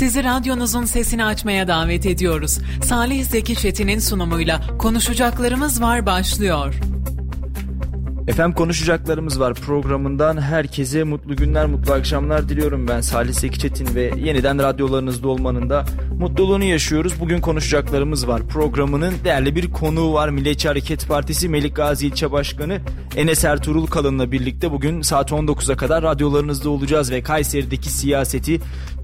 Sizi radyonuzun sesini açmaya davet ediyoruz. Salih Zeki Çetin'in sunumuyla Konuşacaklarımız Var başlıyor. Efendim konuşacaklarımız var programından herkese mutlu günler, mutlu akşamlar diliyorum ben Salih Zeki Çetin ve yeniden radyolarınızda olmanın da mutluluğunu yaşıyoruz. Bugün konuşacaklarımız var. Programının değerli bir konuğu var. Milliyetçi Hareket Partisi Melik Gazi İlçe Başkanı Enes Ertuğrul Kalın'la birlikte bugün saat 19'a kadar radyolarınızda olacağız ve Kayseri'deki siyaseti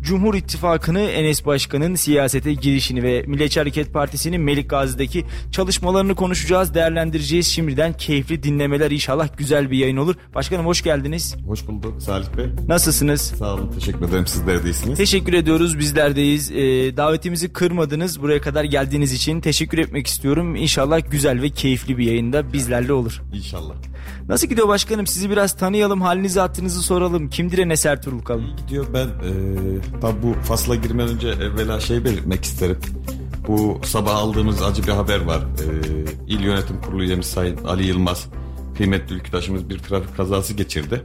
Cumhur İttifakı'nı Enes Başkan'ın siyasete girişini ve Milliyetçi Hareket Partisi'nin Melik Gazi'deki çalışmalarını konuşacağız, değerlendireceğiz. Şimdiden keyifli dinlemeler inşallah güzel bir yayın olur. Başkanım hoş geldiniz. Hoş bulduk Salih Bey. Nasılsınız? Sağ olun teşekkür ederim sizler de iyisiniz. Teşekkür ediyoruz bizlerdeyiz. Ee, davetimizi kırmadınız buraya kadar geldiğiniz için teşekkür etmek istiyorum. İnşallah güzel ve keyifli bir yayında bizlerle olur. İnşallah. Nasıl gidiyor başkanım? Sizi biraz tanıyalım, halinizi hattınızı soralım. Kimdir Enes Ertuğrul Kalın? İyi gidiyor. Ben e, tabi bu fasla girmeden önce evvela şey belirtmek isterim. Bu sabah aldığımız acı bir haber var. E, İl Yönetim Kurulu üyemiz Sayın Ali Yılmaz, kıymetli ülküdaşımız bir trafik kazası geçirdi.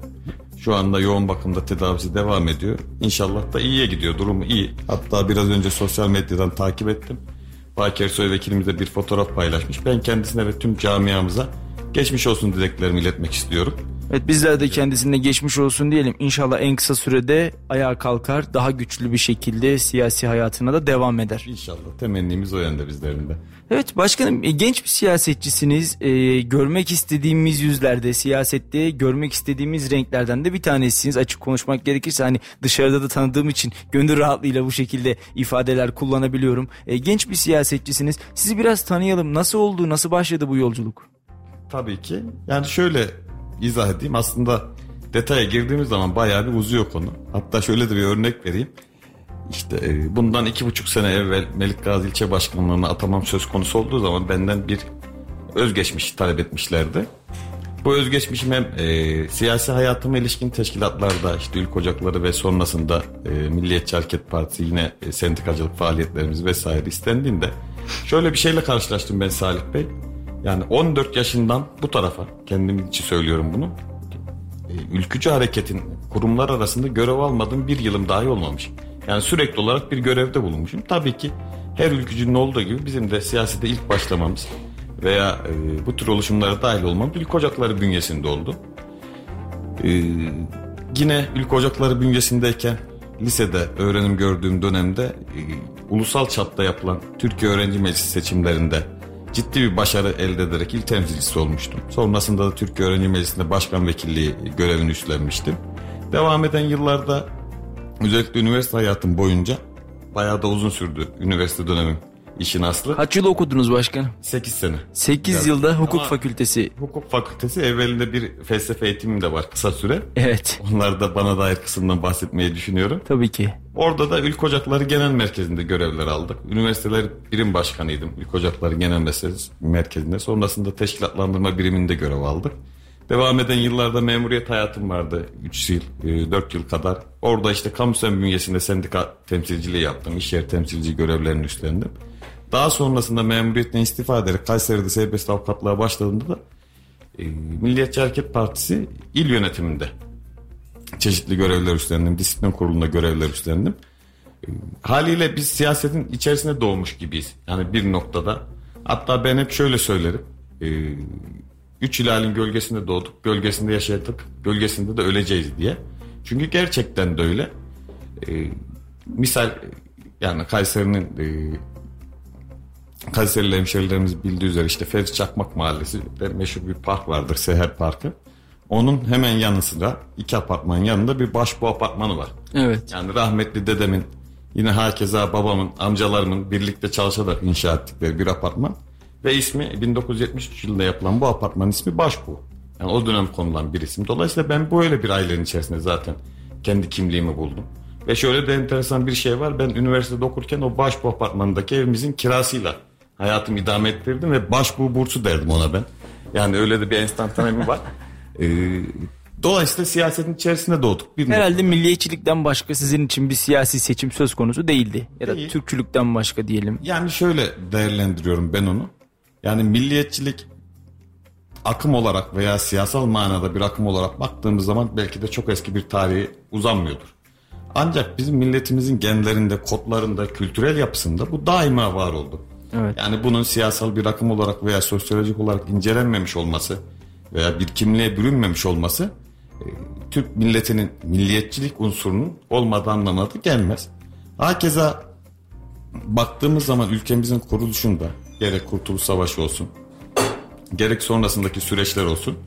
Şu anda yoğun bakımda tedavisi devam ediyor. İnşallah da iyiye gidiyor. Durumu iyi. Hatta biraz önce sosyal medyadan takip ettim. Baki Ersoy vekilimiz bir fotoğraf paylaşmış. Ben kendisine ve tüm camiamıza geçmiş olsun dileklerimi iletmek istiyorum. Evet bizler de kendisine geçmiş olsun diyelim. İnşallah en kısa sürede ayağa kalkar, daha güçlü bir şekilde siyasi hayatına da devam eder. İnşallah temennimiz o yönde bizlerin de. Evet başkanım e, genç bir siyasetçisiniz. Ee, görmek istediğimiz yüzlerde, siyasette görmek istediğimiz renklerden de bir tanesiniz. Açık konuşmak gerekirse hani dışarıda da tanıdığım için gönül rahatlığıyla bu şekilde ifadeler kullanabiliyorum. Ee, genç bir siyasetçisiniz. Sizi biraz tanıyalım. Nasıl oldu, nasıl başladı bu yolculuk? Tabii ki. Yani şöyle izah edeyim. Aslında detaya girdiğimiz zaman bayağı bir uzuyor konu. Hatta şöyle de bir örnek vereyim. İşte e, bundan iki buçuk sene evvel Melik Gazi ilçe başkanlığına atamam söz konusu olduğu zaman benden bir özgeçmiş talep etmişlerdi. Bu özgeçmişim hem e, siyasi hayatıma ilişkin teşkilatlarda işte ülke ocakları ve sonrasında e, Milliyetçi Hareket Partisi yine e, sendikacılık faaliyetlerimiz vesaire istendiğinde şöyle bir şeyle karşılaştım ben Salih Bey. Yani 14 yaşından bu tarafa kendim için söylüyorum bunu. E, ülkücü hareketin kurumlar arasında görev almadığım bir yılım dahi olmamış. Yani sürekli olarak bir görevde bulunmuşum. Tabii ki her ülkücünün olduğu gibi bizim de siyasete ilk başlamamız veya e, bu tür oluşumlara dahil olmam ülke ocakları bünyesinde oldu. E, yine ülke ocakları bünyesindeyken lisede öğrenim gördüğüm dönemde ulusal çapta yapılan Türkiye Öğrenci Meclisi seçimlerinde ciddi bir başarı elde ederek il temsilcisi olmuştum. Sonrasında da Türkiye Öğrenci Meclisi'nde başkan vekilliği görevini üstlenmiştim. Devam eden yıllarda özellikle üniversite hayatım boyunca bayağı da uzun sürdü üniversite dönemim işin aslı. Kaç yıl okudunuz başkanım? 8 sene. 8 Biraz. yılda hukuk Ama fakültesi. Hukuk fakültesi evvelinde bir felsefe eğitimim de var kısa süre. Evet. Onlar da bana dair kısımdan bahsetmeyi düşünüyorum. Tabii ki. Orada da Ülke Ocakları Genel Merkezi'nde görevler aldık. Üniversiteler birim başkanıydım Ülke Ocakları Genel Merkezi'nde. Sonrasında teşkilatlandırma biriminde görev aldık. Devam eden yıllarda memuriyet hayatım vardı. 3 yıl, 4 yıl kadar. Orada işte kamusal bünyesinde sendika temsilciliği yaptım. İş yeri temsilci görevlerini üstlendim. Daha sonrasında memuriyetten istifa ederek Kayseri'de serbest avukatlığa başladığımda da e, Milliyetçi Hareket Partisi il yönetiminde çeşitli görevler üstlendim. Disiplin kurulunda görevler üstlendim. E, haliyle biz siyasetin içerisinde doğmuş gibiyiz. Yani bir noktada. Hatta ben hep şöyle söylerim. E, üç hilalin gölgesinde doğduk, gölgesinde yaşadık, gölgesinde de öleceğiz diye. Çünkü gerçekten de öyle. E, misal yani Kayseri'nin e, Kayserili hemşerilerimiz bildiği üzere işte Fevzi Çakmak Mahallesi de meşhur bir park vardır Seher Parkı. Onun hemen yanı sıra iki apartmanın yanında bir başbu apartmanı var. Evet. Yani rahmetli dedemin yine hakeza babamın amcalarımın birlikte çalışarak inşa ettikleri bir apartman. Ve ismi 1973 yılında yapılan bu apartmanın ismi Başbu. Yani o dönem konulan bir isim. Dolayısıyla ben böyle bir ailenin içerisinde zaten kendi kimliğimi buldum. Ve şöyle de enteresan bir şey var. Ben üniversitede okurken o Başbu apartmanındaki evimizin kirasıyla hayatımı idame ettirdim ve Başbu bursu derdim ona ben. Yani öyle de bir enstantanemi var. Ee, dolayısıyla siyasetin içerisinde doğduk. Bir Herhalde noktada. milliyetçilikten başka sizin için bir siyasi seçim söz konusu değildi. Ya da Değil. Türkçülükten başka diyelim. Yani şöyle değerlendiriyorum ben onu. Yani milliyetçilik akım olarak veya siyasal manada bir akım olarak baktığımız zaman belki de çok eski bir tarihi uzanmıyordur. Ancak bizim milletimizin genlerinde, kodlarında, kültürel yapısında bu daima var oldu. Evet. Yani bunun siyasal bir akım olarak veya sosyolojik olarak incelenmemiş olması veya bir kimliğe bürünmemiş olması e, Türk milletinin milliyetçilik unsurunun olmadığı anlamına da gelmez. Hakeza baktığımız zaman ülkemizin kuruluşunda gerek Kurtuluş Savaşı olsun gerek sonrasındaki süreçler olsun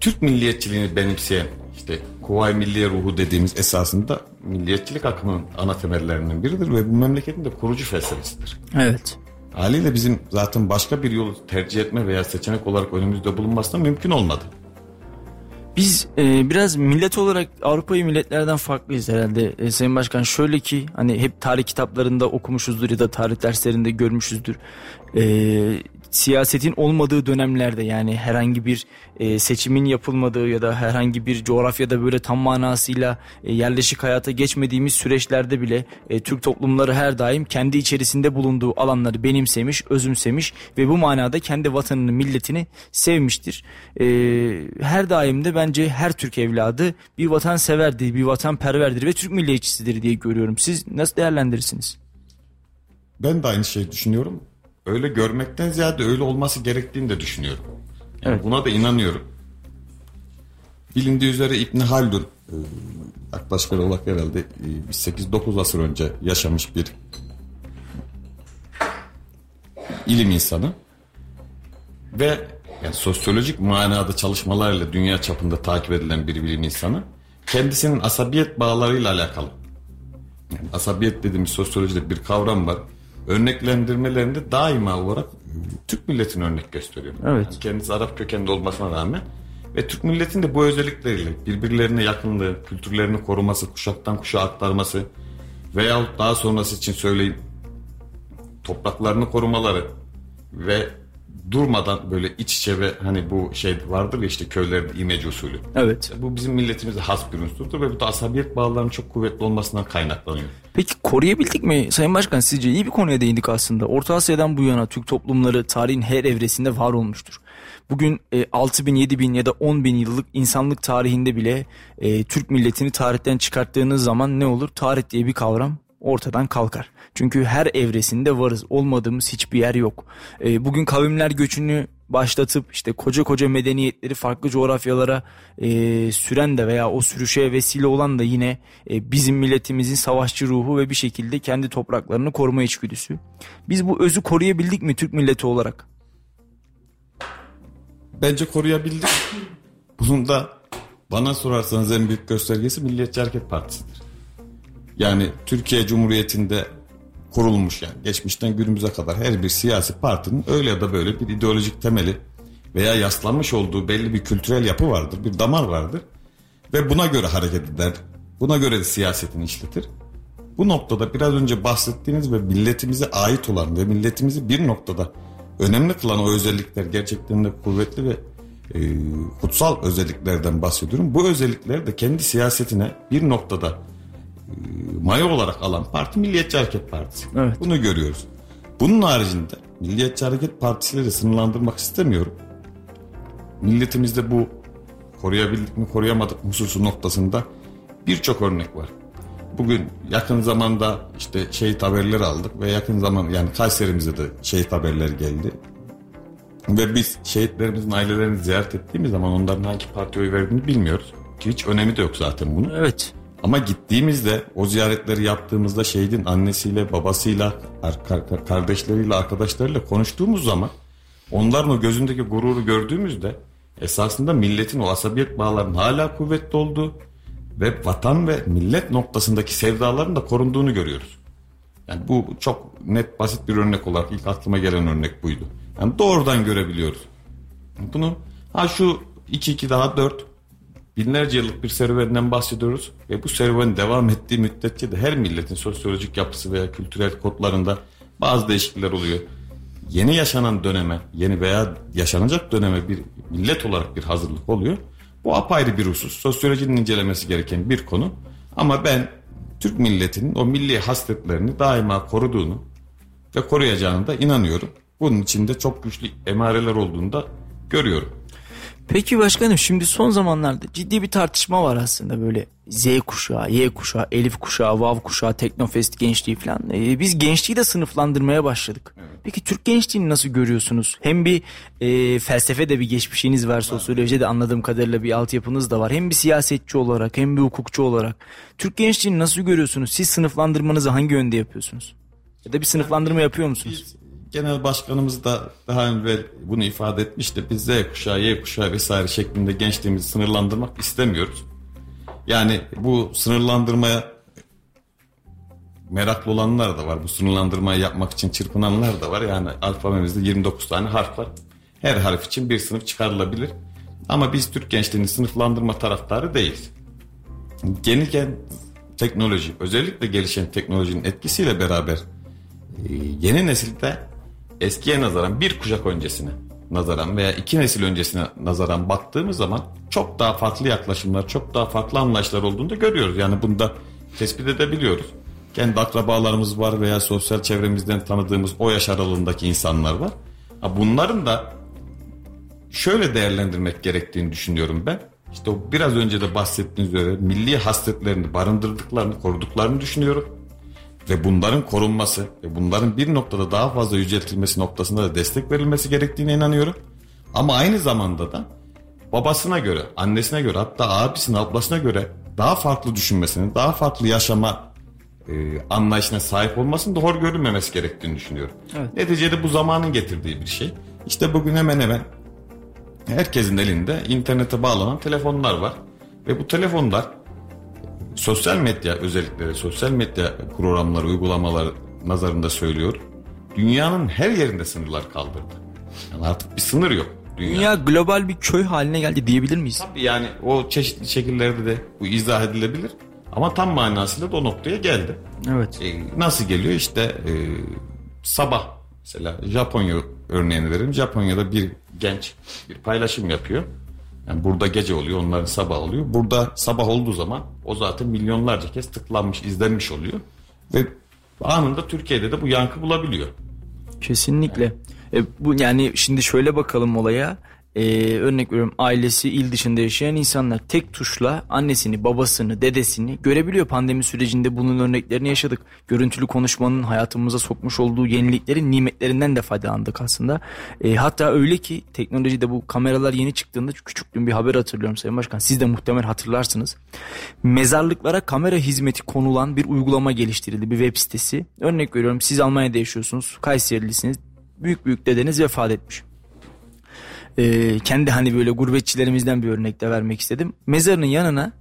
Türk milliyetçiliğini benimseyen işte Kuvayi Milliye ruhu dediğimiz esasında milliyetçilik akımının ana temellerinden biridir ve bu memleketin de kurucu felsefesidir. Evet. Haliyle bizim zaten başka bir yolu tercih etme veya seçenek olarak önümüzde bulunması da mümkün olmadı. Biz e, biraz millet olarak Avrupa'yı milletlerden farklıyız herhalde. E, Sayın Başkan şöyle ki hani hep tarih kitaplarında okumuşuzdur ya da tarih derslerinde görmüşüzdür. E, siyasetin olmadığı dönemlerde yani herhangi bir e, seçimin yapılmadığı ya da herhangi bir coğrafyada böyle tam manasıyla e, yerleşik hayata geçmediğimiz süreçlerde bile e, Türk toplumları her daim kendi içerisinde bulunduğu alanları benimsemiş, özümsemiş ve bu manada kendi vatanını, milletini sevmiştir. E, her daim de bence her Türk evladı bir vatan severdir, bir vatan perverdir ve Türk milliyetçisidir diye görüyorum. Siz nasıl değerlendirirsiniz? Ben de aynı şeyi düşünüyorum öyle görmekten ziyade öyle olması gerektiğini de düşünüyorum. Yani evet. Buna da inanıyorum. Bilindiği üzere İbn Haldun e, yaklaşık olarak herhalde 8-9 e, asır önce yaşamış bir ilim insanı ve yani sosyolojik manada çalışmalarıyla dünya çapında takip edilen bir bilim insanı kendisinin asabiyet bağlarıyla alakalı yani asabiyet dediğimiz sosyolojide bir kavram var örneklendirmelerinde daima olarak Türk milletini örnek gösteriyor. Evet. Yani kendisi Arap kökenli olmasına rağmen ve Türk milletinin de bu özellikleriyle birbirlerine yakınlığı, kültürlerini koruması, kuşaktan kuşağa aktarması veyahut daha sonrası için söyleyeyim topraklarını korumaları ve durmadan böyle iç içe ve hani bu şey vardır ya işte köylerde imece usulü. Evet. Bu bizim milletimizde has bir unsurdur ve bu da asabiyet bağlarının çok kuvvetli olmasından kaynaklanıyor. Peki koruyabildik mi Sayın Başkan sizce iyi bir konuya değindik aslında. Orta Asya'dan bu yana Türk toplumları tarihin her evresinde var olmuştur. Bugün e, 6 bin, 7 bin ya da 10 bin yıllık insanlık tarihinde bile e, Türk milletini tarihten çıkarttığınız zaman ne olur? Tarih diye bir kavram ortadan kalkar. Çünkü her evresinde varız. Olmadığımız hiçbir yer yok. E, bugün kavimler göçünü başlatıp işte koca koca medeniyetleri farklı coğrafyalara e, süren de veya o sürüşe vesile olan da yine e, bizim milletimizin savaşçı ruhu ve bir şekilde kendi topraklarını koruma içgüdüsü. Biz bu özü koruyabildik mi Türk milleti olarak? Bence koruyabildik. Bunun da bana sorarsanız en büyük göstergesi Milliyetçi Hareket Partisi'dir. Yani Türkiye Cumhuriyeti'nde kurulmuş yani geçmişten günümüze kadar her bir siyasi partinin öyle ya da böyle bir ideolojik temeli veya yaslanmış olduğu belli bir kültürel yapı vardır, bir damar vardır ve buna göre hareket eder. Buna göre de siyasetini işletir. Bu noktada biraz önce bahsettiğiniz ve milletimize ait olan ve milletimizi bir noktada önemli kılan o özellikler gerçekten de kuvvetli ve e, kutsal özelliklerden bahsediyorum. Bu özellikler de kendi siyasetine bir noktada maya olarak alan parti Milliyetçi Hareket Partisi. Evet. Bunu görüyoruz. Bunun haricinde Milliyetçi Hareket Partisi'leri sınırlandırmak istemiyorum. Milletimizde bu koruyabildik mi koruyamadık hususu noktasında birçok örnek var. Bugün yakın zamanda işte şehit haberleri aldık ve yakın zaman yani Kayserimize de şehit haberler geldi. Ve biz şehitlerimizin ailelerini ziyaret ettiğimiz zaman onların hangi partiye oy verdiğini bilmiyoruz. Ki hiç önemi de yok zaten bunun. Evet. Ama gittiğimizde o ziyaretleri yaptığımızda şehidin annesiyle, babasıyla, kardeşleriyle, arkadaşlarıyla konuştuğumuz zaman onların o gözündeki gururu gördüğümüzde esasında milletin o asabiyet bağlarının hala kuvvetli olduğu ve vatan ve millet noktasındaki sevdaların da korunduğunu görüyoruz. Yani bu çok net basit bir örnek olarak ilk aklıma gelen örnek buydu. Yani doğrudan görebiliyoruz. Bunu ha şu 2-2 daha 4 binlerce yıllık bir serüvenden bahsediyoruz ve bu serüven devam ettiği müddetçe de her milletin sosyolojik yapısı veya kültürel kodlarında bazı değişiklikler oluyor. Yeni yaşanan döneme, yeni veya yaşanacak döneme bir millet olarak bir hazırlık oluyor. Bu apayrı bir husus. Sosyolojinin incelemesi gereken bir konu. Ama ben Türk milletinin o milli hasletlerini daima koruduğunu ve koruyacağını da inanıyorum. Bunun içinde çok güçlü emareler olduğunu da görüyorum. Peki başkanım şimdi son zamanlarda ciddi bir tartışma var aslında böyle Z kuşağı, Y kuşağı, Elif kuşağı, Vav kuşağı, Teknofest gençliği falan. Ee, biz gençliği de sınıflandırmaya başladık. Evet. Peki Türk gençliğini nasıl görüyorsunuz? Hem bir e, felsefe de bir geçmişiniz var, sosyolojide de anladığım kadarıyla bir altyapınız da var. Hem bir siyasetçi olarak hem bir hukukçu olarak. Türk gençliğini nasıl görüyorsunuz? Siz sınıflandırmanızı hangi yönde yapıyorsunuz? Ya da bir sınıflandırma yapıyor musunuz? Biz, genel başkanımız da daha önce bunu ifade etmişti. Biz Z kuşağı, Y kuşağı vesaire şeklinde gençliğimizi sınırlandırmak istemiyoruz. Yani bu sınırlandırmaya meraklı olanlar da var. Bu sınırlandırmayı yapmak için çırpınanlar da var. Yani alfabemizde 29 tane harf var. Her harf için bir sınıf çıkarılabilir. Ama biz Türk gençliğini sınıflandırma taraftarı değiliz. Gelirken teknoloji, özellikle gelişen teknolojinin etkisiyle beraber e, yeni nesilde eskiye nazaran bir kuşak öncesine nazaran veya iki nesil öncesine nazaran baktığımız zaman çok daha farklı yaklaşımlar, çok daha farklı anlayışlar olduğunu da görüyoruz. Yani bunu da tespit edebiliyoruz. Kendi akrabalarımız var veya sosyal çevremizden tanıdığımız o yaş aralığındaki insanlar var. Bunların da şöyle değerlendirmek gerektiğini düşünüyorum ben. İşte o biraz önce de bahsettiğiniz üzere milli hasretlerini barındırdıklarını, koruduklarını düşünüyorum ve bunların korunması ve bunların bir noktada daha fazla yüceltilmesi noktasında da destek verilmesi gerektiğine inanıyorum. Ama aynı zamanda da babasına göre, annesine göre hatta abisine, ablasına göre daha farklı düşünmesini, daha farklı yaşama e, anlayışına sahip olmasının doğru görülmemesi gerektiğini düşünüyorum. Evet. Neticede bu zamanın getirdiği bir şey. İşte bugün hemen hemen herkesin elinde internete bağlanan telefonlar var. Ve bu telefonlar sosyal medya özellikleri, sosyal medya programları, uygulamalar nazarında söylüyor. Dünyanın her yerinde sınırlar kaldırdı. Yani artık bir sınır yok. Dünya. Dünya global bir köy haline geldi diyebilir miyiz? Tabii yani o çeşitli şekillerde de bu izah edilebilir. Ama tam manasıyla da o noktaya geldi. Evet. E, nasıl geliyor? İşte e, sabah mesela Japonya örneğini verelim. Japonya'da bir genç bir paylaşım yapıyor. Yani burada gece oluyor, onların sabah oluyor. Burada sabah olduğu zaman o zaten milyonlarca kez tıklanmış, izlenmiş oluyor. Ve anında Türkiye'de de bu yankı bulabiliyor. Kesinlikle. Yani. E, bu yani şimdi şöyle bakalım olaya e, örnek veriyorum ailesi il dışında yaşayan insanlar tek tuşla annesini, babasını, dedesini görebiliyor. Pandemi sürecinde bunun örneklerini yaşadık. Görüntülü konuşmanın hayatımıza sokmuş olduğu yeniliklerin nimetlerinden de faydalandık aslında. E, hatta öyle ki teknolojide bu kameralar yeni çıktığında küçüklüğüm bir haber hatırlıyorum Sayın Başkan. Siz de muhtemelen hatırlarsınız. Mezarlıklara kamera hizmeti konulan bir uygulama geliştirildi. Bir web sitesi. Örnek veriyorum siz Almanya'da yaşıyorsunuz. Kayserilisiniz. Büyük büyük dedeniz vefat etmiş e, kendi hani böyle gurbetçilerimizden bir örnek de vermek istedim. Mezarının yanına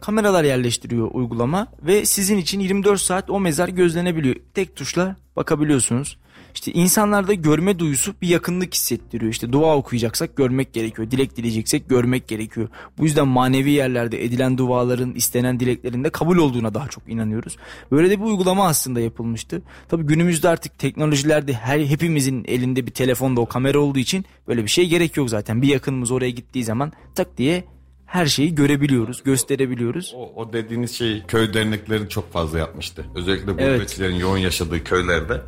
kameralar yerleştiriyor uygulama ve sizin için 24 saat o mezar gözlenebiliyor. Tek tuşla bakabiliyorsunuz. İşte insanlarda görme duyusu bir yakınlık hissettiriyor. İşte dua okuyacaksak görmek gerekiyor. Dilek dileyeceksek görmek gerekiyor. Bu yüzden manevi yerlerde edilen duaların, istenen dileklerin de kabul olduğuna daha çok inanıyoruz. Böyle de bir uygulama aslında yapılmıştı. Tabii günümüzde artık teknolojilerde her hepimizin elinde bir telefonda o kamera olduğu için böyle bir şey gerek yok zaten. Bir yakınımız oraya gittiği zaman tak diye her şeyi görebiliyoruz, gösterebiliyoruz. O, o dediğiniz şey köy derneklerin çok fazla yapmıştı. Özellikle gurbetçilerin evet. yoğun yaşadığı köylerde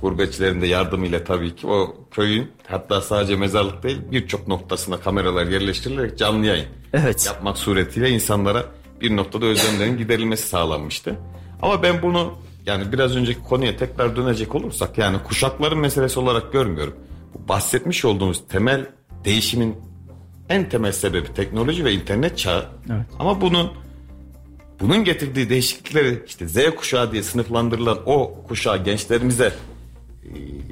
gurbetçilerin de yardımıyla tabii ki o köyün hatta sadece mezarlık değil birçok noktasına kameralar yerleştirilerek canlı yayın evet. yapmak suretiyle insanlara bir noktada özlemlerin giderilmesi sağlanmıştı. Ama ben bunu yani biraz önceki konuya tekrar dönecek olursak yani kuşakların meselesi olarak görmüyorum. Bu bahsetmiş olduğumuz temel değişimin en temel sebebi teknoloji ve internet çağı. Evet. Ama bunun bunun getirdiği değişiklikleri işte Z kuşağı diye sınıflandırılan o kuşağı gençlerimize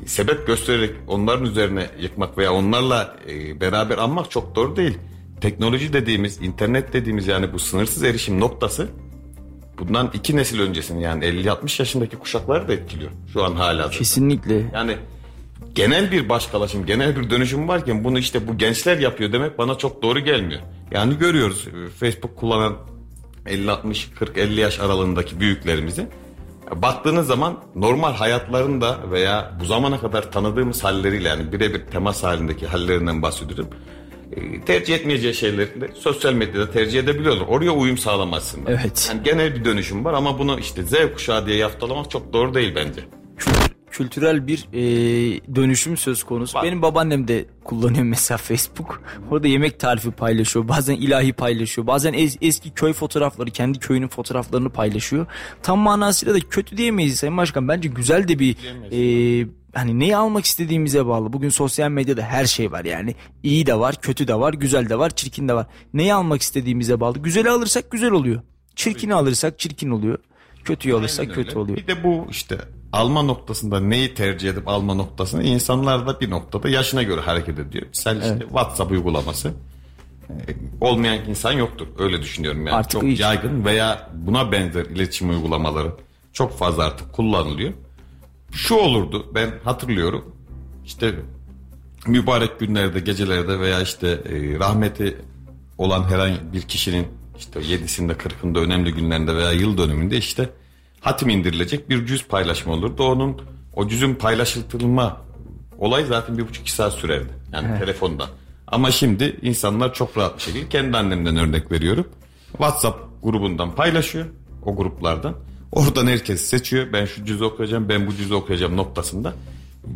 sebep göstererek onların üzerine yıkmak veya onlarla e, beraber anmak çok doğru değil. Teknoloji dediğimiz, internet dediğimiz yani bu sınırsız erişim noktası bundan iki nesil öncesini yani 50-60 yaşındaki kuşakları da etkiliyor şu an hala. Kesinlikle. Yani genel bir başkalaşım, genel bir dönüşüm varken bunu işte bu gençler yapıyor demek bana çok doğru gelmiyor. Yani görüyoruz e, Facebook kullanan 50-60, 40-50 yaş aralığındaki büyüklerimizi baktığınız zaman normal hayatlarında veya bu zamana kadar tanıdığımız halleriyle yani birebir temas halindeki hallerinden bahsediyorum. E, tercih etmeyeceği şeyleri de sosyal medyada tercih edebiliyorlar. Oraya uyum sağlamasın. Evet. Yani genel bir dönüşüm var ama bunu işte Z kuşağı diye yaftalamak çok doğru değil bence. Kültürel bir e, dönüşüm söz konusu. Benim babaannem de kullanıyor mesela Facebook. Orada yemek tarifi paylaşıyor. Bazen ilahi paylaşıyor. Bazen es, eski köy fotoğrafları, kendi köyünün fotoğraflarını paylaşıyor. Tam manasıyla da kötü diyemeyiz Sayın Başkan. Bence güzel de bir e, hani neyi almak istediğimize bağlı. Bugün sosyal medyada her şey var yani. İyi de var, kötü de var, güzel de var, çirkin de var. Neyi almak istediğimize bağlı. Güzeli alırsak güzel oluyor. Çirkini alırsak çirkin oluyor. Kötüyü alırsak Aynen kötü öyle. oluyor. Bir de bu işte alma noktasında neyi tercih edip alma noktasında insanlar da bir noktada yaşına göre hareket ediyor. Mesela evet. işte WhatsApp uygulaması e, olmayan insan yoktur. Öyle düşünüyorum yani. Artık çok hiç. yaygın veya buna benzer iletişim uygulamaları çok fazla artık kullanılıyor. Şu olurdu ben hatırlıyorum. İşte mübarek günlerde, gecelerde veya işte e, rahmeti olan herhangi bir kişinin işte yedisinde, kırkında önemli günlerinde veya yıl dönümünde işte hatim indirilecek bir cüz paylaşma olurdu. Onun o cüzün paylaşılma olay zaten bir buçuk iki saat sürerdi. Yani evet. telefonda. Ama şimdi insanlar çok rahat bir şekilde kendi annemden örnek veriyorum. WhatsApp grubundan paylaşıyor o gruplardan. Oradan herkes seçiyor. Ben şu cüzü okuyacağım, ben bu cüzü okuyacağım noktasında.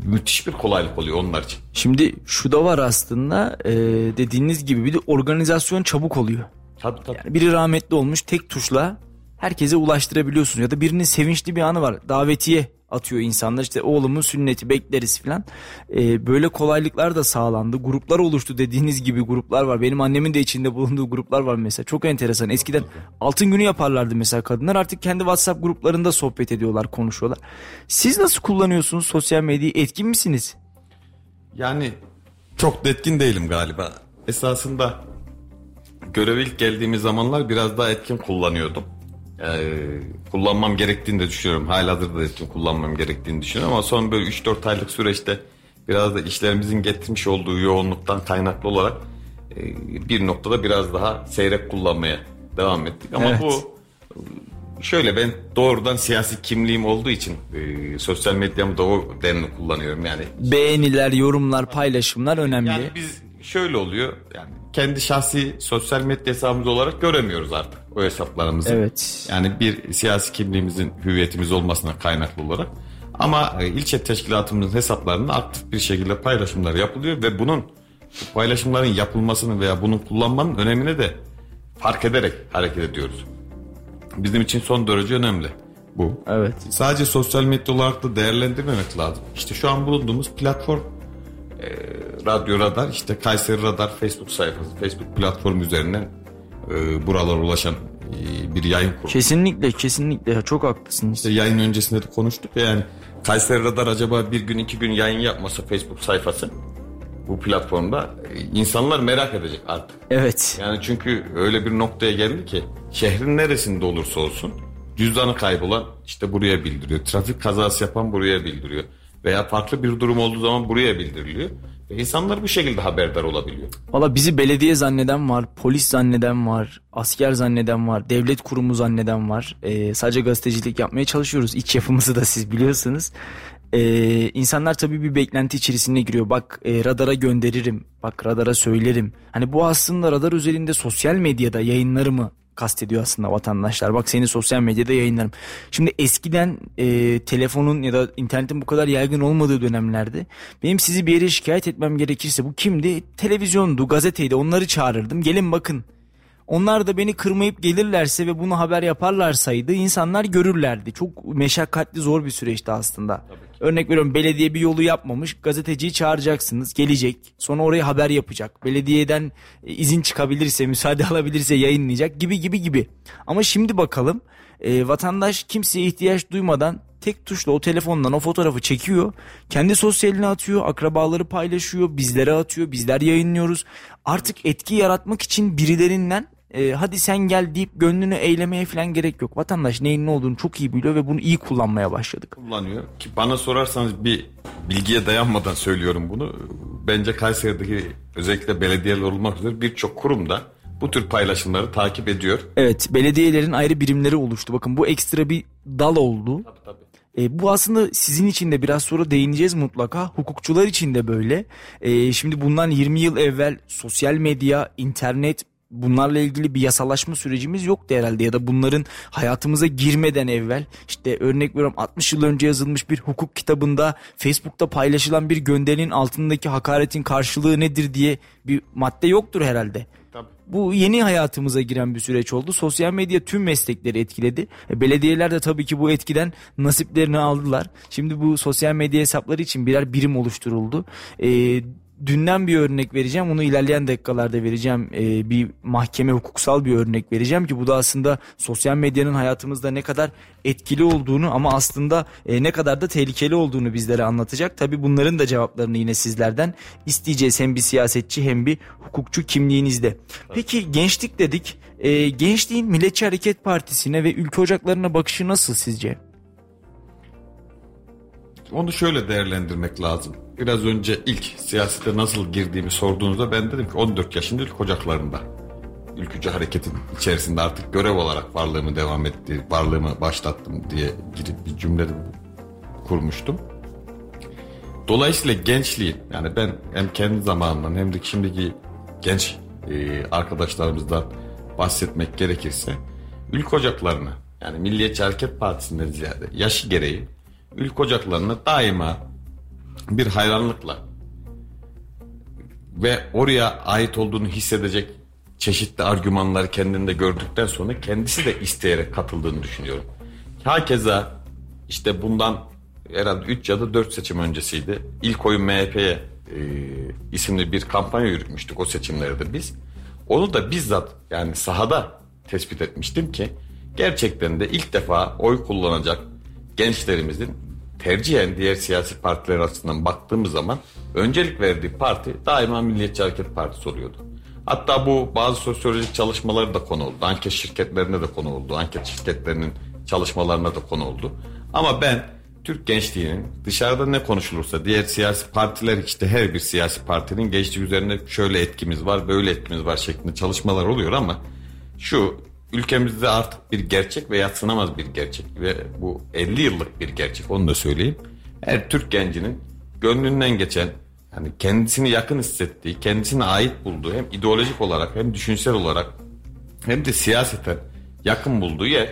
Müthiş bir kolaylık oluyor onlar için. Şimdi şu da var aslında e, dediğiniz gibi bir de organizasyon çabuk oluyor. Tabii tabii. Yani biri rahmetli olmuş tek tuşla herkese ulaştırabiliyorsun ya da birinin sevinçli bir anı var. Davetiye atıyor insanlar. İşte oğlumun sünneti bekleriz falan ee, böyle kolaylıklar da sağlandı. Gruplar oluştu dediğiniz gibi gruplar var. Benim annemin de içinde bulunduğu gruplar var mesela. Çok enteresan. Eskiden altın günü yaparlardı mesela kadınlar. Artık kendi whatsapp gruplarında sohbet ediyorlar konuşuyorlar. Siz nasıl kullanıyorsunuz sosyal medyayı? Etkin misiniz? Yani çok da etkin değilim galiba. Esasında göreve ilk geldiğimiz zamanlar biraz daha etkin kullanıyordum e, kullanmam gerektiğini de düşünüyorum. Halihazırda etkin kullanmam gerektiğini düşünüyorum ama son böyle 3-4 aylık süreçte biraz da işlerimizin getirmiş olduğu yoğunluktan kaynaklı olarak e, bir noktada biraz daha seyrek kullanmaya devam ettik. Ama evet. bu şöyle ben doğrudan siyasi kimliğim olduğu için e, sosyal medyamı da o denli kullanıyorum yani. Beğeniler, yorumlar, paylaşımlar önemli. Yani biz şöyle oluyor yani kendi şahsi sosyal medya hesabımız olarak göremiyoruz artık o hesaplarımızı. Evet. Yani bir siyasi kimliğimizin hüviyetimiz olmasına kaynaklı olarak. Ama e, ilçe teşkilatımızın hesaplarında aktif bir şekilde paylaşımlar yapılıyor ve bunun paylaşımların yapılmasını veya bunu kullanmanın önemine de fark ederek hareket ediyoruz. Bizim için son derece önemli bu. Evet. Sadece sosyal medya olarak da değerlendirmemek lazım. İşte şu an bulunduğumuz platform Radyo Radar işte Kayseri Radar Facebook sayfası Facebook platformu üzerinden e, buralara ulaşan e, bir yayın kurumu. Kesinlikle kesinlikle çok haklısınız. İşte yayın öncesinde de konuştuk ya yani Kayseri Radar acaba bir gün iki gün yayın yapmasa Facebook sayfası bu platformda e, insanlar merak edecek artık. Evet. Yani çünkü öyle bir noktaya geldi ki şehrin neresinde olursa olsun cüzdanı kaybolan işte buraya bildiriyor. Trafik kazası yapan buraya bildiriyor. Veya farklı bir durum olduğu zaman buraya bildiriliyor. Ve insanlar bu şekilde haberdar olabiliyor. Valla bizi belediye zanneden var, polis zanneden var, asker zanneden var, devlet kurumu zanneden var. Ee, sadece gazetecilik yapmaya çalışıyoruz. İç yapımızı da siz biliyorsunuz. Ee, insanlar tabii bir beklenti içerisine giriyor. Bak e, radara gönderirim, bak radara söylerim. Hani bu aslında radar üzerinde sosyal medyada yayınlarımı kastediyor aslında vatandaşlar. Bak seni sosyal medyada yayınlarım. Şimdi eskiden e, telefonun ya da internetin bu kadar yaygın olmadığı dönemlerde benim sizi bir yere şikayet etmem gerekirse bu kimdi? Televizyondu, gazeteydi. Onları çağırırdım. Gelin bakın. Onlar da beni kırmayıp gelirlerse ve bunu haber yaparlarsaydı insanlar görürlerdi. Çok meşakkatli zor bir süreçti aslında. Örnek veriyorum belediye bir yolu yapmamış gazeteciyi çağıracaksınız gelecek. Sonra oraya haber yapacak. Belediyeden e, izin çıkabilirse müsaade alabilirse yayınlayacak gibi gibi gibi. Ama şimdi bakalım e, vatandaş kimseye ihtiyaç duymadan tek tuşla o telefondan o fotoğrafı çekiyor kendi sosyaline atıyor akrabaları paylaşıyor bizlere atıyor bizler yayınlıyoruz. Artık etki yaratmak için birilerinden e, hadi sen gel deyip gönlünü eylemeye falan gerek yok. Vatandaş neyin ne olduğunu çok iyi biliyor ve bunu iyi kullanmaya başladık. Kullanıyor ki bana sorarsanız bir bilgiye dayanmadan söylüyorum bunu. Bence Kayseri'deki özellikle belediyeler olmak üzere birçok kurum da bu tür paylaşımları takip ediyor. Evet belediyelerin ayrı birimleri oluştu. Bakın bu ekstra bir dal oldu. Tabii tabii. E, bu aslında sizin için de biraz sonra değineceğiz mutlaka. Hukukçular için de böyle. E, şimdi bundan 20 yıl evvel sosyal medya, internet bunlarla ilgili bir yasalaşma sürecimiz yoktu herhalde ya da bunların hayatımıza girmeden evvel işte örnek veriyorum 60 yıl önce yazılmış bir hukuk kitabında Facebook'ta paylaşılan bir gönderinin altındaki hakaretin karşılığı nedir diye bir madde yoktur herhalde. Tabii. Bu yeni hayatımıza giren bir süreç oldu. Sosyal medya tüm meslekleri etkiledi. E, belediyeler de tabii ki bu etkiden nasiplerini aldılar. Şimdi bu sosyal medya hesapları için birer birim oluşturuldu. E, dünden bir örnek vereceğim. Onu ilerleyen dakikalarda vereceğim. Ee, bir mahkeme hukuksal bir örnek vereceğim ki bu da aslında sosyal medyanın hayatımızda ne kadar etkili olduğunu ama aslında e, ne kadar da tehlikeli olduğunu bizlere anlatacak. Tabi bunların da cevaplarını yine sizlerden isteyeceğiz. Hem bir siyasetçi hem bir hukukçu kimliğinizde. Peki gençlik dedik. E, gençliğin Milliyetçi Hareket Partisi'ne ve ülke ocaklarına bakışı nasıl sizce? Onu şöyle değerlendirmek lazım. Biraz önce ilk siyasete nasıl girdiğimi sorduğunuzda ben dedim ki 14 yaşında ilk ocaklarında. Ülkücü hareketin içerisinde artık görev olarak varlığımı devam etti, varlığımı başlattım diye girip bir cümle kurmuştum. Dolayısıyla gençliğin yani ben hem kendi zamanımdan hem de şimdiki genç e, arkadaşlarımızdan bahsetmek gerekirse ülke ocaklarına yani Milliyetçi Hareket Partisi'nden ziyade yaşı gereği ülke ocaklarına daima bir hayranlıkla ve oraya ait olduğunu hissedecek çeşitli argümanları kendinde gördükten sonra kendisi de isteyerek katıldığını düşünüyorum. Hakeza işte bundan herhalde 3 ya da 4 seçim öncesiydi. İlk oyun MHP'ye e, isimli bir kampanya yürütmüştük o seçimlerde biz. Onu da bizzat yani sahada tespit etmiştim ki gerçekten de ilk defa oy kullanacak gençlerimizin tercihen diğer siyasi partiler açısından baktığımız zaman öncelik verdiği parti daima Milliyetçi Hareket Partisi oluyordu. Hatta bu bazı sosyolojik çalışmaları da konu oldu. Anket şirketlerine de konu oldu. Anket şirketlerinin çalışmalarına da konu oldu. Ama ben Türk gençliğinin dışarıda ne konuşulursa diğer siyasi partiler işte her bir siyasi partinin gençlik üzerine şöyle etkimiz var böyle etkimiz var şeklinde çalışmalar oluyor ama şu ülkemizde artık bir gerçek ve yatsınamaz bir gerçek ve bu 50 yıllık bir gerçek onu da söyleyeyim. Her Türk gencinin gönlünden geçen yani kendisini yakın hissettiği, kendisine ait bulduğu hem ideolojik olarak hem düşünsel olarak hem de siyaseten yakın bulduğu yer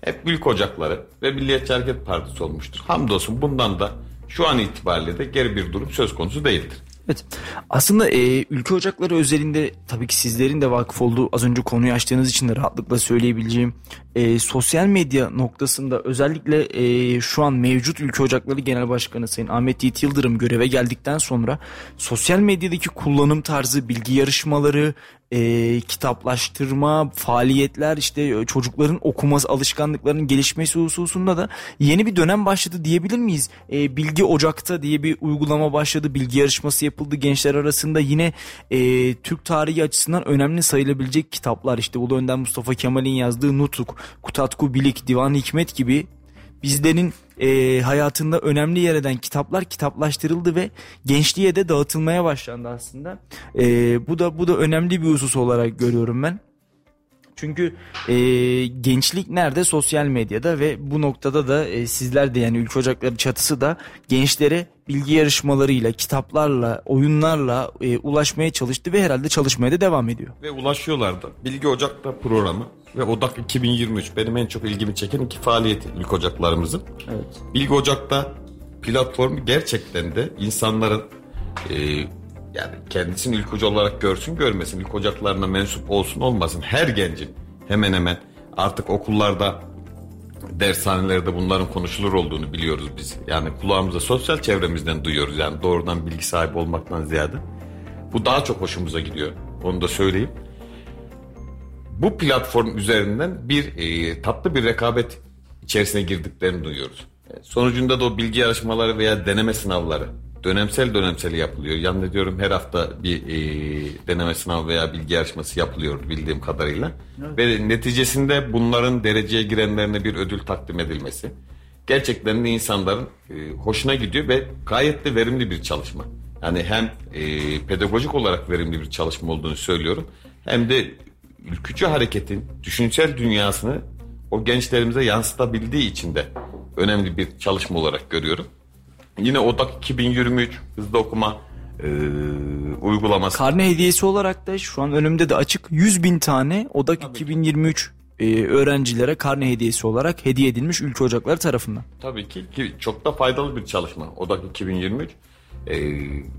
hep ülke ocakları ve Milliyetçi Hareket Partisi olmuştur. Hamdolsun bundan da şu an itibariyle de geri bir durum söz konusu değildir. Evet. Aslında e, ülke ocakları özelinde tabii ki sizlerin de vakıf olduğu az önce konuyu açtığınız için de rahatlıkla söyleyebileceğim e, sosyal medya noktasında özellikle e, şu an mevcut ülke ocakları genel başkanı Sayın Ahmet Yiğit Yıldırım göreve geldikten sonra sosyal medyadaki kullanım tarzı, bilgi yarışmaları, e, kitaplaştırma, faaliyetler işte e, çocukların okuması alışkanlıklarının gelişmesi hususunda da yeni bir dönem başladı diyebilir miyiz? E, Bilgi Ocak'ta diye bir uygulama başladı. Bilgi yarışması yapıldı gençler arasında. Yine e, Türk tarihi açısından önemli sayılabilecek kitaplar işte Ulu Önder Mustafa Kemal'in yazdığı Nutuk, Kutatku Bilik, Divan Hikmet gibi bizlerin e, hayatında önemli yer eden kitaplar kitaplaştırıldı ve gençliğe de dağıtılmaya başlandı aslında. E, bu da bu da önemli bir husus olarak görüyorum ben. Çünkü e, gençlik nerede? Sosyal medyada ve bu noktada da e, sizler de yani Ülke Ocakları çatısı da gençlere bilgi yarışmalarıyla, kitaplarla, oyunlarla e, ulaşmaya çalıştı ve herhalde çalışmaya da devam ediyor. Ve ulaşıyorlar da. Bilgi Ocak'ta programı ve Odak 2023 benim en çok ilgimi çeken iki faaliyeti Bilgi Ocaklarımızın. Evet. Bilgi Ocak'ta platformu gerçekten de insanların e, yani kendisini ülkücü olarak görsün görmesin, ilk ocaklarına mensup olsun olmasın her gencin hemen hemen artık okullarda dershanelerde bunların konuşulur olduğunu biliyoruz biz. Yani kulağımıza sosyal çevremizden duyuyoruz yani doğrudan bilgi sahibi olmaktan ziyade. Bu daha çok hoşumuza gidiyor. Onu da söyleyeyim. Bu platform üzerinden bir e, tatlı bir rekabet içerisine girdiklerini duyuyoruz. E, sonucunda da o bilgi yarışmaları veya deneme sınavları dönemsel dönemsel yapılıyor. Yani diyorum her hafta bir e, deneme sınavı veya bilgi yarışması yapılıyor bildiğim kadarıyla. Evet. Ve neticesinde bunların dereceye girenlerine bir ödül takdim edilmesi. Gerçekten de insanların e, hoşuna gidiyor ve gayet de verimli bir çalışma. Yani hem e, pedagojik olarak verimli bir çalışma olduğunu söylüyorum. Hem de ülkücü hareketin düşünsel dünyasını o gençlerimize yansıtabildiği için de önemli bir çalışma olarak görüyorum. Yine Odak 2023 hızlı okuma e, uygulaması. Karne hediyesi olarak da şu an önümde de açık 100 bin tane ODAK 2023 e, öğrencilere karne hediyesi olarak hediye edilmiş ülke ocakları tarafından. Tabii ki, ki çok da faydalı bir çalışma ODAK 2023. Ee,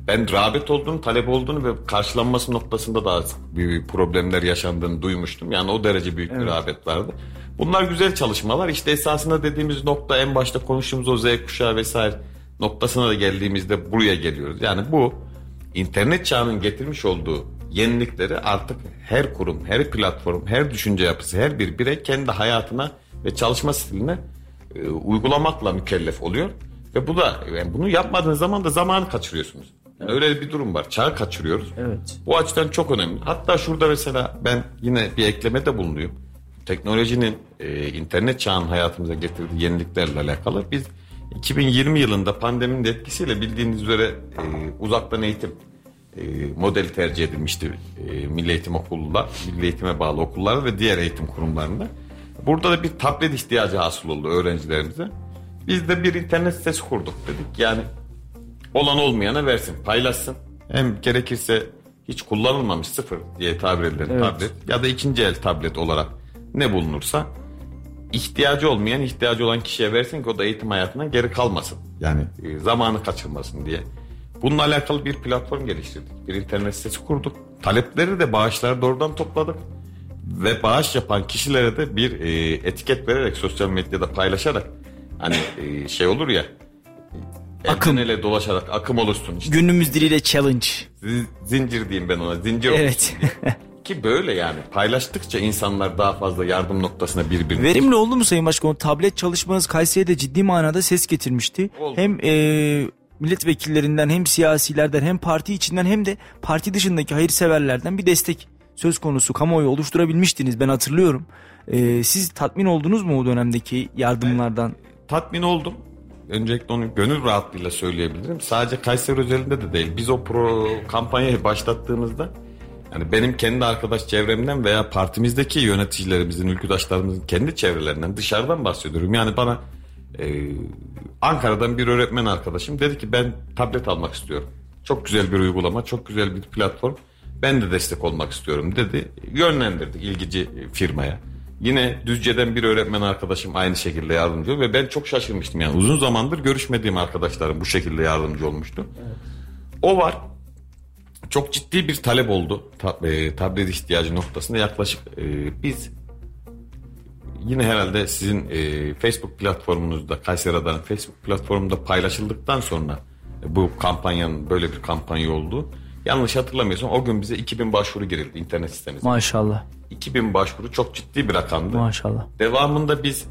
ben rağbet olduğunu, talep olduğunu ve karşılanması noktasında da büyük problemler yaşandığını duymuştum. Yani o derece büyük evet. bir rağbet vardı. Bunlar güzel çalışmalar. İşte esasında dediğimiz nokta en başta konuştuğumuz o Z kuşağı vesaire noktasına da geldiğimizde buraya geliyoruz. Yani bu internet çağının getirmiş olduğu yenilikleri artık her kurum, her platform, her düşünce yapısı, her bir birey kendi hayatına ve çalışma stiline e, uygulamakla mükellef oluyor. Ve bu da yani bunu yapmadığınız zaman da zamanı kaçırıyorsunuz. Yani öyle bir durum var. Çağı kaçırıyoruz. Evet. Bu açıdan çok önemli. Hatta şurada mesela ben yine bir eklemede bulunuyum. Teknolojinin e, internet çağının hayatımıza getirdiği yeniliklerle alakalı biz 2020 yılında pandeminin etkisiyle bildiğiniz üzere e, uzaktan eğitim e, modeli tercih edilmişti e, Milli Eğitim Okulu'da, Milli Eğitime bağlı okullarda ve diğer eğitim kurumlarında. Burada da bir tablet ihtiyacı hasıl oldu öğrencilerimize. Biz de bir internet sitesi kurduk dedik. Yani olan olmayana versin, paylaşsın. Hem gerekirse hiç kullanılmamış sıfır diye tabir edilen evet. tablet ya da ikinci el tablet olarak ne bulunursa ihtiyacı olmayan ihtiyacı olan kişiye versin ki o da eğitim hayatından geri kalmasın. Yani e, zamanı kaçırmasın diye. Bununla alakalı bir platform geliştirdik. Bir internet sitesi kurduk. Talepleri de bağışları doğrudan topladık. Ve bağış yapan kişilere de bir e, etiket vererek sosyal medyada paylaşarak hani e, şey olur ya akım ele dolaşarak akım olursun işte. Günümüz diliyle challenge. Z- zincir diyeyim ben ona. Zincir Evet. Ki böyle yani paylaştıkça insanlar daha fazla yardım noktasına birbirine. Verimli oldu mu Sayın Başkanım? Tablet çalışmanız Kayseri'de ciddi manada ses getirmişti. Oldu. Hem e, milletvekillerinden hem siyasilerden hem parti içinden hem de parti dışındaki hayırseverlerden bir destek söz konusu kamuoyu oluşturabilmiştiniz ben hatırlıyorum. E, siz tatmin oldunuz mu o dönemdeki yardımlardan? Tatmin oldum. Öncelikle onu gönül rahatlığıyla söyleyebilirim. Sadece Kayseri özelinde de değil. Biz o pro kampanyayı başlattığımızda yani benim kendi arkadaş çevremden veya partimizdeki yöneticilerimizin, ülküdaşlarımızın kendi çevrelerinden dışarıdan bahsediyorum. Yani bana e, Ankara'dan bir öğretmen arkadaşım dedi ki ben tablet almak istiyorum. Çok güzel bir uygulama, çok güzel bir platform. Ben de destek olmak istiyorum dedi. Yönlendirdik ilgici firmaya. Yine Düzce'den bir öğretmen arkadaşım aynı şekilde yardımcı oldu ve ben çok şaşırmıştım. Yani uzun zamandır görüşmediğim arkadaşlarım bu şekilde yardımcı olmuştu. Evet. O var. Çok ciddi bir talep oldu tab e, tablet ihtiyacı noktasında yaklaşık e, biz yine herhalde sizin e, Facebook platformunuzda Kayseri Adanın Facebook platformunda paylaşıldıktan sonra e, bu kampanyanın böyle bir kampanya olduğu yanlış hatırlamıyorsam o gün bize 2000 başvuru girildi internet sitemize. Maşallah. 2000 başvuru çok ciddi bir rakamdı. Maşallah. Devamında biz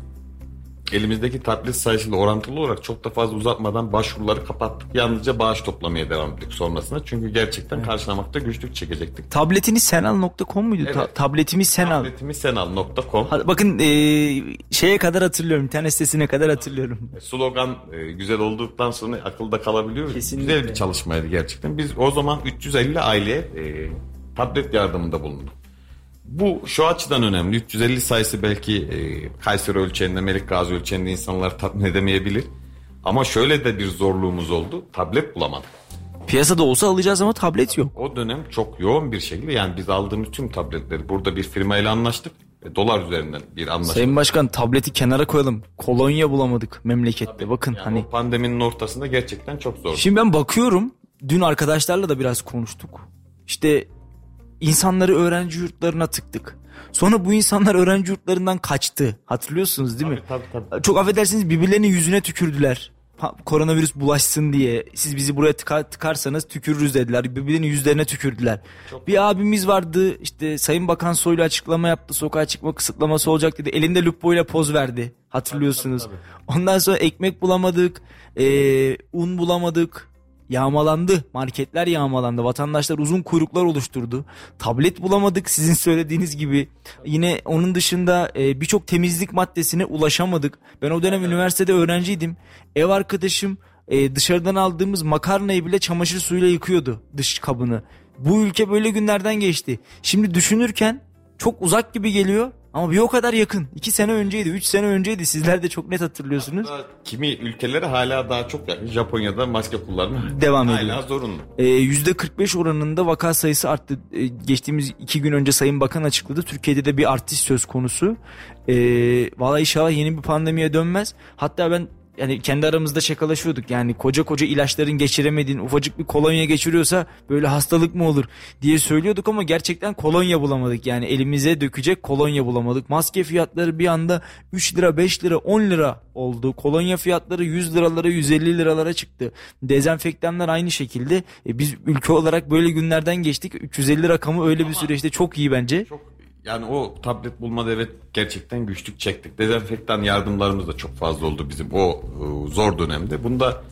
elimizdeki tablet sayısıyla orantılı olarak çok da fazla uzatmadan başvuruları kapattık. Yalnızca bağış toplamaya devam ettik sonrasında. Çünkü gerçekten evet. karşılamakta güçlük çekecektik. Tabletiniz senal.com muydu? Evet. Ta- tabletimiz senal. Tabletimiz senal.com. Bakın e, şeye kadar hatırlıyorum. İnternet sitesine kadar hatırlıyorum. E, slogan e, güzel olduktan sonra akılda kalabiliyor. Kesinlikle. Güzel bir çalışmaydı gerçekten. Biz o zaman 350 aileye e, tablet yardımında bulunduk. Bu şu açıdan önemli. 350 sayısı belki e, Kayseri ölçeğinde, Melik Gazi ölçeğinde insanlar tatmin edemeyebilir. Ama şöyle de bir zorluğumuz oldu. Tablet bulamadık. Piyasada olsa alacağız ama tablet yok. O dönem çok yoğun bir şekilde yani biz aldığımız tüm tabletleri burada bir firmayla anlaştık. E, dolar üzerinden bir anlaşma. Sayın Başkan tableti kenara koyalım. Kolonya bulamadık memlekette. Tabii, Bakın yani hani pandeminin ortasında gerçekten çok zor. Şimdi ben bakıyorum. Dün arkadaşlarla da biraz konuştuk. İşte insanları öğrenci yurtlarına tıktık. Sonra bu insanlar öğrenci yurtlarından kaçtı. Hatırlıyorsunuz değil mi? Tabii tabii. Çok affedersiniz birbirlerinin yüzüne tükürdüler. Koronavirüs bulaşsın diye siz bizi buraya tıkar, tıkarsanız tükürürüz dediler. Birbirlerinin yüzlerine tükürdüler. Çok bir abimiz vardı işte Sayın Bakan Soylu açıklama yaptı. Sokağa çıkma kısıtlaması olacak dedi. Elinde lupo ile poz verdi. Hatırlıyorsunuz. Tabii, tabii, tabii. Ondan sonra ekmek bulamadık. E, un bulamadık yağmalandı. Marketler yağmalandı. Vatandaşlar uzun kuyruklar oluşturdu. Tablet bulamadık sizin söylediğiniz gibi. Yine onun dışında e, birçok temizlik maddesine ulaşamadık. Ben o dönem üniversitede öğrenciydim. Ev arkadaşım e, dışarıdan aldığımız makarnayı bile çamaşır suyuyla yıkıyordu dış kabını. Bu ülke böyle günlerden geçti. Şimdi düşünürken çok uzak gibi geliyor Ama bir o kadar yakın. 2 sene önceydi, 3 sene önceydi. Sizler de çok net hatırlıyorsunuz. Hatta kimi ülkelere hala daha çok yakın. Japonya'da maske kullanımı Devam hala ediyor. zorunlu. Ee, %45 oranında vaka sayısı arttı. Ee, geçtiğimiz iki gün önce Sayın Bakan açıkladı. Türkiye'de de bir artış söz konusu. Ee, Valla inşallah yeni bir pandemiye dönmez. Hatta ben yani kendi aramızda şakalaşıyorduk. Yani koca koca ilaçların geçiremediğin ufacık bir kolonya geçiriyorsa böyle hastalık mı olur diye söylüyorduk ama gerçekten kolonya bulamadık. Yani elimize dökecek kolonya bulamadık. Maske fiyatları bir anda 3 lira 5 lira 10 lira oldu. Kolonya fiyatları 100 liralara 150 liralara çıktı. Dezenfektanlar aynı şekilde. E, biz ülke olarak böyle günlerden geçtik. 350 rakamı öyle bir süreçte çok iyi bence. Çok yani o tablet bulmada evet gerçekten güçlük çektik. Dezenfektan yardımlarımız da çok fazla oldu bizim o e, zor dönemde. Bunda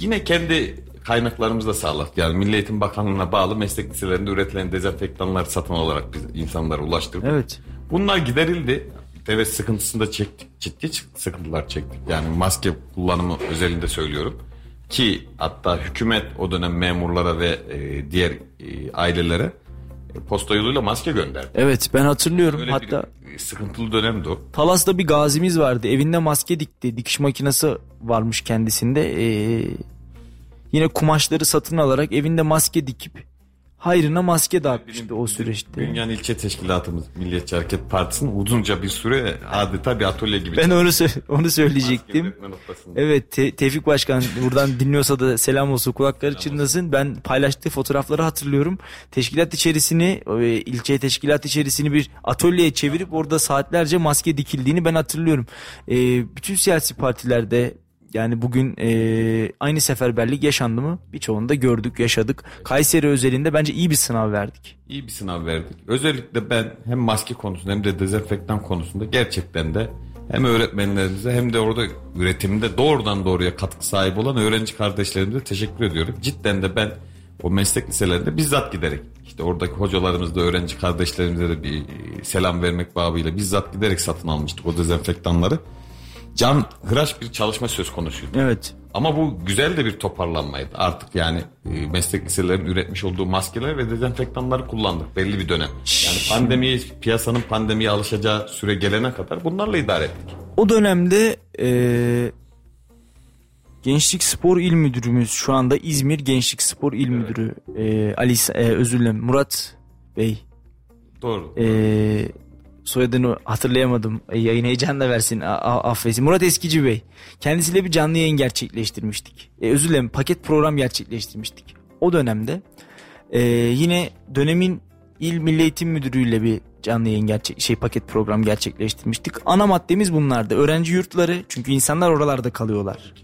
yine kendi kaynaklarımızla sağladık. Yani Milli Eğitim Bakanlığı'na bağlı meslek liselerinde üretilen dezenfektanlar satın olarak biz insanlara ulaştırdık. Evet. Bunlar giderildi. Evet sıkıntısını da çektik. Ciddi sıkıntılar çektik. Yani maske kullanımı özelinde söylüyorum. Ki hatta hükümet o dönem memurlara ve e, diğer e, ailelere posta yoluyla maske gönderdi. Evet ben hatırlıyorum. Öyle Hatta bir sıkıntılı dönemdi o. Talas'ta bir gazimiz vardı. Evinde maske dikti. Dikiş makinesi varmış kendisinde. Ee, yine kumaşları satın alarak evinde maske dikip hayrına maske dağıtmıştı o süreçte. Bünyan İlçe Teşkilatımız Milliyetçi Hareket Partisi'nin uzunca bir süre adeta bir atölye gibi. Ben onu onu söyleyecektim. Evet Te- Tevfik Başkan buradan dinliyorsa da selam olsun kulakları çınlasın. Ben paylaştığı fotoğrafları hatırlıyorum. Teşkilat içerisini e, ilçe teşkilat içerisini bir atölyeye çevirip orada saatlerce maske dikildiğini ben hatırlıyorum. E, bütün siyasi partilerde yani bugün e, aynı seferberlik yaşandı mı? Birçoğunda gördük, yaşadık. Kayseri özelinde bence iyi bir sınav verdik. İyi bir sınav verdik. Özellikle ben hem maske konusunda hem de dezenfektan konusunda gerçekten de hem öğretmenlerimize hem de orada üretimde doğrudan doğruya katkı sahibi olan öğrenci kardeşlerimize teşekkür ediyorum. Cidden de ben o meslek liselerinde bizzat giderek işte oradaki hocalarımızda öğrenci kardeşlerimize de bir selam vermek babıyla bizzat giderek satın almıştık o dezenfektanları. Can hıraş bir çalışma söz konusuydu. Evet. Ama bu güzel de bir toparlanmaydı. Artık yani e, meslek liselerinin üretmiş olduğu maskeler ve dezenfektanları kullandık belli bir dönem. Yani pandemiye, piyasanın pandemiye alışacağı süre gelene kadar bunlarla idare ettik. O dönemde e, Gençlik Spor İl Müdürümüz şu anda İzmir Gençlik Spor İl Müdürü e, Ali e, özür dilerim Murat Bey. Doğru. E, soyadını hatırlayamadım. E, yayın heyecanla versin. A- a- affetsin. Murat Eskici Bey. Kendisiyle bir canlı yayın gerçekleştirmiştik. E, özür dilerim paket program gerçekleştirmiştik. O dönemde e, yine dönemin İl Milli Eğitim Müdürü'yle bir canlı yayın gerçek şey paket program gerçekleştirmiştik. Ana maddemiz bunlardı. Öğrenci yurtları çünkü insanlar oralarda kalıyorlar.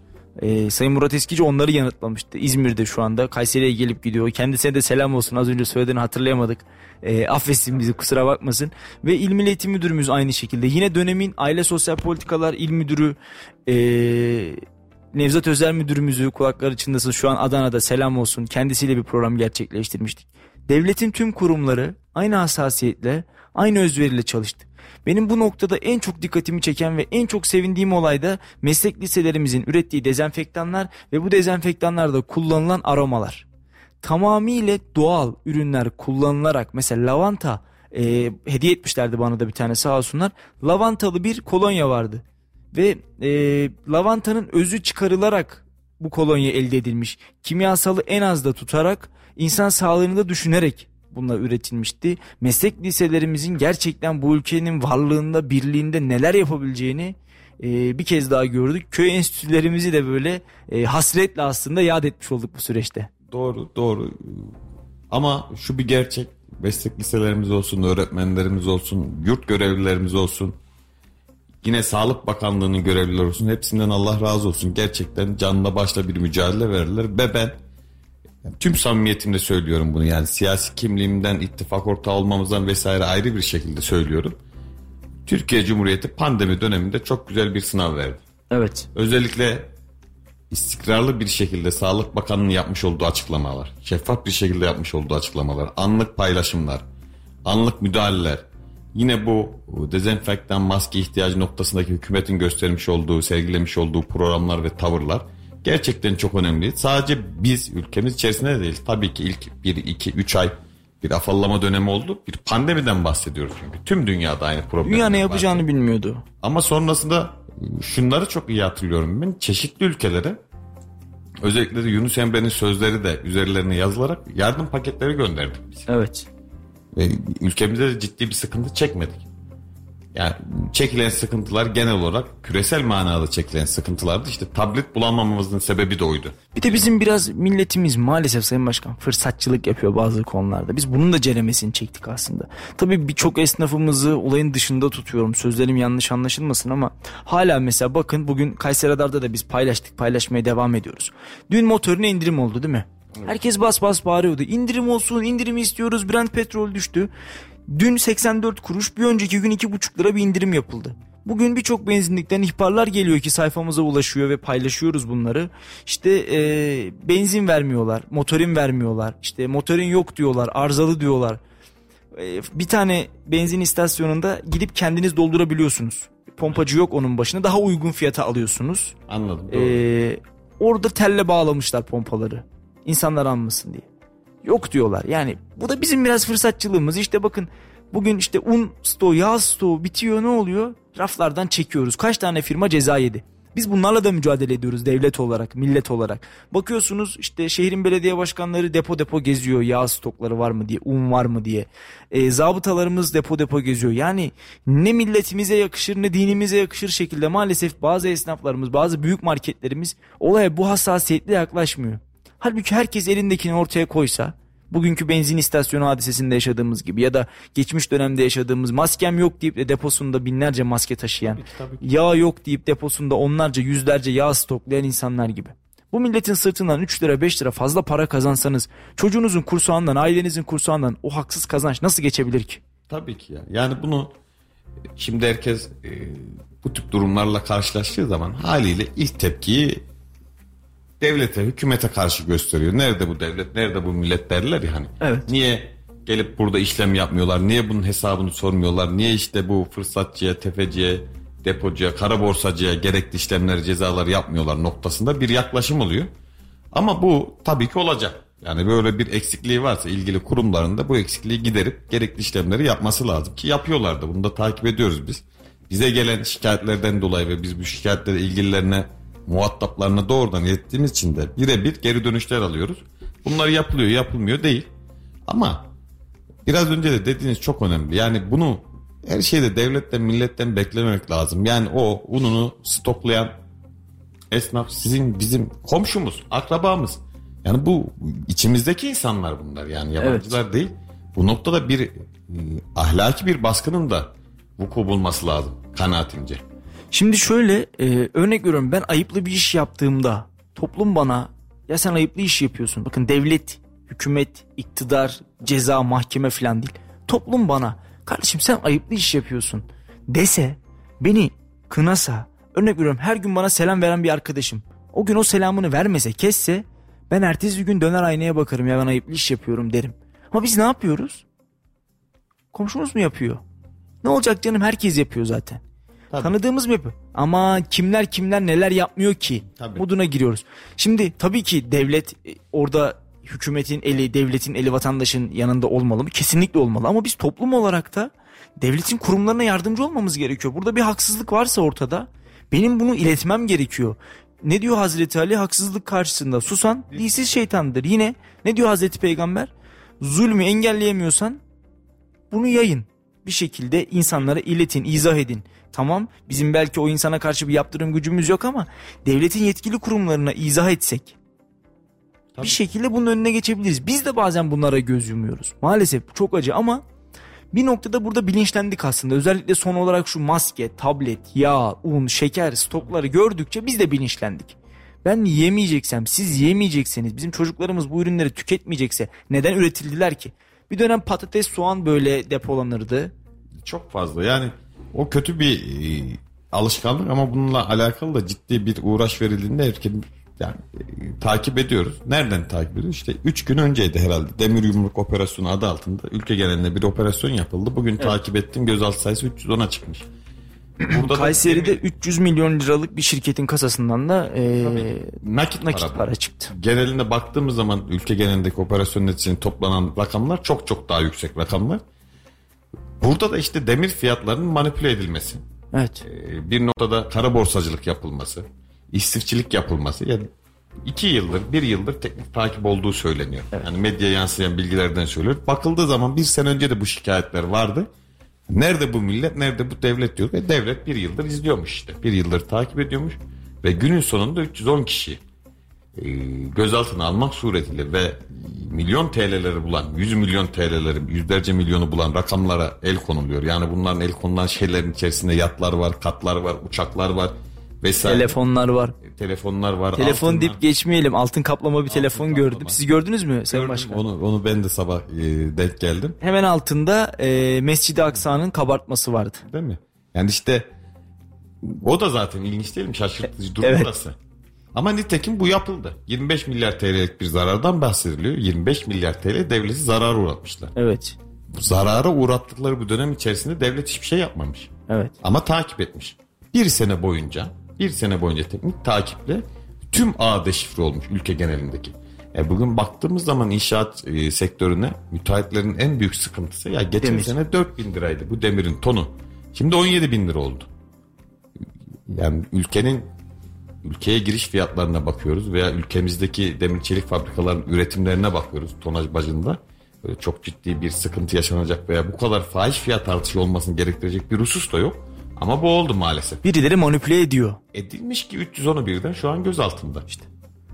Ee, Sayın Murat Eskici onları yanıtlamıştı. İzmir'de şu anda Kayseri'ye gelip gidiyor. Kendisine de selam olsun. Az önce söylediğini hatırlayamadık. Ee, affetsin bizi kusura bakmasın. Ve İl Milli Müdürümüz aynı şekilde. Yine dönemin Aile Sosyal Politikalar İl Müdürü ee, Nevzat Özel Müdürümüzü kulakları çınlasın şu an Adana'da selam olsun. Kendisiyle bir program gerçekleştirmiştik. Devletin tüm kurumları aynı hassasiyetle, aynı özveriyle çalıştı. Benim bu noktada en çok dikkatimi çeken ve en çok sevindiğim olay da meslek liselerimizin ürettiği dezenfektanlar ve bu dezenfektanlarda kullanılan aromalar. Tamamıyla doğal ürünler kullanılarak mesela lavanta e, hediye etmişlerdi bana da bir tane sağ olsunlar. Lavantalı bir kolonya vardı ve e, lavantanın özü çıkarılarak bu kolonya elde edilmiş. Kimyasalı en az da tutarak insan sağlığını da düşünerek bunlar üretilmişti. Meslek liselerimizin gerçekten bu ülkenin varlığında, birliğinde neler yapabileceğini e, bir kez daha gördük. Köy enstitülerimizi de böyle e, hasretle aslında yad etmiş olduk bu süreçte. Doğru doğru. Ama şu bir gerçek. Meslek liselerimiz olsun, öğretmenlerimiz olsun, yurt görevlilerimiz olsun. Yine Sağlık Bakanlığı'nın görevlileri olsun. Hepsinden Allah razı olsun. Gerçekten canla başla bir mücadele verirler. Ve ben tüm samimiyetimle söylüyorum bunu. Yani siyasi kimliğimden, ittifak ortağı olmamızdan vesaire ayrı bir şekilde söylüyorum. Türkiye Cumhuriyeti pandemi döneminde çok güzel bir sınav verdi. Evet. Özellikle istikrarlı bir şekilde Sağlık Bakanı'nın yapmış olduğu açıklamalar, şeffaf bir şekilde yapmış olduğu açıklamalar, anlık paylaşımlar, anlık müdahaleler, yine bu dezenfektan maske ihtiyacı noktasındaki hükümetin göstermiş olduğu, sergilemiş olduğu programlar ve tavırlar gerçekten çok önemli. Sadece biz ülkemiz içerisinde de değil. Tabii ki ilk 1, 2, 3 ay bir afallama dönemi oldu. Bir pandemiden bahsediyoruz çünkü. Tüm dünyada aynı problem. Dünya ne yapacağını bilmiyordu. Ama sonrasında şunları çok iyi hatırlıyorum ben. Çeşitli ülkelere özellikle de Yunus Emre'nin sözleri de üzerlerine yazılarak yardım paketleri gönderdik biz. Evet. Ve ülkemizde de ciddi bir sıkıntı çekmedik. Yani çekilen sıkıntılar genel olarak küresel manada çekilen sıkıntılardı. İşte tablet bulamamamızın sebebi de oydu. Bir de bizim biraz milletimiz maalesef Sayın Başkan fırsatçılık yapıyor bazı konularda. Biz bunun da ceremesini çektik aslında. Tabii birçok esnafımızı olayın dışında tutuyorum. Sözlerim yanlış anlaşılmasın ama hala mesela bakın bugün Kayseri Radar'da da biz paylaştık paylaşmaya devam ediyoruz. Dün motoruna indirim oldu değil mi? Herkes bas bas bağırıyordu. İndirim olsun, indirim istiyoruz. Brent petrol düştü. Dün 84 kuruş, bir önceki gün 2,5 lira bir indirim yapıldı. Bugün birçok benzinlikten ihbarlar geliyor ki sayfamıza ulaşıyor ve paylaşıyoruz bunları. İşte e, benzin vermiyorlar, motorin vermiyorlar, işte motorin yok diyorlar, arızalı diyorlar. E, bir tane benzin istasyonunda gidip kendiniz doldurabiliyorsunuz. Pompacı yok onun başına daha uygun fiyata alıyorsunuz. Anladım. Doğru. E, orada telle bağlamışlar pompaları. İnsanlar almasın diye. Yok diyorlar. Yani bu da bizim biraz fırsatçılığımız. İşte bakın bugün işte un stoğu, yağ stoğu bitiyor ne oluyor? Raflardan çekiyoruz. Kaç tane firma ceza yedi? Biz bunlarla da mücadele ediyoruz devlet olarak, millet olarak. Bakıyorsunuz işte şehrin belediye başkanları depo depo geziyor. Yağ stokları var mı diye, un var mı diye. E, zabıtalarımız depo depo geziyor. Yani ne milletimize yakışır ne dinimize yakışır şekilde maalesef bazı esnaflarımız, bazı büyük marketlerimiz olaya bu hassasiyetle yaklaşmıyor. Halbuki herkes elindekini ortaya koysa bugünkü benzin istasyonu hadisesinde yaşadığımız gibi ya da geçmiş dönemde yaşadığımız maskem yok deyip de deposunda binlerce maske taşıyan, yağ yok deyip deposunda onlarca yüzlerce yağ stoklayan insanlar gibi. Bu milletin sırtından 3 lira 5 lira fazla para kazansanız çocuğunuzun kursağından ailenizin kursağından o haksız kazanç nasıl geçebilir ki? Tabii ki ya. Yani bunu şimdi herkes e, bu tip durumlarla karşılaştığı zaman haliyle ilk tepkiyi devlete, hükümete karşı gösteriyor. Nerede bu devlet, nerede bu millet derler ya hani. Evet. Niye gelip burada işlem yapmıyorlar? Niye bunun hesabını sormuyorlar? Niye işte bu fırsatçıya, tefeciye, depocuya, kara borsacıya gerekli işlemleri, cezaları yapmıyorlar noktasında bir yaklaşım oluyor. Ama bu tabii ki olacak. Yani böyle bir eksikliği varsa ilgili kurumlarında bu eksikliği giderip gerekli işlemleri yapması lazım ki yapıyorlar da bunu da takip ediyoruz biz. Bize gelen şikayetlerden dolayı ve biz bu şikayetleri ilgililerine muhataplarına doğrudan ilettiğimiz için de birebir geri dönüşler alıyoruz. Bunlar yapılıyor yapılmıyor değil. Ama biraz önce de dediğiniz çok önemli. Yani bunu her şeyde devletten milletten beklememek lazım. Yani o ununu stoklayan esnaf sizin bizim komşumuz, akrabamız. Yani bu içimizdeki insanlar bunlar yani yabancılar evet. değil. Bu noktada bir e, ahlaki bir baskının da vuku bulması lazım kanaatimce. Şimdi şöyle e, örnek veriyorum ben ayıplı bir iş yaptığımda toplum bana ya sen ayıplı iş yapıyorsun. Bakın devlet, hükümet, iktidar, ceza, mahkeme falan değil. Toplum bana kardeşim sen ayıplı iş yapıyorsun dese beni kınasa örnek veriyorum her gün bana selam veren bir arkadaşım o gün o selamını vermese kesse ben ertesi gün döner aynaya bakarım ya ben ayıplı iş yapıyorum derim. Ama biz ne yapıyoruz? Komşumuz mu yapıyor? Ne olacak canım herkes yapıyor zaten. Tabii. Tanıdığımız mı yapıyor? Ama kimler kimler neler yapmıyor ki? Tabii. Moduna giriyoruz. Şimdi tabii ki devlet e, orada hükümetin eli, devletin eli vatandaşın yanında olmalı mı? Kesinlikle olmalı. Ama biz toplum olarak da devletin kurumlarına yardımcı olmamız gerekiyor. Burada bir haksızlık varsa ortada benim bunu iletmem gerekiyor. Ne diyor Hazreti Ali? Haksızlık karşısında susan dilsiz şeytandır. Yine ne diyor Hazreti Peygamber? Zulmü engelleyemiyorsan bunu yayın. Bir şekilde insanlara iletin, izah edin. Tamam bizim belki o insana karşı bir yaptırım gücümüz yok ama devletin yetkili kurumlarına izah etsek Tabii. bir şekilde bunun önüne geçebiliriz. Biz de bazen bunlara göz yumuyoruz. Maalesef çok acı ama bir noktada burada bilinçlendik aslında. Özellikle son olarak şu maske, tablet, yağ, un, şeker stokları gördükçe biz de bilinçlendik. Ben yemeyeceksem, siz yemeyecekseniz, bizim çocuklarımız bu ürünleri tüketmeyecekse neden üretildiler ki? Bir dönem patates, soğan böyle depolanırdı. Çok fazla yani o kötü bir e, alışkanlık ama bununla alakalı da ciddi bir uğraş verildiğinde herkes yani e, takip ediyoruz. Nereden takip ediyoruz? İşte 3 gün önceydi herhalde. Demir yumruk operasyonu adı altında ülke genelinde bir operasyon yapıldı. Bugün evet. takip ettim gözaltı sayısı 310'a çıkmış. Burada Kayseri'de demir... 300 milyon liralık bir şirketin kasasından da e, nakit, nakit para, para çıktı. Geneline baktığımız zaman ülke genelindeki operasyonlar için toplanan rakamlar çok çok daha yüksek rakamlar. Burada da işte demir fiyatlarının manipüle edilmesi. Evet. E, bir noktada kara borsacılık yapılması, istifçilik yapılması. Yani iki yıldır, bir yıldır teknik takip olduğu söyleniyor. Evet. Yani medya yansıyan bilgilerden söylüyor. Bakıldığı zaman bir sene önce de bu şikayetler vardı. Nerede bu millet, nerede bu devlet diyor. Ve devlet bir yıldır izliyormuş işte. Bir yıldır takip ediyormuş. Ve günün sonunda 310 kişi e, gözaltına almak suretiyle ve milyon TL'leri bulan, 100 milyon TL'leri, yüzlerce milyonu bulan rakamlara el konuluyor. Yani bunların el konulan şeylerin içerisinde yatlar var, katlar var, uçaklar var vesaire. Telefonlar var. E, telefonlar var. Telefon altınlar. dip geçmeyelim. Altın kaplama bir altın telefon kaplama. gördüm. Siz gördünüz mü Sayın Başkan? Onu, onu ben de sabah e, denk geldim. Hemen altında e, Mescid-i Aksa'nın kabartması vardı. Değil mi? Yani işte o da zaten ilginç değil mi? Şaşırtıcı durum evet. burası. Ama nitekim bu yapıldı. 25 milyar TL'lik bir zarardan bahsediliyor. 25 milyar TL devleti zarar uğratmışlar. Evet. Bu zarara uğrattıkları bu dönem içerisinde devlet hiçbir şey yapmamış. Evet. Ama takip etmiş. Bir sene boyunca, bir sene boyunca teknik takiple tüm ağ deşifre olmuş ülke genelindeki. E bugün baktığımız zaman inşaat e, sektörüne müteahhitlerin en büyük sıkıntısı ya geçen Demir. sene 4 bin liraydı bu demirin tonu. Şimdi 17 bin lira oldu. Yani ülkenin ülkeye giriş fiyatlarına bakıyoruz veya ülkemizdeki demir çelik fabrikaların üretimlerine bakıyoruz tonaj bacında. Böyle çok ciddi bir sıkıntı yaşanacak veya bu kadar fahiş fiyat artışı olmasını gerektirecek bir husus da yok. Ama bu oldu maalesef. Birileri manipüle ediyor. Edilmiş ki 310'u birden şu an gözaltında. İşte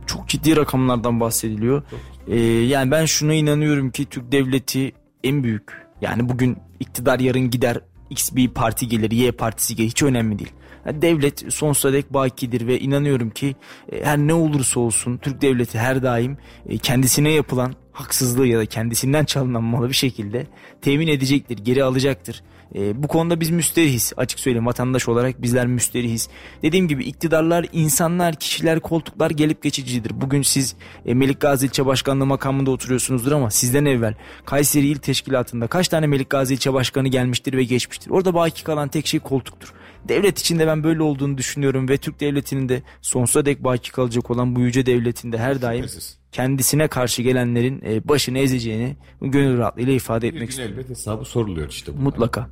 çok ciddi rakamlardan bahsediliyor. Ee, yani ben şuna inanıyorum ki Türk devleti en büyük. Yani bugün iktidar yarın gider X bir parti gelir, Y partisi gelir hiç önemli değil. Devlet sonsuza dek bakidir ve inanıyorum ki e, her ne olursa olsun Türk devleti her daim e, kendisine yapılan haksızlığı ya da kendisinden çalınan malı bir şekilde temin edecektir, geri alacaktır. E, bu konuda biz müsterihiz. Açık söyleyeyim vatandaş olarak bizler müsterihiz. Dediğim gibi iktidarlar, insanlar, kişiler, koltuklar gelip geçicidir. Bugün siz e, Melik Gazi İlçe Başkanlığı makamında oturuyorsunuzdur ama sizden evvel Kayseri İl Teşkilatı'nda kaç tane Melik Gazi İlçe Başkanı gelmiştir ve geçmiştir. Orada baki kalan tek şey koltuktur. Devlet içinde ben böyle olduğunu düşünüyorum ve Türk devletinin de sonsuza dek baki kalacak olan bu yüce devletinde her daim kendisine karşı gelenlerin e, başını ezeceğini gönül rahatlığıyla ifade etmek istiyorum. Elbet hesabı soruluyor işte. Bunlar. Mutlaka.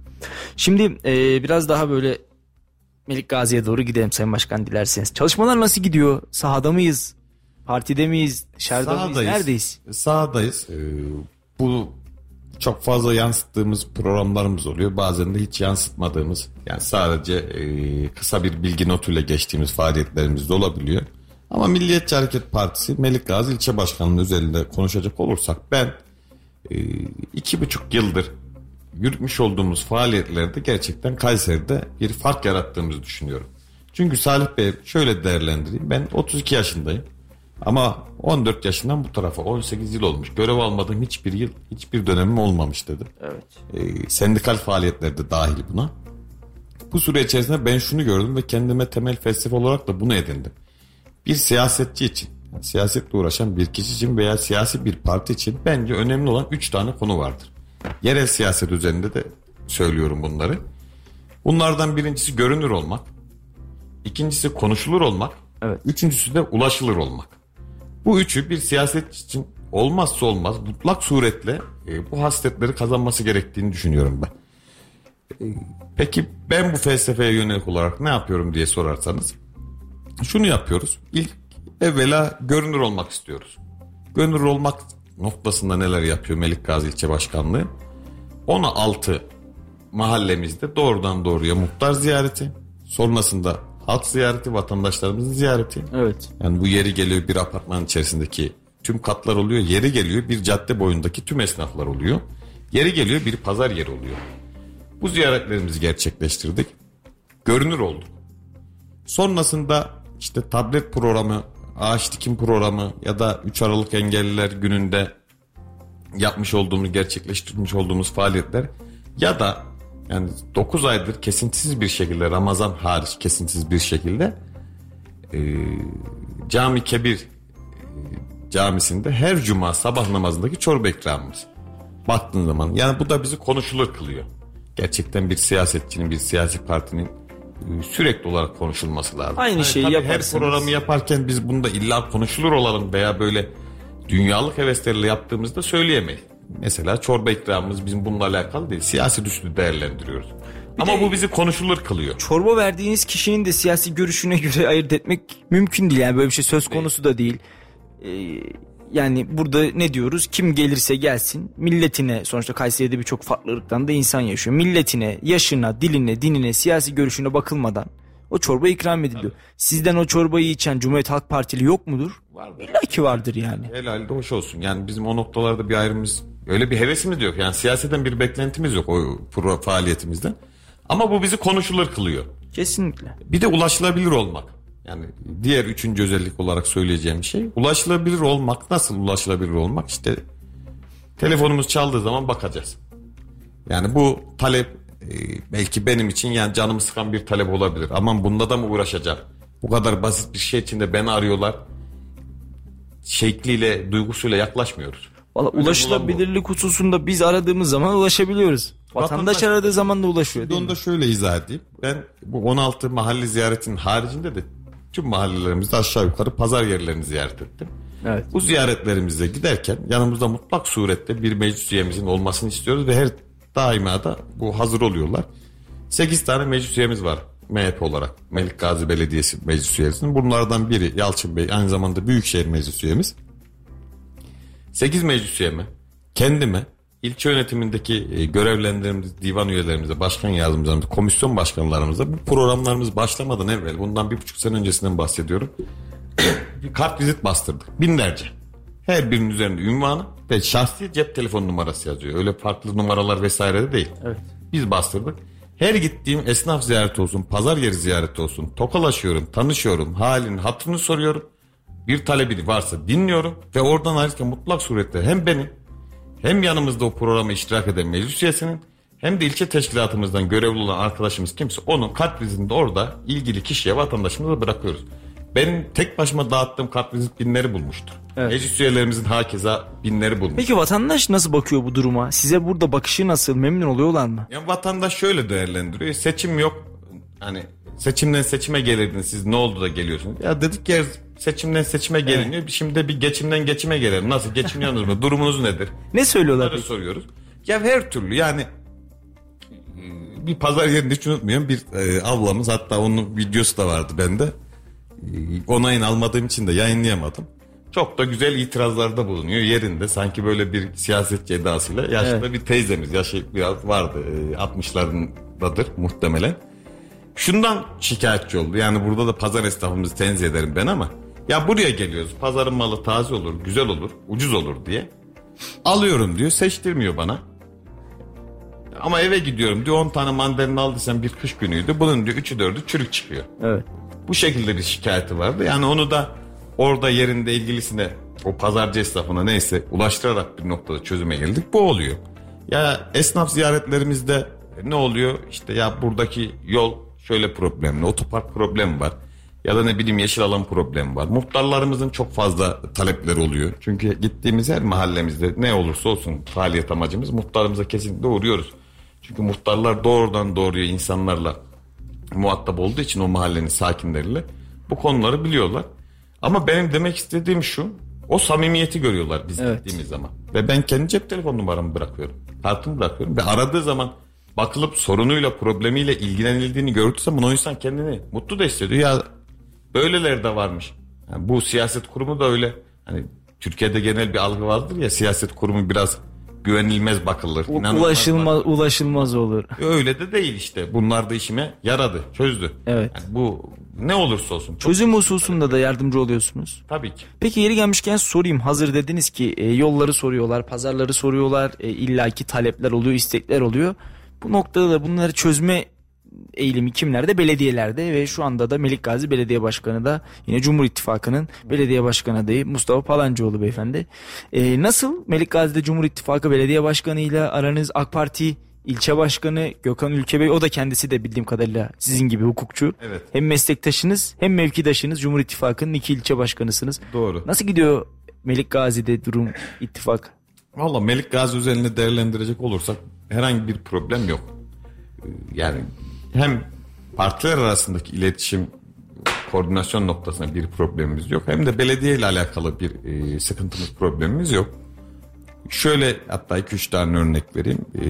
Şimdi e, biraz daha böyle Melik Gazi'ye doğru gidelim Sayın Başkan dilerseniz. Çalışmalar nasıl gidiyor? Sahada mıyız? Partide miyiz? Dışarıda Sahadayız. mıyız? Neredeyiz? Sahadayız. Ee, bu çok fazla yansıttığımız programlarımız oluyor. Bazen de hiç yansıtmadığımız yani sadece e, kısa bir bilgi notuyla geçtiğimiz faaliyetlerimiz de olabiliyor. Ama Milliyetçi Hareket Partisi Melik Gazi İlçe Başkanlığı üzerinde konuşacak olursak ben e, iki buçuk yıldır yürütmüş olduğumuz faaliyetlerde gerçekten Kayseri'de bir fark yarattığımızı düşünüyorum. Çünkü Salih Bey şöyle değerlendireyim ben 32 yaşındayım. Ama 14 yaşından bu tarafa 18 yıl olmuş. Görev almadığım hiçbir yıl, hiçbir dönemim olmamış dedi. Evet. Ee, sendikal faaliyetler de dahil buna. Bu süre içerisinde ben şunu gördüm ve kendime temel felsefe olarak da bunu edindim. Bir siyasetçi için, yani siyasetle uğraşan bir kişi için veya siyasi bir parti için bence önemli olan 3 tane konu vardır. Yerel siyaset üzerinde de söylüyorum bunları. Bunlardan birincisi görünür olmak. İkincisi konuşulur olmak. Evet. Üçüncüsü de ulaşılır olmak. Bu üçü bir siyasetçi için olmazsa olmaz mutlak suretle e, bu hasletleri kazanması gerektiğini düşünüyorum ben. E, peki ben bu felsefeye yönelik olarak ne yapıyorum diye sorarsanız şunu yapıyoruz. İlk evvela görünür olmak istiyoruz. Görünür olmak noktasında neler yapıyor Melik Gazi İlçe Başkanlığı? 16 mahallemizde doğrudan doğruya muhtar ziyareti, sonrasında halk ziyareti, vatandaşlarımızın ziyareti. Evet. Yani bu yeri geliyor bir apartman içerisindeki tüm katlar oluyor. Yeri geliyor bir cadde boyundaki tüm esnaflar oluyor. Yeri geliyor bir pazar yeri oluyor. Bu ziyaretlerimizi gerçekleştirdik. Görünür olduk. Sonrasında işte tablet programı, ağaç dikim programı ya da 3 Aralık Engelliler gününde yapmış olduğumuz, gerçekleştirmiş olduğumuz faaliyetler ya da yani 9 aydır kesintisiz bir şekilde Ramazan hariç kesintisiz bir şekilde e, Cami Kebir e, camisinde her cuma sabah namazındaki çorba ikramımız. Baktığın zaman yani bu da bizi konuşulur kılıyor. Gerçekten bir siyasetçinin bir siyasi partinin e, sürekli olarak konuşulması lazım. Aynı Yani şeyi tabii yaparsanız- Her programı yaparken biz bunda illa konuşulur olalım veya böyle dünyalık hevesleriyle yaptığımızda söyleyemeyiz. Mesela çorba ikramımız bizim bununla alakalı değil. Siyasi düşlü değerlendiriyoruz. Ama de- bu bizi konuşulur kılıyor. Çorba verdiğiniz kişinin de siyasi görüşüne göre ayırt etmek mümkün değil. Yani böyle bir şey söz konusu da değil. Ee, yani burada ne diyoruz? Kim gelirse gelsin milletine sonuçta Kayseri'de birçok farklı ırktan da insan yaşıyor. Milletine, yaşına, diline, dinine, siyasi görüşüne bakılmadan o çorba ikram ediliyor. Sizden o çorbayı içen Cumhuriyet Halk Partili yok mudur? Vardır. İlla ki vardır yani. Helal de hoş olsun. Yani bizim o noktalarda bir ayrımımız, öyle bir hevesimiz de yok. Yani siyaseten bir beklentimiz yok o pro faaliyetimizden. Ama bu bizi konuşulur kılıyor. Kesinlikle. Bir de ulaşılabilir olmak. Yani diğer üçüncü özellik olarak söyleyeceğim şey ulaşılabilir olmak. Nasıl ulaşılabilir olmak? İşte telefonumuz çaldığı zaman bakacağız. Yani bu talep e, belki benim için yani canımı sıkan bir talep olabilir. Aman bunda da mı uğraşacağım? Bu kadar basit bir şey için de beni arıyorlar. Şekliyle, duygusuyla yaklaşmıyoruz. Valla ulaşılabilirlik hususunda biz aradığımız zaman ulaşabiliyoruz. Vatandaş, Vatandaş- aradığı zaman da ulaşıyor onu da şöyle izah edeyim. Ben bu 16 mahalle ziyaretinin haricinde de tüm mahallelerimizde aşağı yukarı pazar yerlerini ziyaret ettim. Evet. Bu ziyaretlerimize giderken yanımızda mutlak surette bir meclis üyemizin olmasını istiyoruz ve her daima da bu hazır oluyorlar. 8 tane meclis üyemiz var MHP olarak. Melik Gazi Belediyesi meclis üyesinin. Bunlardan biri Yalçın Bey aynı zamanda Büyükşehir meclis üyemiz. 8 meclis üyeme, kendime, ilçe yönetimindeki e, görevlendirdiğimiz divan üyelerimize, başkan yardımcılarımıza, komisyon başkanlarımıza bu programlarımız başlamadan evvel, bundan bir buçuk sene öncesinden bahsediyorum. bir kart vizit bastırdık. Binlerce. Her birinin üzerinde ünvanı ve şahsi cep telefon numarası yazıyor. Öyle farklı numaralar vesaire de değil. Evet. Biz bastırdık. Her gittiğim esnaf ziyareti olsun, pazar yeri ziyareti olsun, tokalaşıyorum, tanışıyorum, halini, hatırını soruyorum. Bir talebi varsa dinliyorum ve oradan ayrıca mutlak surette hem benim hem yanımızda o programa iştirak eden meclis üyesinin hem de ilçe teşkilatımızdan görevli olan arkadaşımız kimse onun kart vizitini orada ilgili kişiye vatandaşımıza bırakıyoruz. Benim tek başıma dağıttığım kart vizit binleri bulmuştur. Evet. Meclis üyelerimizin hakeza binleri bulmuş. Peki vatandaş nasıl bakıyor bu duruma? Size burada bakışı nasıl? Memnun oluyorlar mı? Yani vatandaş şöyle değerlendiriyor. Seçim yok. Hani seçimden seçime gelirdiniz siz ne oldu da geliyorsunuz? Ya dedik ya seçimden seçime geliniyor. Şimdi de bir geçimden geçime gelelim. Nasıl geçiniyorsunuz mu? Durumunuz nedir? Ne söylüyorlar Bunları peki? soruyoruz. Ya her türlü yani e, bir pazar yerinde hiç unutmuyorum bir e, ablamız hatta onun videosu da vardı bende. E, onayını almadığım için de yayınlayamadım. Çok da güzel itirazlarda bulunuyor yerinde. Sanki böyle bir siyasetçi edasıyla. Yaşlı Evet. bir teyzemiz. Yaşı biraz vardı. E, 60'larındadır muhtemelen. Şundan şikayetçi oldu. Yani burada da pazar esnafımızı tenzih ederim ben ama. Ya buraya geliyoruz. Pazarın malı taze olur, güzel olur, ucuz olur diye. Alıyorum diyor. Seçtirmiyor bana. Ama eve gidiyorum diyor 10 tane mandalina aldıysan bir kış günüydü. Bunun diyor 3'ü 4'ü çürük çıkıyor. Evet. Bu şekilde bir şikayeti vardı. Yani onu da orada yerinde ilgilisine o pazarcı esnafına neyse ulaştırarak bir noktada çözüme geldik. Bu oluyor. Ya esnaf ziyaretlerimizde ne oluyor? İşte ya buradaki yol şöyle problemli, otopark problemi var. Ya da ne bileyim yeşil alan problemi var. Muhtarlarımızın çok fazla talepleri oluyor. Çünkü gittiğimiz her mahallemizde ne olursa olsun faaliyet amacımız muhtarımıza kesinlikle uğruyoruz. Çünkü muhtarlar doğrudan doğruya insanlarla muhatap olduğu için o mahallenin sakinleriyle bu konuları biliyorlar. Ama benim demek istediğim şu. O samimiyeti görüyorlar biz Evet. gittiğimiz zaman. Ve ben kendi cep telefon numaramı bırakıyorum. Kartımı bırakıyorum. Ve aradığı zaman bakılıp sorunuyla problemiyle ilgilenildiğini gördüğü zaman o insan kendini mutlu da hissediyor. Ya böyleleri de varmış. Yani bu siyaset kurumu da öyle. Hani Türkiye'de genel bir algı vardır ya siyaset kurumu biraz güvenilmez bakılır. U- inanılmaz ulaşılmaz ulaşılmaz olur. Öyle de değil işte. Bunlar da işime yaradı, çözdü. Evet. Yani bu ne olursa olsun. Çözüm hususunda da yardımcı oluyorsunuz. tabii ki. Peki yeri gelmişken sorayım. Hazır dediniz ki e, yolları soruyorlar, pazarları soruyorlar, e, illaki talepler oluyor, istekler oluyor. Bu noktada da bunları çözme eğilimi kimlerde? Belediyelerde ve şu anda da Melik Gazi Belediye Başkanı da yine Cumhur İttifakı'nın belediye başkanı adayı Mustafa Palancıoğlu beyefendi. E, nasıl Melik Gazi'de Cumhur İttifakı Belediye Başkanı ile aranız AK Parti ilçe başkanı Gökhan Ülkebey o da kendisi de bildiğim kadarıyla sizin gibi hukukçu. Evet. Hem meslektaşınız hem mevkidaşınız Cumhur İttifakı'nın iki ilçe başkanısınız. Doğru. Nasıl gidiyor Melik Gazi'de durum ittifak? Valla Melik Gazi özelini değerlendirecek olursak herhangi bir problem yok. Ee, Yani hem partiler arasındaki iletişim koordinasyon noktasında bir problemimiz yok. Hem de belediye ile alakalı bir e, sıkıntımız problemimiz yok. Şöyle hatta 2-3 tane örnek vereyim. E,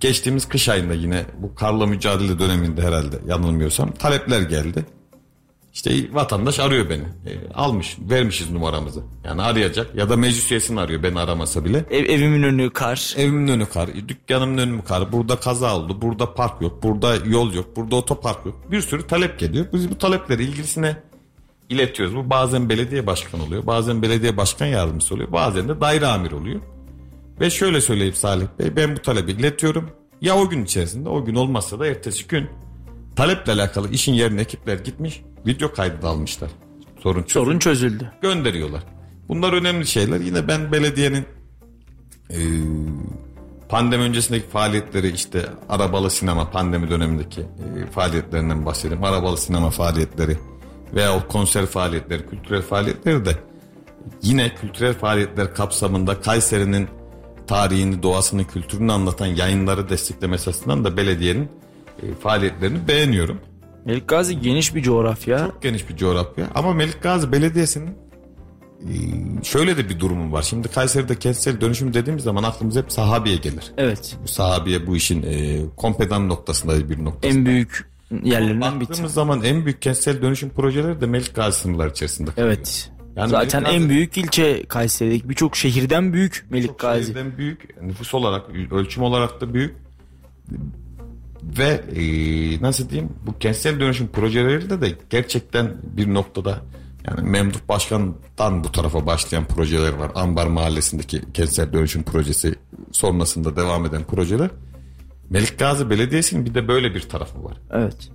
geçtiğimiz kış ayında yine bu karla mücadele döneminde herhalde yanılmıyorsam talepler geldi. İşte vatandaş arıyor beni. E, almış, vermişiz numaramızı. Yani arayacak ya da meclis üyesini arıyor beni aramasa bile. Ev, evimin önü kar. Evimin önü kar, dükkanımın önü kar. Burada kaza oldu, burada park yok, burada yol yok, burada otopark yok. Bir sürü talep geliyor. Biz bu talepleri ilgilisine iletiyoruz. Bu bazen belediye başkanı oluyor, bazen belediye başkan yardımcısı oluyor, bazen de daire amir oluyor. Ve şöyle söyleyeyim Salih Bey, ben bu talebi iletiyorum. Ya o gün içerisinde, o gün olmazsa da ertesi gün taleple alakalı işin yerine ekipler gitmiş, video kaydı da almışlar. Sorun çözüldü. Sorun çözüldü. Gönderiyorlar. Bunlar önemli şeyler. Yine ben belediyenin e, pandemi öncesindeki faaliyetleri işte arabalı sinema pandemi dönemindeki e, faaliyetlerinden bahsedeyim. Arabalı sinema faaliyetleri veya o konser faaliyetleri, kültürel faaliyetleri de yine kültürel faaliyetler kapsamında Kayseri'nin tarihini, doğasını, kültürünü anlatan yayınları desteklemesi açısından da belediyenin e, faaliyetlerini beğeniyorum. Melik Gazi geniş bir coğrafya. Çok geniş bir coğrafya ama Melik Gazi Belediyesi'nin e, şöyle de bir durumu var. Şimdi Kayseri'de kentsel dönüşüm dediğimiz zaman aklımız hep sahabiye gelir. Evet. Bu sahabiye bu işin e, kompedan noktasında bir noktası. En büyük yerlerinden bir Baktığımız zaman en büyük kentsel dönüşüm projeleri de Melik Gazi sınırları içerisinde. kalıyor. Evet. Yani Zaten Melik Gazi- en büyük ilçe Kayseri'deki birçok şehirden büyük Melik Gazi. şehirden büyük, nüfus olarak, ölçüm olarak da büyük. Ve e, nasıl diyeyim bu kentsel dönüşüm projeleriyle de gerçekten bir noktada yani Memduh Başkan'dan bu tarafa başlayan projeler var. Ambar Mahallesi'ndeki kentsel dönüşüm projesi sonrasında devam eden projeler. Melik Gazi Belediyesi'nin bir de böyle bir tarafı var. Evet.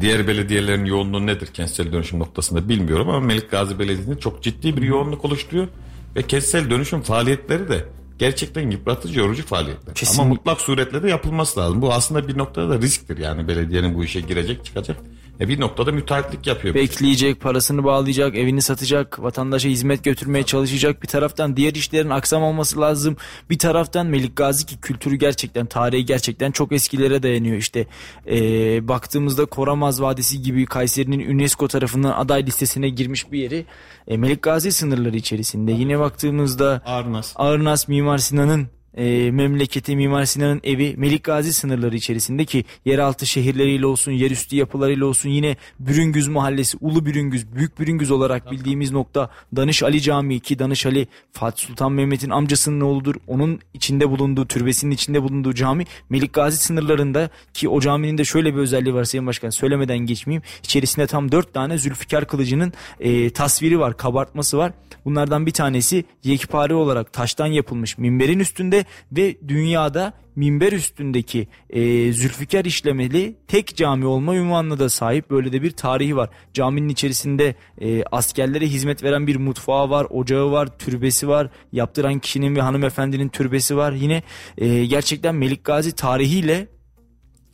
Diğer belediyelerin yoğunluğu nedir kentsel dönüşüm noktasında bilmiyorum ama Melik Gazi Belediyesi'nin çok ciddi bir yoğunluk oluşturuyor. Ve kentsel dönüşüm faaliyetleri de gerçekten yıpratıcı, yorucu faaliyetler. Kesinlikle. Ama mutlak suretle de yapılması lazım. Bu aslında bir noktada da risktir yani belediyenin bu işe girecek çıkacak. E bir noktada müteahhitlik yapıyor. Bekleyecek, parasını bağlayacak, evini satacak, vatandaşa hizmet götürmeye çalışacak. Bir taraftan diğer işlerin aksamaması lazım. Bir taraftan Melik Gazi ki kültürü gerçekten, tarihi gerçekten çok eskilere dayanıyor. İşte eee, baktığımızda Koramaz Vadisi gibi Kayseri'nin UNESCO tarafından aday listesine girmiş bir yeri. E, Melik Gazi sınırları içerisinde. Yine baktığımızda Arnas. Arnas Mimar Sinan'ın e, memleketi Mimar Sinan'ın evi Melik Gazi sınırları içerisinde ki yeraltı şehirleriyle olsun, yerüstü yapılarıyla olsun yine Bürüngüz Mahallesi, Ulu Bürüngüz, Büyük Bürüngüz olarak bildiğimiz nokta Danış Ali Camii ki Danış Ali Fatih Sultan Mehmet'in amcasının oğludur. Onun içinde bulunduğu, türbesinin içinde bulunduğu cami Melik Gazi sınırlarında ki o caminin de şöyle bir özelliği var Sayın Başkan söylemeden geçmeyeyim. İçerisinde tam dört tane Zülfikar Kılıcı'nın e, tasviri var, kabartması var. Bunlardan bir tanesi yekpare olarak taştan yapılmış minberin üstünde ve dünyada minber üstündeki e, Zülfikar işlemeli tek cami olma ünvanına da sahip böyle de bir tarihi var. Caminin içerisinde e, askerlere hizmet veren bir mutfağı var, ocağı var, türbesi var. Yaptıran kişinin ve hanımefendinin türbesi var. Yine e, gerçekten Melik Gazi tarihiyle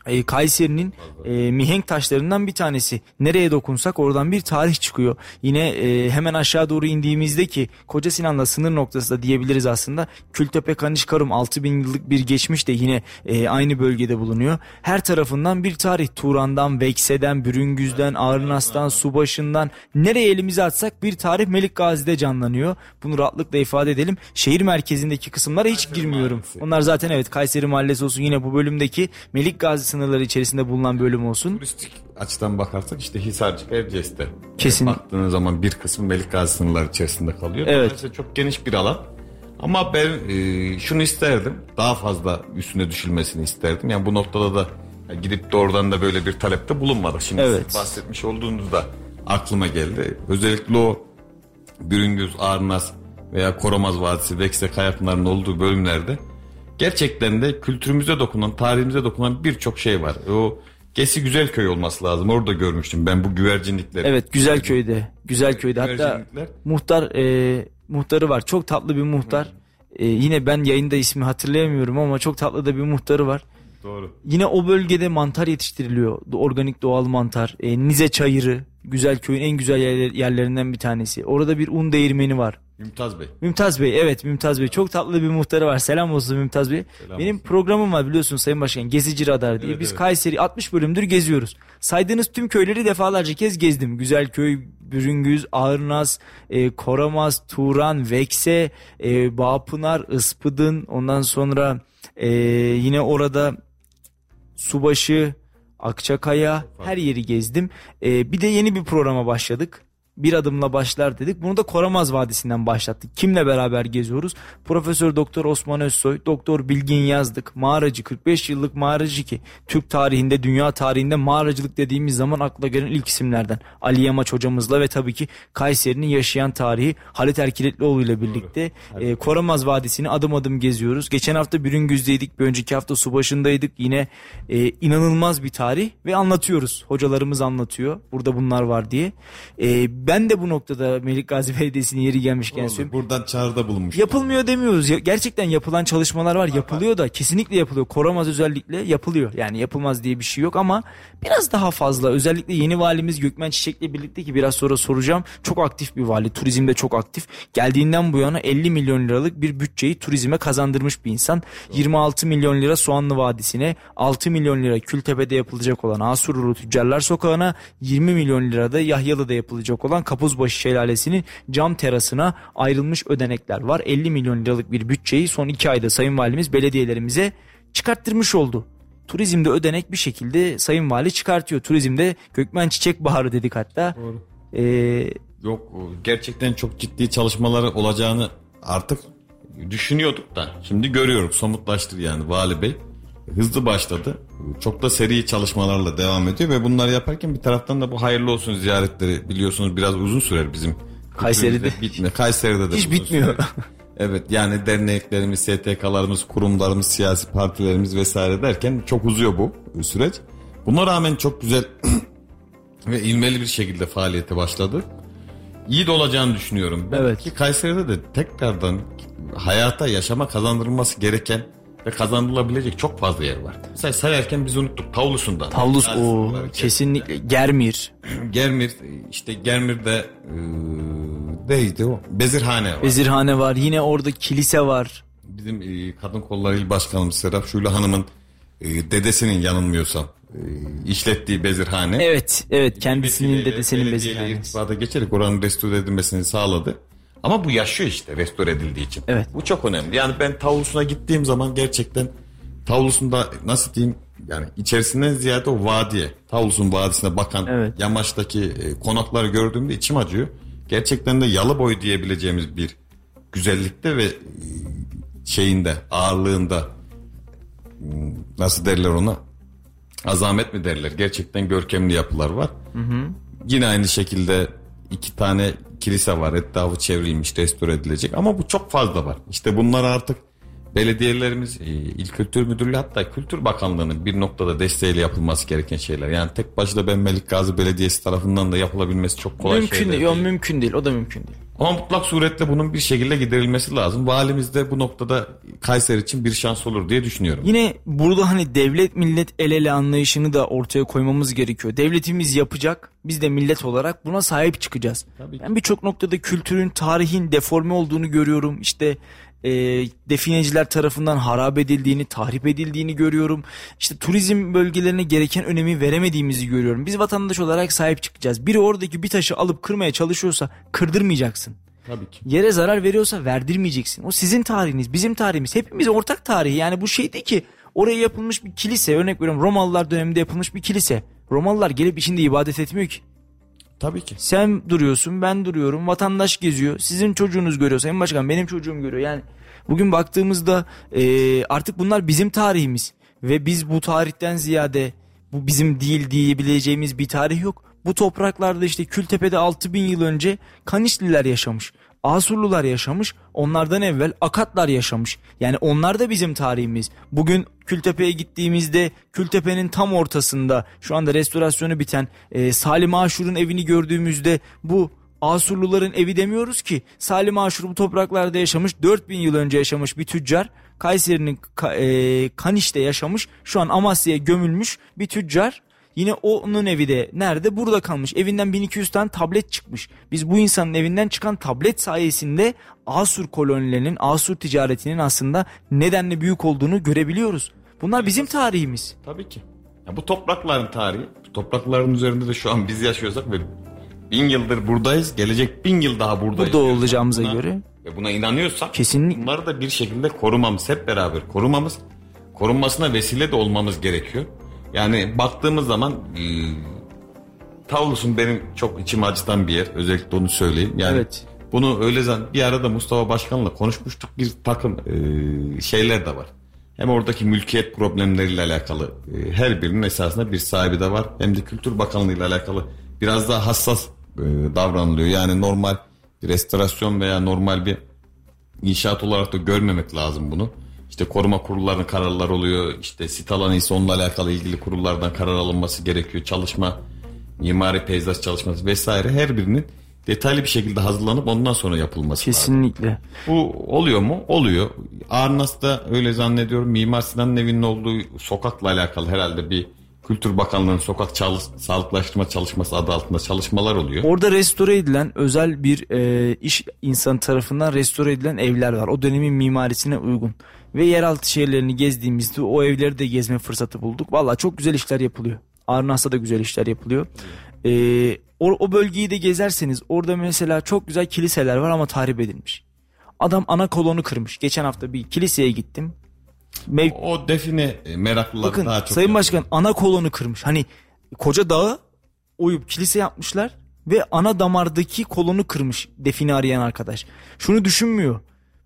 e, Kayseri'nin e, mihenk taşlarından bir tanesi. Nereye dokunsak oradan bir tarih çıkıyor. Yine e, hemen aşağı doğru indiğimizde ki Koca Sinan'la sınır noktası da diyebiliriz aslında. Kültepe Kanişkarum 6000 yıllık bir geçmiş de yine e, aynı bölgede bulunuyor. Her tarafından bir tarih. Turan'dan, Vekse'den, Bürüngüz'den, Ağrınas'tan, Subaşı'ndan nereye elimizi atsak bir tarih Melik Gazi'de canlanıyor. Bunu rahatlıkla ifade edelim. Şehir merkezindeki kısımlara hiç girmiyorum. Mahallesi. Onlar zaten evet Kayseri Mahallesi olsun yine bu bölümdeki Melik Gazi sınırları içerisinde bulunan bölüm olsun. Turistik açıdan bakarsak işte Hisarcık, Erciyes'te. Kesin. Baktığınız zaman bir kısmı Melik Gazi sınırları içerisinde kalıyor. Evet. Dolayısıyla çok geniş bir alan. Ama ben e, şunu isterdim. Daha fazla üstüne düşülmesini isterdim. Yani bu noktada da ya gidip doğrudan da böyle bir talepte bulunmadık. Şimdi Evet. siz bahsetmiş olduğunuzda aklıma geldi. Özellikle o Bürüngüz, Arnaz veya Koramaz Vadisi, Vekse Kayapınar'ın olduğu bölümlerde gerçekten de kültürümüze dokunan, tarihimize dokunan birçok şey var. O Gesi Güzelköy olması lazım. Orada görmüştüm ben bu güvercinlikleri. Evet Güzelköy'de. Güzelköy'de hatta muhtar e, muhtarı var. Çok tatlı bir muhtar. E, yine ben yayında ismi hatırlayamıyorum ama çok tatlı da bir muhtarı var. Doğru. Yine o bölgede mantar yetiştiriliyor. Organik doğal mantar. E, Nize çayırı Güzel köyün en güzel yerlerinden bir tanesi. Orada bir un değirmeni var. Mümtaz Bey. Mümtaz Bey evet Mümtaz Bey. Çok tatlı bir muhtarı var. Selam olsun Mümtaz Bey. Selam Benim olsun. programım var biliyorsun Sayın Başkan. Gezici Radar diye. Evet, Biz evet. Kayseri 60 bölümdür geziyoruz. Saydığınız tüm köyleri defalarca kez gezdim. Güzelköy, Bürüngüz, Ağırnaz, e, Koramaz, Turan, Vekse, e, Bağpınar, Ispıdın. Ondan sonra e, yine orada Subaşı, Akçakaya her yeri gezdim. E, bir de yeni bir programa başladık bir adımla başlar dedik. Bunu da Koramaz Vadisi'nden başlattık. Kimle beraber geziyoruz? Profesör Doktor Osman Özsoy, Doktor Bilgin Yazdık, mağaracı 45 yıllık mağaracı ki Türk tarihinde, dünya tarihinde mağaracılık dediğimiz zaman akla gelen ilk isimlerden. Ali Yamaç hocamızla ve tabii ki Kayseri'nin yaşayan tarihi Halit Erkiletlioğlu ile birlikte e, Koramaz Vadisi'ni adım adım geziyoruz. Geçen hafta Bürüngüz'deydik, bir önceki hafta Subaşı'ndaydık. Yine e, inanılmaz bir tarih ve anlatıyoruz. Hocalarımız anlatıyor. Burada bunlar var diye. E, ben de bu noktada Melik Gazi Belediyesi'nin yeri gelmişken söyleyeyim. Buradan çağrıda bulunmuş. Yapılmıyor demiyoruz. Ya, gerçekten yapılan çalışmalar var. Yapılıyor da kesinlikle yapılıyor. Koramaz özellikle yapılıyor. Yani yapılmaz diye bir şey yok ama biraz daha fazla. Özellikle yeni valimiz Gökmen Çiçek'le birlikte ki biraz sonra soracağım. Çok aktif bir vali. Turizmde çok aktif. Geldiğinden bu yana 50 milyon liralık bir bütçeyi turizme kazandırmış bir insan. 26 milyon lira Soğanlı Vadisi'ne, 6 milyon lira Kültepe'de yapılacak olan Asurulu Tüccarlar Sokağı'na, 20 milyon lira da Yahyalı'da yapılacak olan olan Kapuzbaşı Şelalesi'nin cam terasına ayrılmış ödenekler var. 50 milyon liralık bir bütçeyi son 2 ayda Sayın Valimiz belediyelerimize çıkarttırmış oldu. Turizmde ödenek bir şekilde Sayın Vali çıkartıyor. Turizmde Gökmen Çiçek Baharı dedik hatta. Doğru. Ee, Yok gerçekten çok ciddi çalışmaları olacağını artık düşünüyorduk da şimdi görüyoruz somutlaştır yani Vali Bey hızlı başladı. Çok da seri çalışmalarla devam ediyor ve bunları yaparken bir taraftan da bu hayırlı olsun ziyaretleri biliyorsunuz biraz uzun sürer bizim. Kayseri'de. Bitmiyor. Kayseri'de de Hiç bitmiyor. Evet yani derneklerimiz, STK'larımız, kurumlarımız, siyasi partilerimiz vesaire derken çok uzuyor bu süreç. Buna rağmen çok güzel ve ilmeli bir şekilde faaliyete başladı. İyi de olacağını düşünüyorum. Ben evet. ki Kayseri'de de tekrardan hayata yaşama kazandırılması gereken ve kazanılabilecek çok fazla yer var. Mesela sayarken biz unuttuk Tavlus'unda. Tavlus o kesinlikle Germir. Germir işte Germir'de e, neydi o? Bezirhane var. Bezirhane var. Yine orada kilise var. Bizim e, Kadın Kolları İl Başkanımız Serap Şule Hanım'ın e, dedesinin yanılmıyorsam e, işlettiği bezirhane. Evet, evet kendisinin dedesinin bezirhanesi. irtibata geçerek oranın restore edilmesini sağladı. Ama bu yaşıyor işte restore edildiği için. Evet. Bu çok önemli. Yani ben tavlusuna gittiğim zaman gerçekten tavlusunda nasıl diyeyim yani içerisinden ziyade o vadiye, tavlusun vadisine bakan evet. yamaçtaki e, konakları gördüğümde içim acıyor. Gerçekten de yalı boy diyebileceğimiz bir güzellikte ve e, şeyinde ağırlığında hmm, nasıl derler ona azamet mi derler gerçekten görkemli yapılar var. Hı hı. Yine aynı şekilde iki tane kilise var. Etrafı çevrilmiş, restore edilecek. Ama bu çok fazla var. İşte bunlar artık belediyelerimiz, e, İl Kültür Müdürlüğü hatta Kültür Bakanlığı'nın bir noktada desteğiyle yapılması gereken şeyler. Yani tek başına ben Melik Gazi Belediyesi tarafından da yapılabilmesi çok kolay mümkün şeyler değil. Yok mümkün değil. O da mümkün değil. Ama mutlak suretle bunun bir şekilde giderilmesi lazım. Valimiz de bu noktada Kayseri için bir şans olur diye düşünüyorum. Yine burada hani devlet millet el ele anlayışını da ortaya koymamız gerekiyor. Devletimiz yapacak. Biz de millet olarak buna sahip çıkacağız. Tabii Ben birçok noktada kültürün, tarihin deforme olduğunu görüyorum. İşte e, defineciler tarafından harap edildiğini, tahrip edildiğini görüyorum. İşte turizm bölgelerine gereken önemi veremediğimizi görüyorum. Biz vatandaş olarak sahip çıkacağız. Biri oradaki bir taşı alıp kırmaya çalışıyorsa kırdırmayacaksın. Tabii ki. Yere zarar veriyorsa verdirmeyeceksin. O sizin tarihiniz, bizim tarihimiz. Hepimiz ortak tarihi. Yani bu şey değil ki oraya yapılmış bir kilise. Örnek veriyorum Romalılar döneminde yapılmış bir kilise. Romalılar gelip içinde ibadet etmiyor ki. Tabii ki. Sen duruyorsun, ben duruyorum. Vatandaş geziyor. Sizin çocuğunuz görüyor. Sayın Başkan benim çocuğum görüyor. Yani bugün baktığımızda e, artık bunlar bizim tarihimiz. Ve biz bu tarihten ziyade bu bizim değil diyebileceğimiz bir tarih yok. Bu topraklarda işte Kültepe'de 6000 yıl önce Kanişliler yaşamış. Asurlular yaşamış, onlardan evvel Akatlar yaşamış. Yani onlar da bizim tarihimiz. Bugün Kültepe'ye gittiğimizde Kültepe'nin tam ortasında şu anda restorasyonu biten e, Salim Aşur'un evini gördüğümüzde bu Asurluların evi demiyoruz ki. Salim Aşur bu topraklarda yaşamış 4000 yıl önce yaşamış bir tüccar. Kayseri'nin e, Kaniş'te yaşamış şu an Amasya'ya gömülmüş bir tüccar Yine onun evi de nerede? Burada kalmış. Evinden 1200 tane tablet çıkmış. Biz bu insanın evinden çıkan tablet sayesinde Asur kolonilerinin, Asur ticaretinin aslında nedenle büyük olduğunu görebiliyoruz. Bunlar bizim tarihimiz. Tabii ki. Ya bu toprakların tarihi. Bu toprakların üzerinde de şu an biz yaşıyorsak ve bin yıldır buradayız. Gelecek bin yıl daha buradayız. Burada olacağımıza buna, göre. Ve buna inanıyorsak Kesinlikle. bunları da bir şekilde korumamız, hep beraber korumamız, korunmasına vesile de olmamız gerekiyor. Yani baktığımız zaman e, Tavlus'un benim çok içim acıtan bir yer. Özellikle onu söyleyeyim. Yani evet. Bunu öyle zan bir arada Mustafa Başkan'la konuşmuştuk. Bir takım e, şeyler de var. Hem oradaki mülkiyet problemleriyle alakalı e, her birinin esasında bir sahibi de var. Hem de Kültür Bakanlığı ile alakalı biraz daha hassas e, davranılıyor. Yani normal bir restorasyon veya normal bir inşaat olarak da görmemek lazım bunu. İşte koruma kurullarının kararları oluyor. İşte sit alanı ise onunla alakalı ilgili kurullardan karar alınması gerekiyor. Çalışma, mimari peyzaj çalışması vesaire her birinin detaylı bir şekilde hazırlanıp ondan sonra yapılması Kesinlikle. lazım. Bu oluyor mu? Oluyor. Arnas'ta öyle zannediyorum Mimar Sinan'ın evinin olduğu sokakla alakalı herhalde bir Kültür Bakanlığı'nın sokak çalış, sağlıklaştırma çalışması adı altında çalışmalar oluyor. Orada restore edilen özel bir e, iş insanı tarafından restore edilen evler var. O dönemin mimarisine uygun. Ve yeraltı şehirlerini gezdiğimizde o evleri de gezme fırsatı bulduk. Valla çok güzel işler yapılıyor. Arnas'ta da güzel işler yapılıyor. Ee, o, o bölgeyi de gezerseniz orada mesela çok güzel kiliseler var ama tahrip edilmiş. Adam ana kolonu kırmış. Geçen hafta bir kiliseye gittim. Mev... O define meraklılar Bakın, daha çok. Sayın yapıyor. Başkan ana kolonu kırmış. Hani koca dağı oyup kilise yapmışlar ve ana damardaki kolonu kırmış define arayan arkadaş. Şunu düşünmüyor.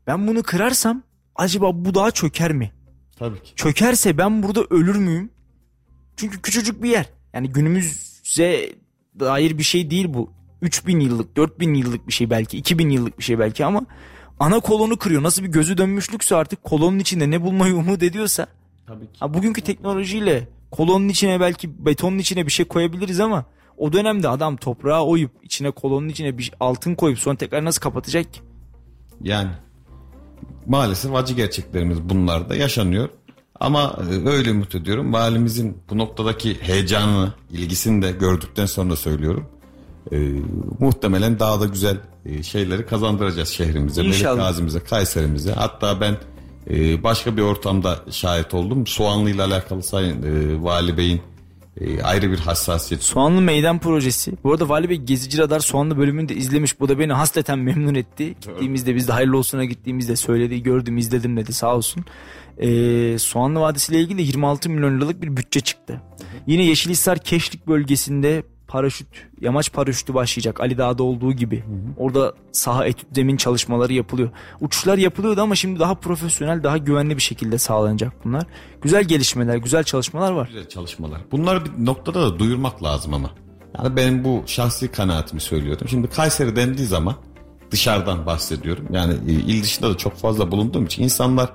Ben bunu kırarsam acaba bu dağ çöker mi? Tabii ki. Çökerse ben burada ölür müyüm? Çünkü küçücük bir yer. Yani günümüze dair bir şey değil bu. 3000 yıllık, 4000 yıllık bir şey belki, 2000 yıllık bir şey belki ama ana kolonu kırıyor. Nasıl bir gözü dönmüşlükse artık kolonun içinde ne bulmayı umut ediyorsa. Tabii ki. Ha, bugünkü teknolojiyle kolonun içine belki betonun içine bir şey koyabiliriz ama o dönemde adam toprağa oyup içine kolonun içine bir altın koyup sonra tekrar nasıl kapatacak ki? Yani maalesef acı gerçeklerimiz bunlar da yaşanıyor. Ama e, öyle umut ediyorum. Valimizin bu noktadaki heyecanını, ilgisini de gördükten sonra söylüyorum. Ee, muhtemelen daha da güzel e, şeyleri kazandıracağız şehrimize, İnşallah. Melik Gazi'mize, Kayserimize. Hatta ben e, başka bir ortamda şahit oldum. Soğanlı ile alakalı Sayın e, Vali Bey'in e, ayrı bir hassasiyet. Soğanlı Meydan Projesi. Bu arada Vali Bey Gezici Radar Soğanlı bölümünü de izlemiş. Bu da beni hasleten memnun etti. Gittiğimizde biz de hayırlı olsuna gittiğimizde söyledi, gördüm, izledim dedi sağ olsun. Ee, Soğanlı Vadisi ile ilgili 26 milyon liralık bir bütçe çıktı. Yine Yeşilhisar Keşlik bölgesinde paraşüt, yamaç paraşütü başlayacak Ali Dağ'da olduğu gibi. Hı hı. Orada saha etüt zemin çalışmaları yapılıyor. Uçuşlar yapılıyordu ama şimdi daha profesyonel, daha güvenli bir şekilde sağlanacak bunlar. Güzel gelişmeler, güzel çalışmalar var. Güzel çalışmalar. Bunları bir noktada da duyurmak lazım ama. Yani benim bu şahsi kanaatimi söylüyordum. Şimdi Kayseri dendiği zaman dışarıdan bahsediyorum. Yani e, il dışında da çok fazla bulunduğum için insanlar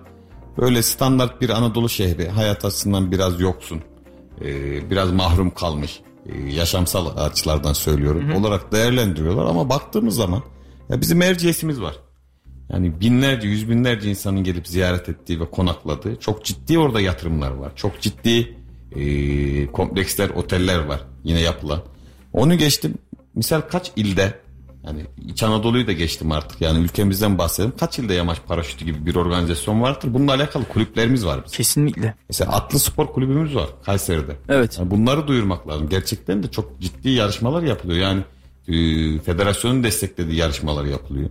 böyle standart bir Anadolu şehri hayat açısından biraz yoksun. E, biraz mahrum kalmış yaşamsal açılardan söylüyorum hı hı. olarak değerlendiriyorlar ama baktığımız zaman ya bizim merciyesimiz var. Yani binlerce, yüz binlerce insanın gelip ziyaret ettiği ve konakladığı çok ciddi orada yatırımlar var. Çok ciddi e, kompleksler, oteller var yine yapılan. Onu geçtim. Misal kaç ilde yani İç Anadolu'yu da geçtim artık. Yani ülkemizden bahsedelim. Kaç ilde yamaç paraşütü gibi bir organizasyon vardır. Bununla alakalı kulüplerimiz var. Bizim. Kesinlikle. Mesela Atlı Spor Kulübümüz var Kayseri'de. Evet. Yani bunları duyurmak lazım. Gerçekten de çok ciddi yarışmalar yapılıyor. Yani e, federasyonun desteklediği yarışmalar yapılıyor.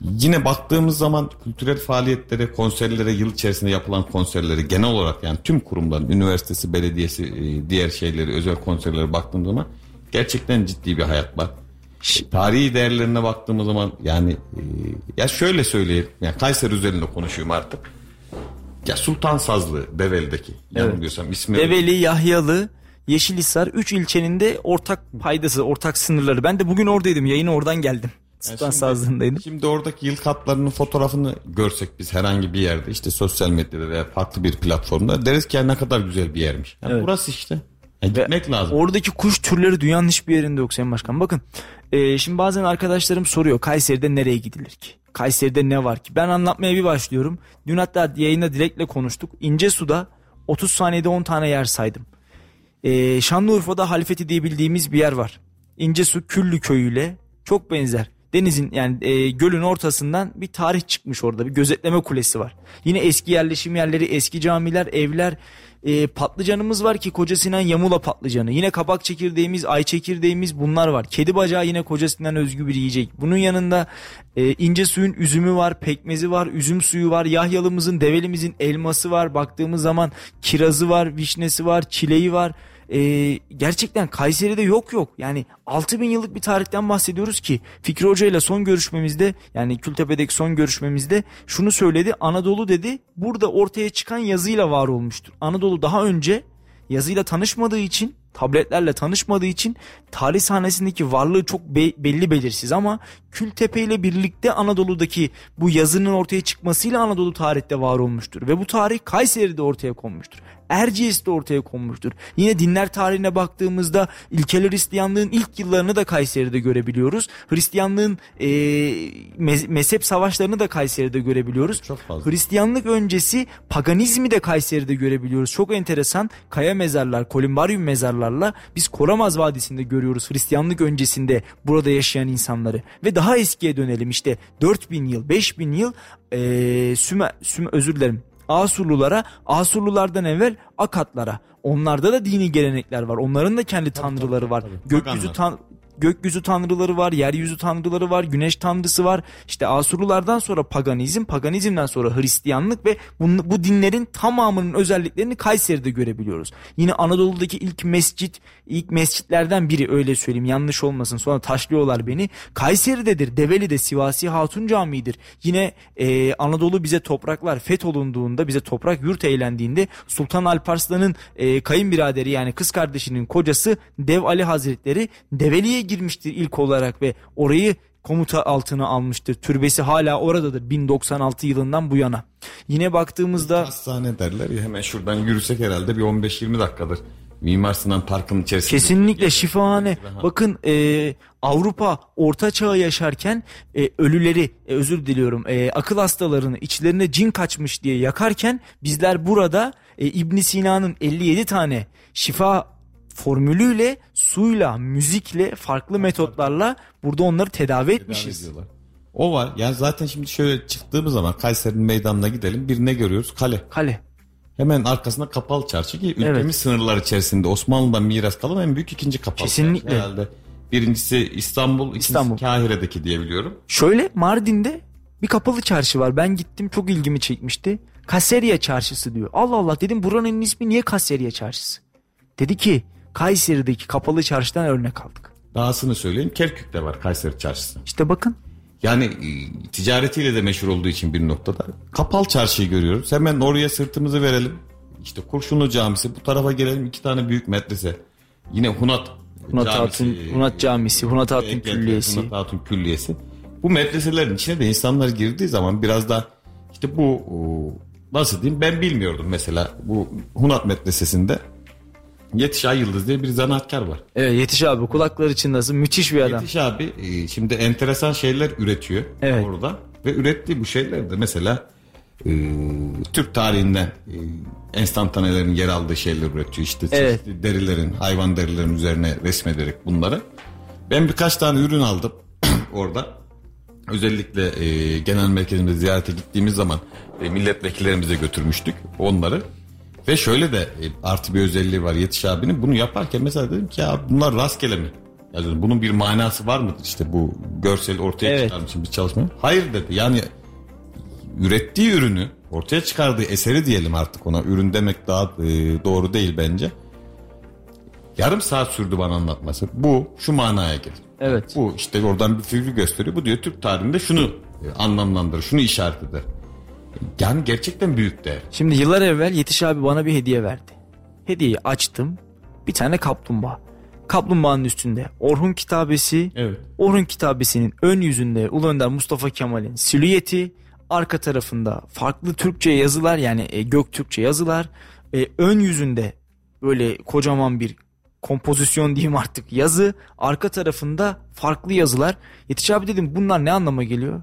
Yine baktığımız zaman kültürel faaliyetlere, konserlere, yıl içerisinde yapılan konserleri genel olarak yani tüm kurumların, üniversitesi, belediyesi, e, diğer şeyleri, özel konserlere baktığımız zaman gerçekten ciddi bir hayat var. Tarihi değerlerine baktığımız zaman yani e, ya şöyle söyleyeyim. Yani Kayseri üzerinde konuşuyorum artık. Ya Sultan Sazlı Develi'deki. Evet. ismi. Develi, Yahyalı, Yeşilhisar 3 ilçenin de ortak paydası, ortak sınırları. Ben de bugün oradaydım. Yayını oradan geldim. Sultan yani Sazlığındaydım. Şimdi oradaki yıl katlarının fotoğrafını görsek biz herhangi bir yerde işte sosyal medyada veya farklı bir platformda deriz ki ya ne kadar güzel bir yermiş. Yani evet. Burası işte. Yani gitmek lazım. Oradaki kuş türleri dünyanın hiçbir yerinde yok Sayın Başkan. Bakın e, şimdi bazen arkadaşlarım soruyor Kayseri'de nereye gidilir ki? Kayseri'de ne var ki? Ben anlatmaya bir başlıyorum. Dün hatta yayında Dilek'le konuştuk. İnce suda 30 saniyede 10 tane yer saydım. Ee, Şanlıurfa'da Halfeti diye bildiğimiz bir yer var. İncesu Küllü köyüyle çok benzer. Denizin yani e, gölün ortasından bir tarih çıkmış orada bir gözetleme kulesi var. Yine eski yerleşim yerleri, eski camiler, evler, e, patlıcanımız var ki Koca Sinan Yamula patlıcanı. Yine kabak çekirdeğimiz, ay çekirdeğimiz bunlar var. Kedi bacağı yine Koca Sinan özgü bir yiyecek. Bunun yanında e, ince suyun üzümü var, pekmezi var, üzüm suyu var. Yahyalımızın, develimizin elması var. Baktığımız zaman kirazı var, vişnesi var, çileği var e, gerçekten Kayseri'de yok yok. Yani 6000 yıllık bir tarihten bahsediyoruz ki Fikri Hoca ile son görüşmemizde yani Kültepe'deki son görüşmemizde şunu söyledi. Anadolu dedi burada ortaya çıkan yazıyla var olmuştur. Anadolu daha önce yazıyla tanışmadığı için tabletlerle tanışmadığı için tarih sahnesindeki varlığı çok be- belli belirsiz ama Kültepe ile birlikte Anadolu'daki bu yazının ortaya çıkmasıyla Anadolu tarihte var olmuştur ve bu tarih Kayseri'de ortaya konmuştur. Erciyes'te ortaya konmuştur. Yine dinler tarihine baktığımızda ilkeler Hristiyanlığın ilk yıllarını da Kayseri'de görebiliyoruz. Hristiyanlığın e, mezhep savaşlarını da Kayseri'de görebiliyoruz. Çok fazla. Hristiyanlık öncesi paganizmi de Kayseri'de görebiliyoruz. Çok enteresan kaya mezarlar, kolimbarium mezarlarla biz Koramaz Vadisi'nde görüyoruz Hristiyanlık öncesinde burada yaşayan insanları. Ve daha eskiye dönelim işte 4000 yıl, 5000 yıl e, Süme, Süme özür dilerim Asurlulara, Asurlulardan evvel Akatlara. Onlarda da dini gelenekler var. Onların da kendi tanrıları var. Gökyüzü tan gökyüzü tanrıları var, yeryüzü tanrıları var, güneş tanrısı var. İşte Asurlulardan sonra paganizm, paganizmden sonra Hristiyanlık ve bu, bu dinlerin tamamının özelliklerini Kayseri'de görebiliyoruz. Yine Anadolu'daki ilk mescit, ilk mescitlerden biri öyle söyleyeyim yanlış olmasın sonra taşlıyorlar beni. Kayseri'dedir, Develi'de Sivasi Hatun Camii'dir. Yine e, Anadolu bize topraklar fetholunduğunda, bize toprak yurt eğlendiğinde Sultan Alparslan'ın e, kayınbiraderi yani kız kardeşinin kocası Dev Ali Hazretleri Develi'ye girmiştir ilk olarak ve orayı komuta altına almıştır. Türbesi hala oradadır 1096 yılından bu yana. Yine baktığımızda... Hastane derler ya hemen şuradan yürüsek herhalde bir 15-20 dakikadır. Mimar Sinan Parkı'nın içerisinde. Kesinlikle şifahane. Bakın e, Avrupa orta çağı yaşarken e, ölüleri e, özür diliyorum e, akıl hastalarını içlerine cin kaçmış diye yakarken bizler burada e, İbn Sina'nın 57 tane şifa formülüyle, suyla, müzikle, farklı metotlarla burada onları tedavi etmişiz. Tedavi o var. Yani zaten şimdi şöyle çıktığımız zaman Kayseri'nin meydanına gidelim. Bir ne görüyoruz? Kale. Kale. Hemen arkasında kapalı çarşı ki ülkemiz evet. sınırlar içerisinde Osmanlı'dan miras kalan en büyük ikinci kapalı Kesinlikle. çarşı. Herhalde birincisi İstanbul, ikincisi İstanbul. Kahire'deki diyebiliyorum. Şöyle Mardin'de bir kapalı çarşı var. Ben gittim çok ilgimi çekmişti. Kaseriye çarşısı diyor. Allah Allah dedim buranın ismi niye Kaseriye çarşısı? Dedi ki Kayseri'deki kapalı çarşıdan örnek aldık. Dahasını söyleyeyim Kerkük'te var Kayseri çarşısı. İşte bakın. Yani e, ticaretiyle de meşhur olduğu için bir noktada kapalı çarşıyı görüyoruz. Hemen oraya sırtımızı verelim. İşte Kurşunlu Camisi bu tarafa gelelim iki tane büyük medrese. Yine Hunat Hunat Camisi, Hatun, Hunat Camisi, Hunat Hatun Külliyesi. Hunat Hatun Külliyesi. Bu medreselerin içine de insanlar girdiği zaman biraz da işte bu nasıl diyeyim ben bilmiyordum mesela bu Hunat medresesinde Yetiş Ay Yıldız diye bir zanaatkar var. Evet Yetiş abi kulakları için nasıl müthiş bir adam. Yetiş abi e, şimdi enteresan şeyler üretiyor evet. orada. Ve ürettiği bu şeyler de mesela e, Türk tarihinden e, enstantanelerin yer aldığı şeyler üretiyor. İşte evet. derilerin, hayvan derilerin üzerine resmederek bunları. Ben birkaç tane ürün aldım orada. Özellikle e, genel merkezimizde ziyarete gittiğimiz zaman e, milletvekillerimize götürmüştük onları. Ve şöyle de e, artı bir özelliği var Yetiş abinin. Bunu yaparken mesela dedim ki ya bunlar rastgele mi? Yani bunun bir manası var mıdır işte bu görsel ortaya evet. çıkarmışım bir çalışma? Hayır dedi. Yani ürettiği ürünü ortaya çıkardığı eseri diyelim artık ona. Ürün demek daha e, doğru değil bence. Yarım saat sürdü bana anlatması. Bu şu manaya gelir. Evet. Bu işte oradan bir figür gösteriyor. Bu diyor Türk tarihinde şunu e, anlamlandırır, şunu işaret eder. Yani gerçekten büyük değer. Şimdi yıllar evvel Yetiş abi bana bir hediye verdi. Hediyeyi açtım. Bir tane kaplumbağa. Kaplumbağanın üstünde Orhun kitabesi. Evet. Orhun kitabesinin ön yüzünde Ulu Önder Mustafa Kemal'in silüeti. Arka tarafında farklı Türkçe yazılar yani e, Göktürkçe yazılar. E, ön yüzünde böyle kocaman bir kompozisyon diyeyim artık yazı. Arka tarafında farklı yazılar. Yetiş abi dedim bunlar ne anlama geliyor?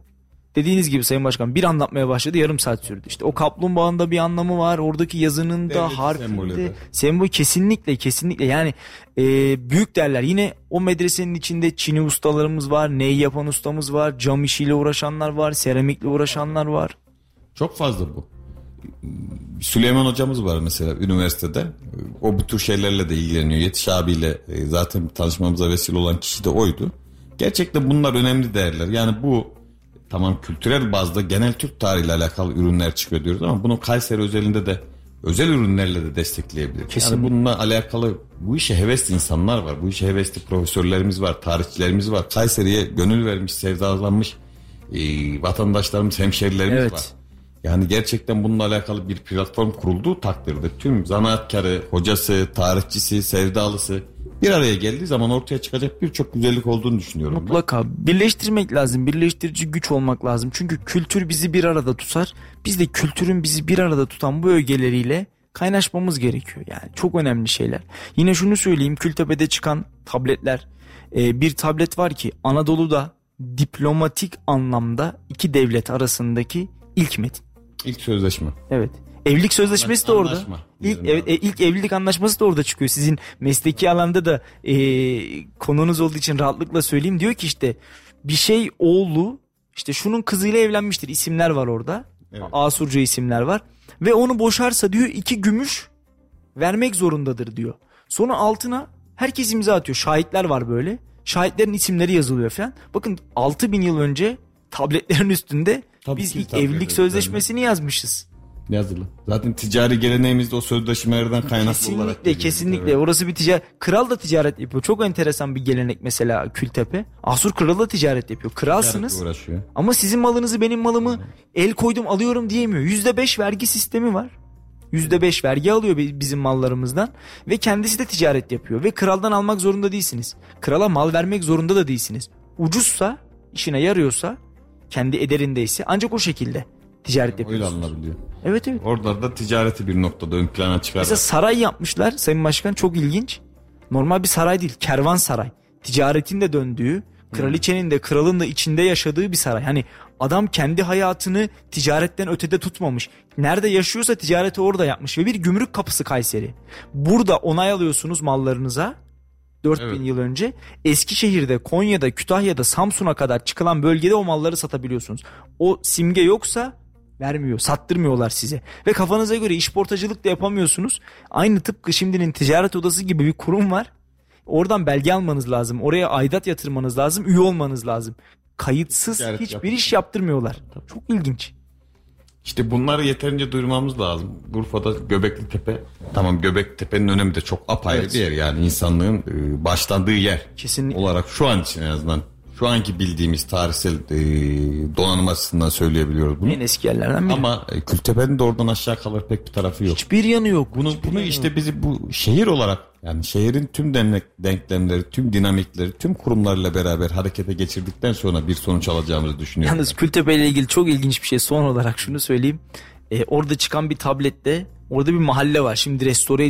Dediğiniz gibi Sayın Başkan bir anlatmaya başladı yarım saat sürdü. İşte o kaplumbağanın da bir anlamı var. Oradaki yazının da Devletin harfinde sembol kesinlikle kesinlikle yani e, büyük derler. Yine o medresenin içinde Çin'i ustalarımız var, ney yapan ustamız var, cam işiyle uğraşanlar var, seramikle uğraşanlar var. Çok fazla bu. Süleyman hocamız var mesela üniversitede. O bu tür şeylerle de ilgileniyor. Yetiş abiyle e, zaten tanışmamıza vesile olan kişi de oydu. Gerçekten bunlar önemli değerler. Yani bu tamam kültürel bazda genel Türk tarihiyle alakalı ürünler çıkıyor diyoruz ama bunu Kayseri özelinde de özel ürünlerle de destekleyebilir. Kesinlikle. Yani bununla alakalı bu işe hevesli insanlar var. Bu işe hevesli profesörlerimiz var, tarihçilerimiz var. Kayseri'ye gönül vermiş, sevdalanmış e, vatandaşlarımız, hemşerilerimiz Evet. var. Yani gerçekten bununla alakalı bir platform kurulduğu takdirde tüm zanaatkarı, hocası, tarihçisi, sevdalısı bir araya geldiği zaman ortaya çıkacak birçok güzellik olduğunu düşünüyorum. ben. Mutlaka birleştirmek lazım. Birleştirici güç olmak lazım. Çünkü kültür bizi bir arada tutar. Biz de kültürün bizi bir arada tutan bu ögeleriyle kaynaşmamız gerekiyor. Yani çok önemli şeyler. Yine şunu söyleyeyim. Kültepe'de çıkan tabletler. Ee, bir tablet var ki Anadolu'da diplomatik anlamda iki devlet arasındaki ilk metin. İlk sözleşme. Evet. Evlilik sözleşmesi de orada. İlk evet e, ilk evlilik anlaşması da orada çıkıyor. Sizin mesleki alanda da e, konunuz olduğu için rahatlıkla söyleyeyim. Diyor ki işte bir şey oğlu işte şunun kızıyla evlenmiştir. İsimler var orada. Evet. Asurca isimler var. Ve onu boşarsa diyor iki gümüş vermek zorundadır diyor. Sonra altına herkes imza atıyor. Şahitler var böyle. Şahitlerin isimleri yazılıyor falan. Bakın 6000 yıl önce tabletlerin üstünde Tabii biz ki ilk tablet evlilik üzerinde. sözleşmesini yazmışız. Yazılı. Zaten ticari geleneğimizde o sözleşmelerden kaynaklı olarak Kesinlikle kesinlikle Evet. orası bir ticaret. Kral da ticaret yapıyor. Çok enteresan bir gelenek mesela Kültepe. Asur kralı da ticaret yapıyor. Kralsınız uğraşıyor. ama sizin malınızı benim malımı el koydum alıyorum diyemiyor. Yüzde beş vergi sistemi var. Yüzde beş vergi alıyor bi- bizim mallarımızdan ve kendisi de ticaret yapıyor ve kraldan almak zorunda değilsiniz. Krala mal vermek zorunda da değilsiniz. Ucuzsa, işine yarıyorsa, kendi ederindeyse ancak o şekilde ticaret Öyle yapıyorsunuz. alınabiliyor. Evet evet. Orada da ticareti bir noktada ön plana çıkar. Mesela saray yapmışlar Sayın Başkan çok ilginç. Normal bir saray değil kervansaray. Ticaretin de döndüğü, kraliçenin de kralın da içinde yaşadığı bir saray. Hani adam kendi hayatını ticaretten ötede tutmamış. Nerede yaşıyorsa ticareti orada yapmış ve bir gümrük kapısı Kayseri. Burada onay alıyorsunuz mallarınıza. 4000 Evet. yıl önce Eskişehir'de, Konya'da, Kütahya'da, Samsun'a kadar çıkılan bölgede o malları satabiliyorsunuz. O simge yoksa vermiyor, sattırmıyorlar size. Ve kafanıza göre işportacılık da yapamıyorsunuz. Aynı tıpkı şimdinin ticaret odası gibi bir kurum var. Oradan belge almanız lazım. Oraya aidat yatırmanız lazım, üye olmanız lazım. Kayıtsız Ticaret hiçbir yapın. iş yaptırmıyorlar. Çok ilginç. İşte bunları yeterince duyurmamız lazım. Urfa'da Göbekli Tepe, tamam Göbekli Tepe'nin önemi de çok apayrı Evet. bir yer yani insanlığın e, başlandığı yer Kesinlikle. olarak şu an için en azından şu anki bildiğimiz tarihsel e, donanım açısından söyleyebiliyoruz bunu. En eski yerlerden biri. Ama e, Kültepe'nin de oradan aşağı kalır pek bir tarafı yok. Hiçbir yanı yok. Bunu, Hiçbir bunu yanı işte yok. bizi bu şehir olarak yani şehrin tüm denek, denklemleri, tüm dinamikleri, tüm kurumlarla beraber harekete geçirdikten sonra bir sonuç alacağımızı düşünüyorum. Yalnız Kültepe ile ilgili çok ilginç bir şey son olarak şunu söyleyeyim. Ee, orada çıkan bir tablette orada bir mahalle var. Şimdi restore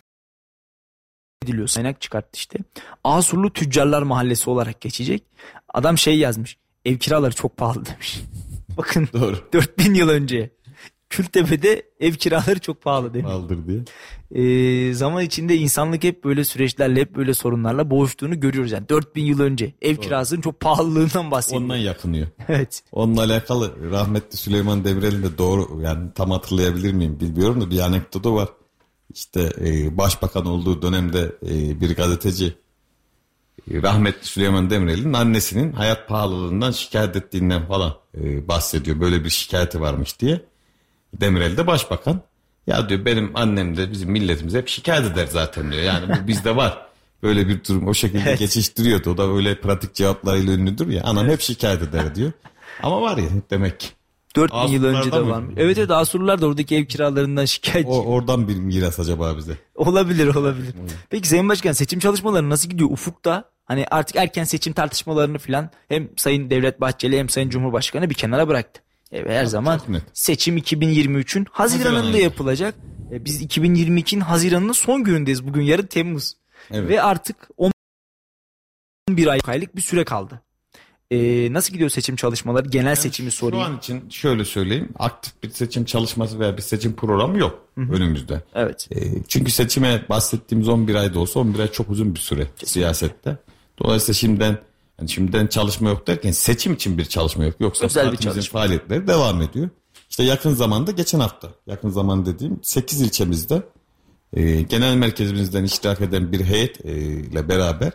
ediliyor. Kaynak çıkarttı işte. Asurlu Tüccarlar Mahallesi olarak geçecek. Adam şey yazmış. Ev kiraları çok pahalı demiş. Bakın Doğru. 4000 yıl önce Kültepe'de ev kiraları çok pahalı demiş. Aldır diye. Ee, zaman içinde insanlık hep böyle süreçlerle hep böyle sorunlarla boğuştuğunu görüyoruz. Yani 4000 yıl önce ev kirasının çok pahalılığından bahsediyor. Ondan yakınıyor. Evet. Onunla alakalı rahmetli Süleyman Demirel'in de doğru yani tam hatırlayabilir miyim bilmiyorum da bir anekdotu var. İşte e, başbakan olduğu dönemde e, bir gazeteci e, rahmetli Süleyman Demirel'in annesinin hayat pahalılığından şikayet ettiğinden falan e, bahsediyor. Böyle bir şikayeti varmış diye. Demirel de başbakan. Ya diyor benim annem de bizim milletimiz hep şikayet eder zaten diyor. Yani bu bizde var. Böyle bir durum o şekilde Evet. geçiştiriyordu. O da öyle pratik cevaplarıyla ünlüdür ya. Anam hep şikayet eder diyor. Ama var ya demek ki. 4000 yıl önce de varmış. Evet evet Asurlular da oradaki ev kiralarından şikayetçi. O oradan bir miras acaba bize. Olabilir olabilir. Peki Sayın Başkan seçim çalışmaları nasıl gidiyor ufukta? Hani artık erken seçim tartışmalarını filan hem Sayın Devlet Bahçeli hem Sayın Cumhurbaşkanı bir kenara bıraktı. Evet, her zaman seçim 2023'ün Haziran'ında yapılacak. E, Biz 2022'nin Haziran'ın son günündeyiz. Bugün yarın Temmuz. Evet. Ve artık 11 ay aylık bir süre kaldı. Ee, nasıl gidiyor seçim çalışmaları? Genel yani seçimi sorayım. Şu an için şöyle söyleyeyim. Aktif bir seçim çalışması veya bir seçim programı yok Hı-hı. önümüzde. Evet. Ee, çünkü seçime bahsettiğimiz 11 ayda olsa 11 ay çok uzun bir süre Kesinlikle. siyasette. Dolayısıyla şimdiden yani şimdiden çalışma yok derken seçim için bir çalışma yok. Yoksa Özel bir çalışma. faaliyetleri devam ediyor. İşte yakın zamanda geçen hafta yakın zaman dediğim 8 ilçemizde e, genel merkezimizden iştirak eden bir heyet e, ile beraber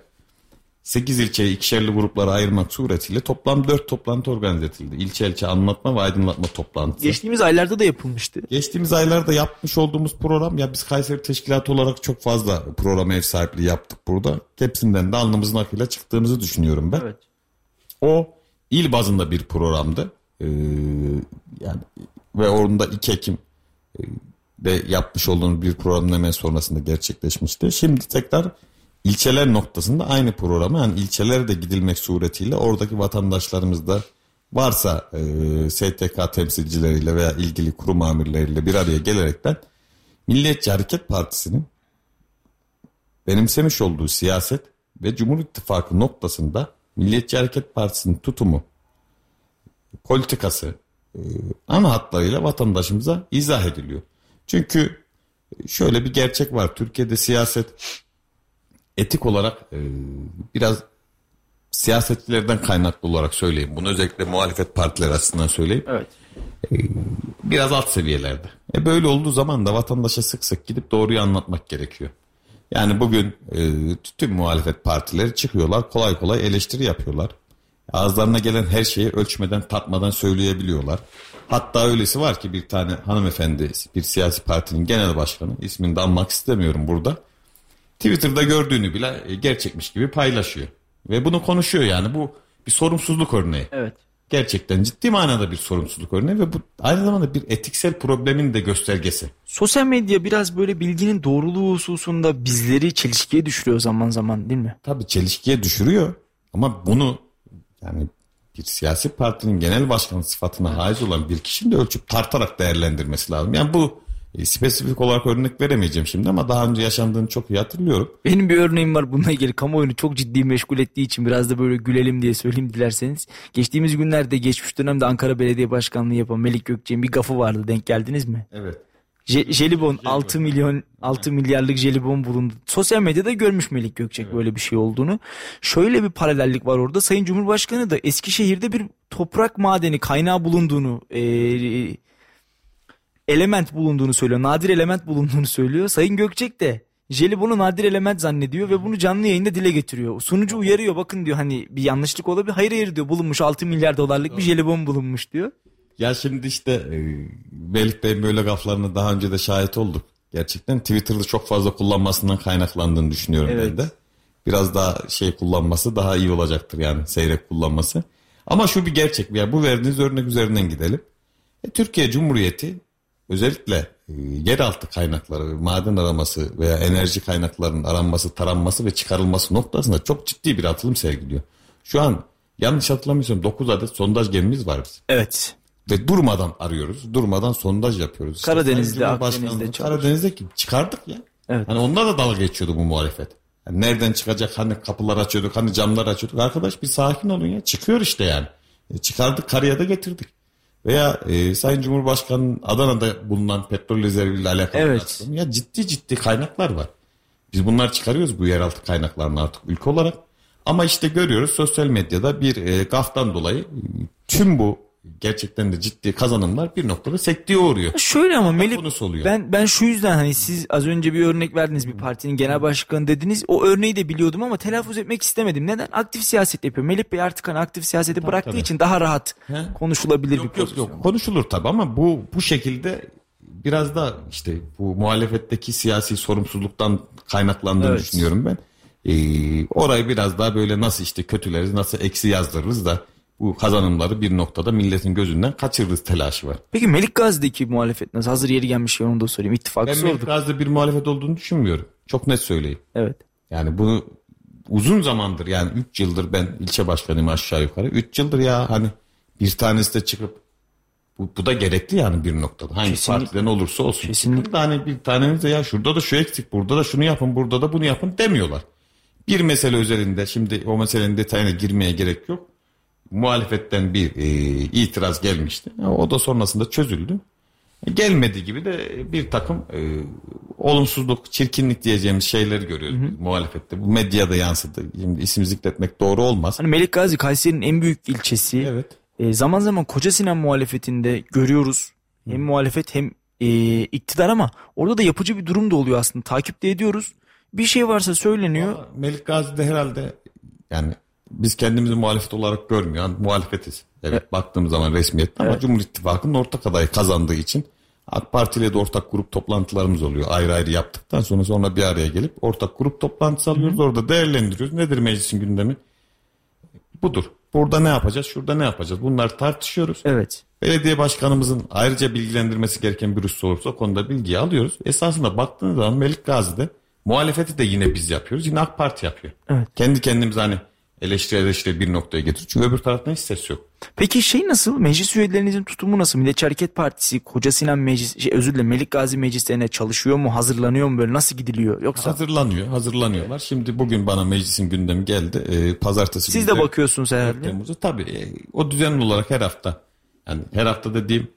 8 ilçeyi ikişerli gruplara ayırmak suretiyle toplam 4 toplantı organize edildi. İlçe ilçe anlatma ve aydınlatma toplantısı. Geçtiğimiz aylarda da yapılmıştı. Geçtiğimiz aylarda yapmış olduğumuz program ya biz Kayseri Teşkilatı olarak çok fazla program ev sahipliği yaptık burada. Hepsinden de alnımızın akıyla çıktığımızı düşünüyorum ben. Evet. O il bazında bir programdı. Ee, yani ve orada 2 Ekim e, de yapmış olduğumuz bir programın hemen sonrasında gerçekleşmişti. Şimdi tekrar ilçeler noktasında aynı programı yani ilçelere de gidilmek suretiyle oradaki vatandaşlarımız da varsa e, STK temsilcileriyle veya ilgili kurum amirleriyle bir araya gelerekten Milliyetçi Hareket Partisi'nin benimsemiş olduğu siyaset ve Cumhur İttifakı noktasında Milliyetçi Hareket Partisi'nin tutumu, politikası e, ana hatlarıyla vatandaşımıza izah ediliyor. Çünkü şöyle bir gerçek var. Türkiye'de siyaset etik olarak e, biraz siyasetçilerden kaynaklı olarak söyleyeyim. Bunu özellikle muhalefet partileri açısından söyleyeyim. Evet. E, biraz alt seviyelerde. E böyle olduğu zaman da vatandaşa sık sık gidip doğruyu anlatmak gerekiyor. Yani bugün e, tüm muhalefet partileri çıkıyorlar kolay kolay eleştiri yapıyorlar. Ağızlarına gelen her şeyi ölçmeden tatmadan söyleyebiliyorlar. Hatta öylesi var ki bir tane hanımefendi bir siyasi partinin genel başkanı ismini de anmak istemiyorum burada. Twitter'da gördüğünü bile e, gerçekmiş gibi paylaşıyor. Ve bunu konuşuyor yani bu bir sorumsuzluk örneği. Evet. Gerçekten ciddi manada bir sorumsuzluk örneği ve bu aynı zamanda bir etiksel problemin de göstergesi. Sosyal medya biraz böyle bilginin doğruluğu hususunda bizleri çelişkiye düşürüyor zaman zaman değil mi? Tabii çelişkiye düşürüyor ama bunu yani bir siyasi partinin genel başkanı sıfatına haiz olan bir kişinin de ölçüp tartarak değerlendirmesi lazım. Yani bu e, spesifik olarak örnek veremeyeceğim şimdi ama daha önce yaşandığını çok iyi hatırlıyorum. Benim bir örneğim var bununla ilgili kamuoyunu çok ciddi meşgul ettiği için biraz da böyle gülelim diye söyleyeyim dilerseniz. Geçtiğimiz günlerde geçmiş dönemde Ankara Belediye Başkanlığı yapan Melik Gökçek'in bir gafı vardı denk geldiniz mi? Evet. Je- jelibon 6 milyon 6 milyarlık jelibon bulundu. Sosyal medyada görmüş Melik Gökçek evet. böyle bir şey olduğunu. Şöyle bir paralellik var orada. Sayın Cumhurbaşkanı da Eskişehir'de bir toprak madeni kaynağı bulunduğunu e, element bulunduğunu söylüyor. Nadir element bulunduğunu söylüyor. Sayın Gökçek de jelibonu nadir element zannediyor ve bunu canlı yayında dile getiriyor. Sunucu uyarıyor bakın diyor hani bir yanlışlık olabilir. Hayır hayır diyor bulunmuş 6 milyar dolarlık bir jelibon bulunmuş diyor. Ya şimdi işte e, Melih Bey'in böyle gaflarına daha önce de şahit olduk. Gerçekten Twitter'da çok fazla kullanmasından kaynaklandığını düşünüyorum evet. ben de. Biraz daha şey kullanması daha iyi olacaktır yani seyrek kullanması. Ama şu bir gerçek. Ya bu verdiğiniz örnek üzerinden gidelim. E, Türkiye Cumhuriyeti özellikle e, yeraltı kaynakları, maden araması veya enerji kaynaklarının aranması, taranması ve çıkarılması noktasında çok ciddi bir atılım sergiliyor. Şu an yanlış hatırlamıyorsam 9 adet sondaj gemimiz var bizim. Evet. Ve durmadan arıyoruz. Durmadan sondaj yapıyoruz. Karadeniz'de, Akdeniz'de Karadeniz'de çıkardık ya. Evet. Hani onlar da dalga geçiyordu bu muhalefet. Yani nereden çıkacak hani kapılar açıyorduk hani camlar açıyorduk. Arkadaş bir sakin olun ya çıkıyor işte yani. E, çıkardık karıya da getirdik. Veya e, Sayın Cumhurbaşkanı'nın Adana'da bulunan petrol rezerviyle alakalı evet. ya ciddi ciddi kaynaklar var. Biz bunlar çıkarıyoruz bu yeraltı kaynaklarını artık ülke olarak. Ama işte görüyoruz sosyal medyada bir e, gaftan dolayı tüm bu gerçekten de ciddi kazanımlar bir noktada sekteye uğruyor. Şöyle ama Melih ben ben şu yüzden hani siz az önce bir örnek verdiniz bir partinin genel başkanı dediniz. O örneği de biliyordum ama telaffuz etmek istemedim. Neden? Aktif siyaset yapıyor. Melih Bey artık hani aktif siyaseti tabii, bıraktığı tabii. için daha rahat He? konuşulabilir yok, bir pozisyon. Yok yok konuşulur tabii ama bu bu şekilde biraz da işte bu muhalefetteki siyasi sorumsuzluktan kaynaklandığını evet. düşünüyorum ben. Ee, orayı biraz daha böyle nasıl işte kötüleriz nasıl eksi yazdırırız da bu kazanımları bir noktada milletin gözünden kaçırırız telaşı var. Peki Melik Gazi'deki muhalefet nasıl? Hazır yeri gelmiş onu da sorayım. İttifakı ben sorduk. Melik Gazi'de bir muhalefet olduğunu düşünmüyorum. Çok net söyleyeyim. Evet. Yani bunu uzun zamandır yani 3 yıldır ben ilçe başkanıyım aşağı yukarı. 3 yıldır ya hani bir tanesi de çıkıp bu, bu da gerekli yani bir noktada. Hangi Kesinlikle. partiden olursa olsun. Kesinlikle. Hani bir tanemiz de ya şurada da şu eksik, burada da şunu yapın, burada da bunu yapın demiyorlar. Bir mesele üzerinde şimdi o meselenin detayına girmeye gerek yok muhalefetten bir e, itiraz gelmişti. O da sonrasında çözüldü. Gelmediği gibi de bir takım e, olumsuzluk, çirkinlik diyeceğimiz şeyleri görüyoruz hı hı. muhalefette. Bu medyada yansıdı. Şimdi isim zikretmek doğru olmaz. Hani Melik Gazi Kayseri'nin en büyük ilçesi. Evet. E, zaman zaman Koca Sinan muhalefetinde görüyoruz. Hem hı. muhalefet hem e, iktidar ama orada da yapıcı bir durum da oluyor aslında. Takip de ediyoruz. Bir şey varsa söyleniyor. Ama Melik Gazi'de herhalde yani biz kendimizi muhalefet olarak görmüyor. Yani muhalefetiz. Evet, evet. baktığımız zaman resmiyette ama evet. Cumhur İttifakı'nın ortak adayı kazandığı için AK Parti ile de ortak grup toplantılarımız oluyor. Ayrı ayrı yaptıktan sonra sonra bir araya gelip ortak grup toplantısı alıyoruz. Hı-hı. Orada değerlendiriyoruz. Nedir meclisin gündemi? Budur. Burada ne yapacağız? Şurada ne yapacağız? Bunları tartışıyoruz. Evet. Belediye başkanımızın ayrıca bilgilendirmesi gereken bir husus olursa konuda bilgiyi alıyoruz. Esasında baktığınız zaman Melik Gazi'de muhalefeti de yine biz yapıyoruz. Yine AK Parti yapıyor. Evet. Kendi kendimize hani eleştiri eleştiri bir noktaya getiriyor. Çünkü öbür taraftan hiç ses yok. Peki şey nasıl? Meclis üyelerinizin tutumu nasıl? Milliyetçi Hareket Partisi, Koca Sinan Meclis, şey, özür dilerim Melik Gazi meclislerine çalışıyor mu? Hazırlanıyor mu böyle? Nasıl gidiliyor? Yoksa Hazırlanıyor. Hazırlanıyorlar. Şimdi bugün bana meclisin gündemi geldi. Ee, pazartesi Siz de bakıyorsunuz herhalde. Temmuz'u tabii. E, o düzenli olarak her hafta yani her hafta dediğim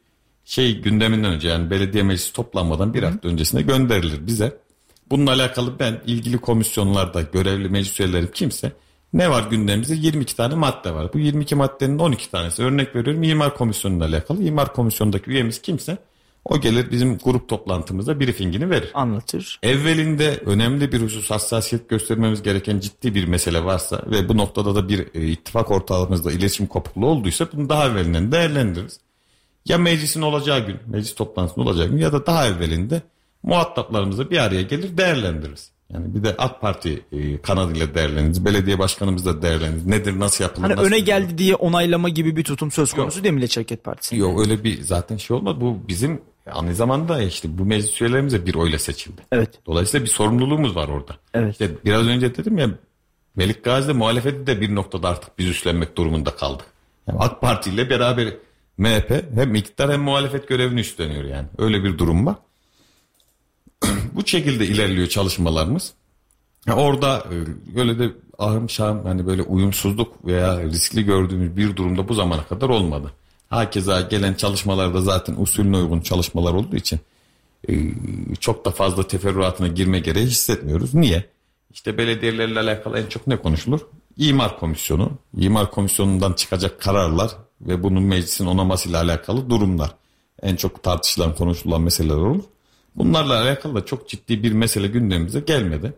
şey gündeminden önce yani belediye meclisi toplanmadan bir hafta öncesinde gönderilir bize. Bununla alakalı ben ilgili komisyonlarda görevli meclis üyelerim kimse ne var gündemimizde? 22 tane madde var. Bu 22 maddenin 12 tanesi örnek veriyorum imar komisyonuyla alakalı. İmar komisyonundaki üyemiz kimse o gelir bizim grup toplantımızda briefingini verir. Anlatır. Evvelinde önemli bir husus hassasiyet göstermemiz gereken ciddi bir mesele varsa ve bu noktada da bir e, ittifak ortağımızda iletişim kopukluğu olduysa bunu daha evvelinden değerlendiririz. Ya meclisin olacağı gün, meclis toplantısının olacağı gün ya da daha evvelinde muhataplarımızla bir araya gelir değerlendiririz. Yani bir de AK Parti e, kanadıyla değerleniriz. Belediye başkanımız da değerleniriz. Nedir nasıl yapılır? Hani nasıl öne geldi yapılır? diye onaylama gibi bir tutum söz konusu Yok. değil Milliyetçi Hareket Partisi? Yok öyle bir zaten şey olmadı. Bu bizim aynı zamanda işte bu meclis üyelerimize bir oyla seçildi. Evet. Dolayısıyla bir sorumluluğumuz var orada. Evet. İşte biraz önce dedim ya Melik Gazi'de muhalefeti de bir noktada artık biz üstlenmek durumunda kaldık. Yani AK Parti ile beraber MHP hem iktidar hem muhalefet görevini üstleniyor yani. Öyle bir durum var. Bu şekilde ilerliyor çalışmalarımız. Orada e, öyle de ahım şahım hani böyle uyumsuzluk veya riskli gördüğümüz bir durumda bu zamana kadar olmadı. Hakeza gelen çalışmalarda zaten usulüne uygun çalışmalar olduğu için e, çok da fazla teferruatına girme gereği hissetmiyoruz. Niye? İşte belediyelerle alakalı en çok ne konuşulur? İmar komisyonu, imar komisyonundan çıkacak kararlar ve bunun meclisin onamasıyla alakalı durumlar. En çok tartışılan, konuşulan meseleler olur. Bunlarla alakalı da çok ciddi bir mesele gündemimize gelmedi.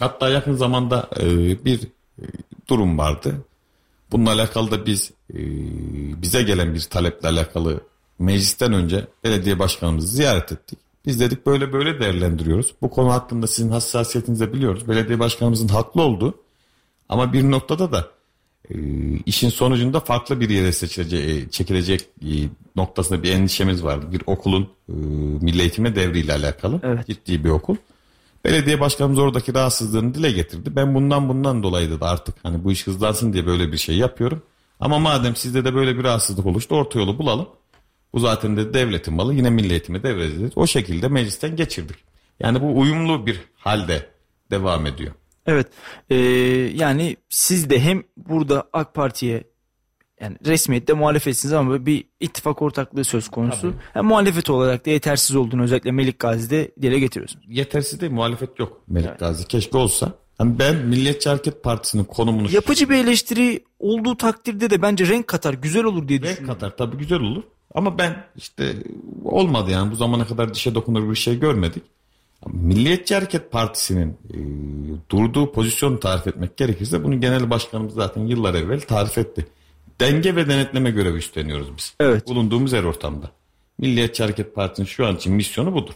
Hatta yakın zamanda e, bir e, durum vardı. Bununla alakalı da biz e, bize gelen bir taleple alakalı meclisten önce belediye başkanımızı ziyaret ettik. Biz dedik böyle böyle değerlendiriyoruz. Bu konu hakkında sizin hassasiyetinizi biliyoruz. Belediye başkanımızın haklı olduğu ama bir noktada da işin sonucunda farklı bir yere seçilecek, çekilecek e, noktasında bir endişemiz vardı. Bir okulun e, milli eğitime devriyle alakalı evet. ciddi bir okul. Belediye başkanımız oradaki rahatsızlığını dile getirdi. Ben bundan bundan dolayı da artık hani bu iş hızlansın diye böyle bir şey yapıyorum. Ama madem sizde de böyle bir rahatsızlık oluştu orta yolu bulalım. Bu zaten de devletin malı yine milletime devredeceğiz. O şekilde meclisten geçirdik. Yani bu uyumlu bir halde devam ediyor. Evet ee, yani siz de hem burada AK Parti'ye yani resmiyette muhalefetsiniz ama bir ittifak ortaklığı söz konusu. Tabii. Hem muhalefet olarak da yetersiz olduğunu özellikle Melik Gazi'de dile getiriyorsunuz. Yetersiz değil muhalefet yok Melik evet. Gazi. Keşke olsa. Yani ben Milliyetçi Hareket Partisi'nin konumunu... Yapıcı bir eleştiri olduğu takdirde de bence renk katar, güzel olur diye düşünüyorum. Renk katar tabii güzel olur. Ama ben işte olmadı yani bu zamana kadar dişe dokunur bir şey görmedik. Milliyetçi Hareket Partisi'nin e, durduğu pozisyonu tarif etmek gerekirse bunu genel başkanımız zaten yıllar evvel tarif etti denge ve denetleme görevi üstleniyoruz biz. Evet. Bulunduğumuz her ortamda. Milliyetçi Hareket Partisi'nin şu an için misyonu budur.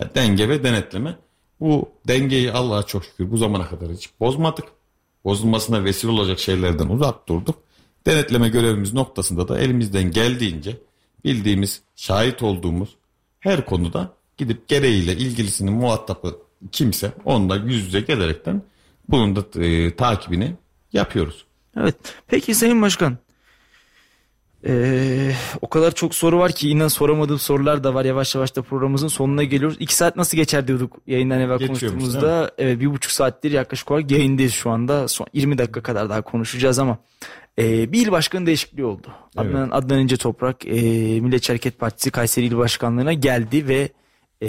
Yani denge ve denetleme. Bu dengeyi Allah'a çok şükür bu zamana kadar hiç bozmadık. Bozulmasına vesile olacak şeylerden uzak durduk. Denetleme görevimiz noktasında da elimizden geldiğince bildiğimiz, şahit olduğumuz her konuda gidip gereğiyle ilgilisinin muhatabı kimse onunla yüz yüze gelerekten bunun da e, takibini yapıyoruz. Evet. Peki Sayın Başkan Ee, o kadar çok soru var ki inan soramadığım sorular da var. Yavaş yavaş da programımızın sonuna geliyoruz. İki saat nasıl geçer diyorduk yayından evvel konuştuğumuzda. Evet bir buçuk saattir yaklaşık olarak yayındayız şu anda. Son 20 dakika kadar daha konuşacağız ama e, bir il başkanı değişikliği oldu. Evet. Adnan, Adnan İnce Toprak e, Milliyetçi Hareket Partisi Kayseri İl Başkanlığı'na geldi ve e,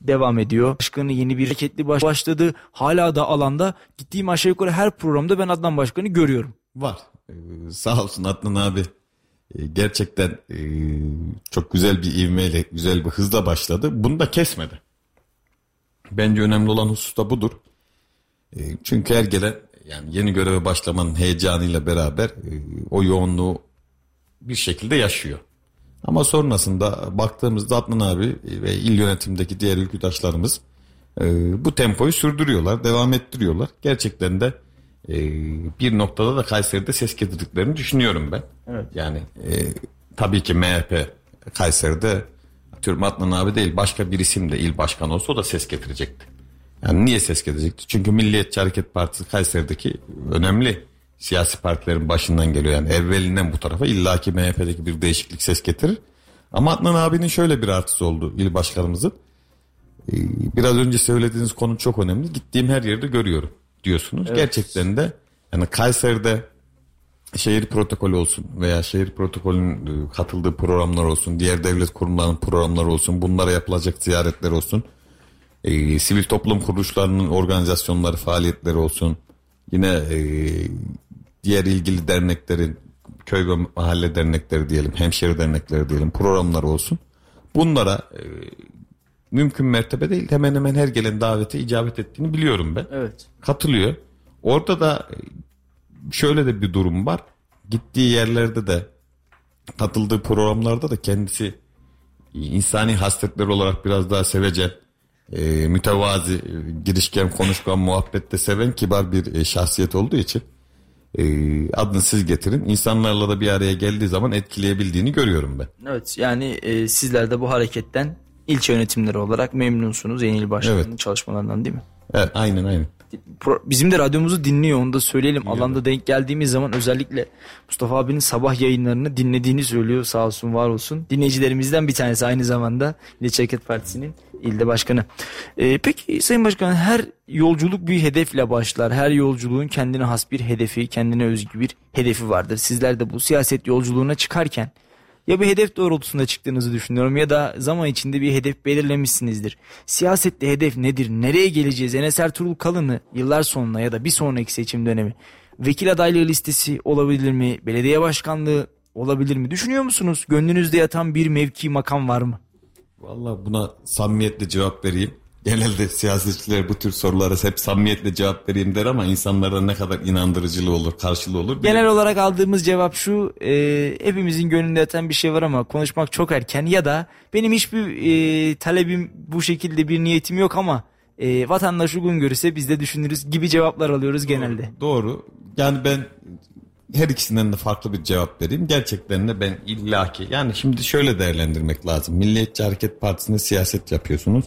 devam ediyor. Başkanı yeni bir hareketli baş başladı. Hala da alanda gittiğim aşağı yukarı her programda ben Adnan Başkan'ı görüyorum. Var. Ee, sağ olsun Adnan abi. Ee, gerçekten e, çok güzel bir ivmeyle, güzel bir hızla başladı. Bunu da kesmedi. Bence önemli olan husus da budur. E, çünkü her gelen yani yeni göreve başlamanın heyecanıyla beraber e, o yoğunluğu bir şekilde yaşıyor. Ama sonrasında baktığımızda Adnan abi ve il yönetimindeki diğer ülküdaşlarımız e, bu tempoyu sürdürüyorlar, devam ettiriyorlar. Gerçekten de e, bir noktada da Kayseri'de ses getirdiklerini düşünüyorum ben. Evet. Yani e, tabii ki MHP Kayseri'de atıyorum Adnan abi değil başka bir isim de il başkanı olsa o da ses getirecekti. Yani niye ses getirecekti? Çünkü Milliyetçi Hareket Partisi Kayseri'deki önemli siyasi partilerin başından geliyor. Yani evvelinden bu tarafa illaki MHP'deki bir değişiklik ses getirir. Ama Adnan abinin şöyle bir artısı oldu il başkanımızın. Ee, biraz önce söylediğiniz konu çok önemli. Gittiğim her yerde görüyorum diyorsunuz. Evet. Gerçekten de yani Kayseri'de şehir protokolü olsun veya şehir protokolünün e, katıldığı programlar olsun, diğer devlet kurumlarının programları olsun, bunlara yapılacak ziyaretler olsun, e, sivil toplum kuruluşlarının organizasyonları, faaliyetleri olsun, yine e, diğer ilgili derneklerin, köy ve mahalle dernekleri diyelim, hemşeri dernekleri diyelim, programları olsun. Bunlara e, mümkün mertebe değil hemen hemen her gelen davete icabet ettiğini biliyorum ben. Evet. Katılıyor. Orada da e, şöyle de bir durum var. Gittiği yerlerde de katıldığı programlarda da kendisi insani hasletler olarak biraz daha sevecen, e, mütevazi, e, girişken, konuşkan, muhabbette seven kibar bir e, şahsiyet olduğu için e, adını siz getirin. İnsanlarla da bir araya geldiği zaman etkileyebildiğini görüyorum ben. Evet yani e, sizler de bu hareketten ilçe yönetimleri olarak memnunsunuz yeni il başkanının evet. çalışmalarından değil mi? Evet aynen aynen. Bizim de radyomuzu dinliyor onu da söyleyelim. Dinliyor. Alanda denk geldiğimiz zaman özellikle Mustafa abinin sabah yayınlarını dinlediğini söylüyor sağ olsun var olsun. Dinleyicilerimizden bir tanesi aynı zamanda Milliyetçi Hareket Partisi'nin ilde başkanı. Ee, peki Sayın Başkan her yolculuk bir hedefle başlar. Her yolculuğun kendine has bir hedefi, kendine özgü bir hedefi vardır. Sizler de bu siyaset yolculuğuna çıkarken ya bir hedef doğrultusunda çıktığınızı düşünüyorum ya da zaman içinde bir hedef belirlemişsinizdir. Siyasette hedef nedir? Nereye geleceğiz? Enes Ertuğrul Kalın'ı yıllar sonra ya da bir sonraki seçim dönemi vekil adaylığı listesi olabilir mi? Belediye başkanlığı olabilir mi? Düşünüyor musunuz? Gönlünüzde yatan bir mevki makam var mı? Valla buna samimiyetle cevap vereyim genelde siyasetçiler bu tür sorulara hep samimiyetle cevap vereyim der ama insanlara ne kadar inandırıcılığı olur, karşılığı olur. Genel olarak aldığımız cevap şu, e, hepimizin gönlünde yatan bir şey var ama konuşmak çok erken ya da benim hiçbir e, talebim bu şekilde bir niyetim yok ama e, vatandaş uygun görürse biz de düşünürüz gibi cevaplar alıyoruz genelde. Doğru. doğru. Yani ben her ikisinden de farklı bir cevap vereyim. Gerçekten de ben illaki yani şimdi şöyle değerlendirmek lazım. Milliyetçi Hareket Partisi'nde siyaset yapıyorsunuz.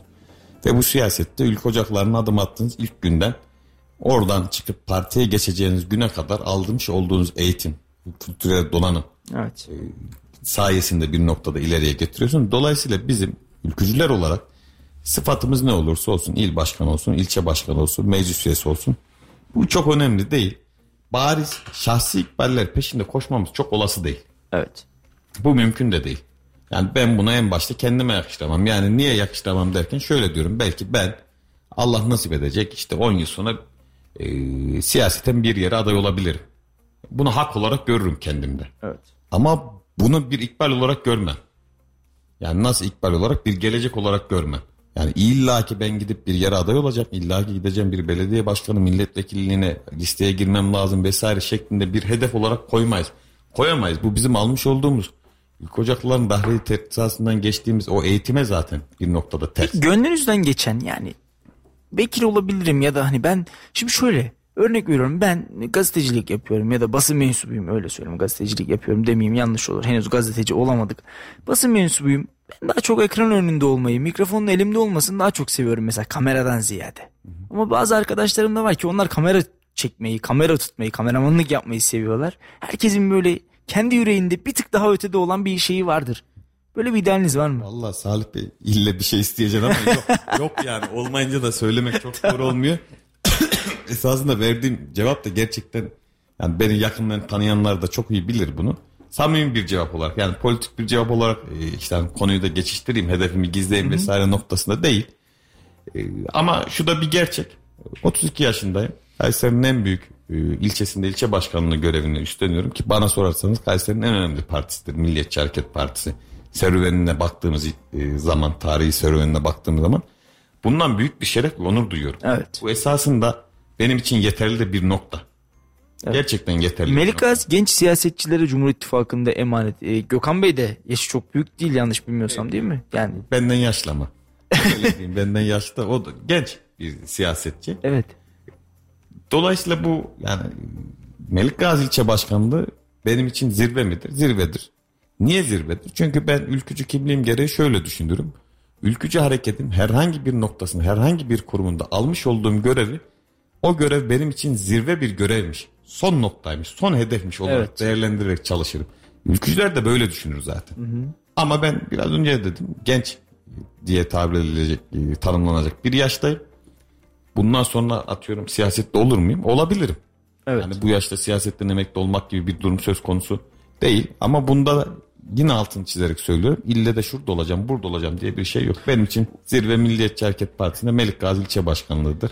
Ve bu siyasette ülke ocaklarına adım attığınız ilk günden oradan çıkıp partiye geçeceğiniz güne kadar aldırmış olduğunuz eğitim, kültürel donanım evet. e, sayesinde bir noktada ileriye getiriyorsun. Dolayısıyla bizim ülkücüler olarak sıfatımız ne olursa olsun, il başkanı olsun, ilçe başkanı olsun, meclis üyesi olsun. Bu çok önemli değil. Bariz şahsi ikballer peşinde koşmamız çok olası değil. Evet. Bu mümkün de değil. Yani ben buna en başta kendime yakıştıramam. Yani niye yakıştıramam derken şöyle diyorum. Belki ben Allah nasip edecek işte 10 yıl sonra e, siyaseten bir yere aday olabilirim. Bunu hak olarak görürüm kendimde. Evet. Ama bunu bir ikbal olarak görmem. Yani nasıl ikbal olarak bir gelecek olarak görmem. Yani illa ki ben gidip bir yere aday olacağım. illa ki gideceğim bir belediye başkanı milletvekilliğine listeye girmem lazım vesaire şeklinde bir hedef olarak koymayız. Koyamayız. Bu bizim almış olduğumuz Kocaklıların Bahri Tertisası'ndan geçtiğimiz o eğitime zaten bir noktada ters. Gönlünüzden geçen yani vekil olabilirim ya da hani ben şimdi şöyle örnek veriyorum ben gazetecilik yapıyorum ya da basın mensubuyum öyle söyleyeyim gazetecilik yapıyorum demeyeyim yanlış olur henüz gazeteci olamadık. Basın mensubuyum ben daha çok ekran önünde olmayı mikrofonun elimde olmasını daha çok seviyorum mesela kameradan ziyade. Hı hı. Ama bazı arkadaşlarım da var ki onlar kamera çekmeyi kamera tutmayı kameramanlık yapmayı seviyorlar. Herkesin böyle kendi yüreğinde bir tık daha ötede olan bir şeyi vardır. Böyle bir idealiniz var mı? Valla Salih Bey ille bir şey isteyeceksin ama yok, yok yani olmayınca da söylemek çok zor olmuyor. Esasında verdiğim cevap da gerçekten yani beni yakından tanıyanlar da çok iyi bilir bunu. Samimi bir cevap olarak yani politik bir cevap olarak e, işte hani konuyu da geçiştireyim hedefimi gizleyeyim vesaire noktasında değil. E, ama şu da bir gerçek. 32 yaşındayım. Kayseri'nin en büyük e, ilçesinde ilçe başkanlığı görevini üstleniyorum ki bana sorarsanız Kayseri'nin en önemli partisidir. Milliyetçi Hareket Partisi. Serüvenine baktığımız zaman, tarihi serüvenine baktığımız zaman bundan büyük bir şeref ve onur duyuyorum. Evet. Bu esasında benim için yeterli de bir nokta. Evet. Gerçekten yeterli. Melik Gazi genç siyasetçilere Cumhur İttifakı'nda emanet. Ee, Gökhan Bey de yaşı çok büyük değil yanlış bilmiyorsam evet. değil mi? Yani benden yaşlı ama. benden yaşlı o da genç bir siyasetçi. Evet. Dolayısıyla bu yani Melik Gazi ilçe başkanlığı benim için zirve midir? Zirvedir. Niye zirvedir? Çünkü ben ülkücü kimliğim gereği şöyle düşünürüm. Ülkücü hareketin herhangi bir noktasında, herhangi bir kurumunda almış olduğum görevi o görev benim için zirve bir görevmiş. Son noktaymış, son hedefmiş olarak evet. değerlendirerek çalışırım. Ülkücüler de böyle düşünür zaten. Hı hı. Ama ben biraz önce dedim genç diye tabir edilecek, e, tanımlanacak bir yaştayım. Bundan sonra atıyorum siyasette olur muyum? Olabilirim. Evet. Yani bu yaşta siyasetten emekli olmak gibi bir durum söz konusu değil. Ama bunda yine altını çizerek söylüyorum. İlle de şurada olacağım, burada olacağım diye bir şey yok. Benim için zirve Milliyetçi Hareket Partisi'nde Melik Gazi ilçe başkanlığıdır.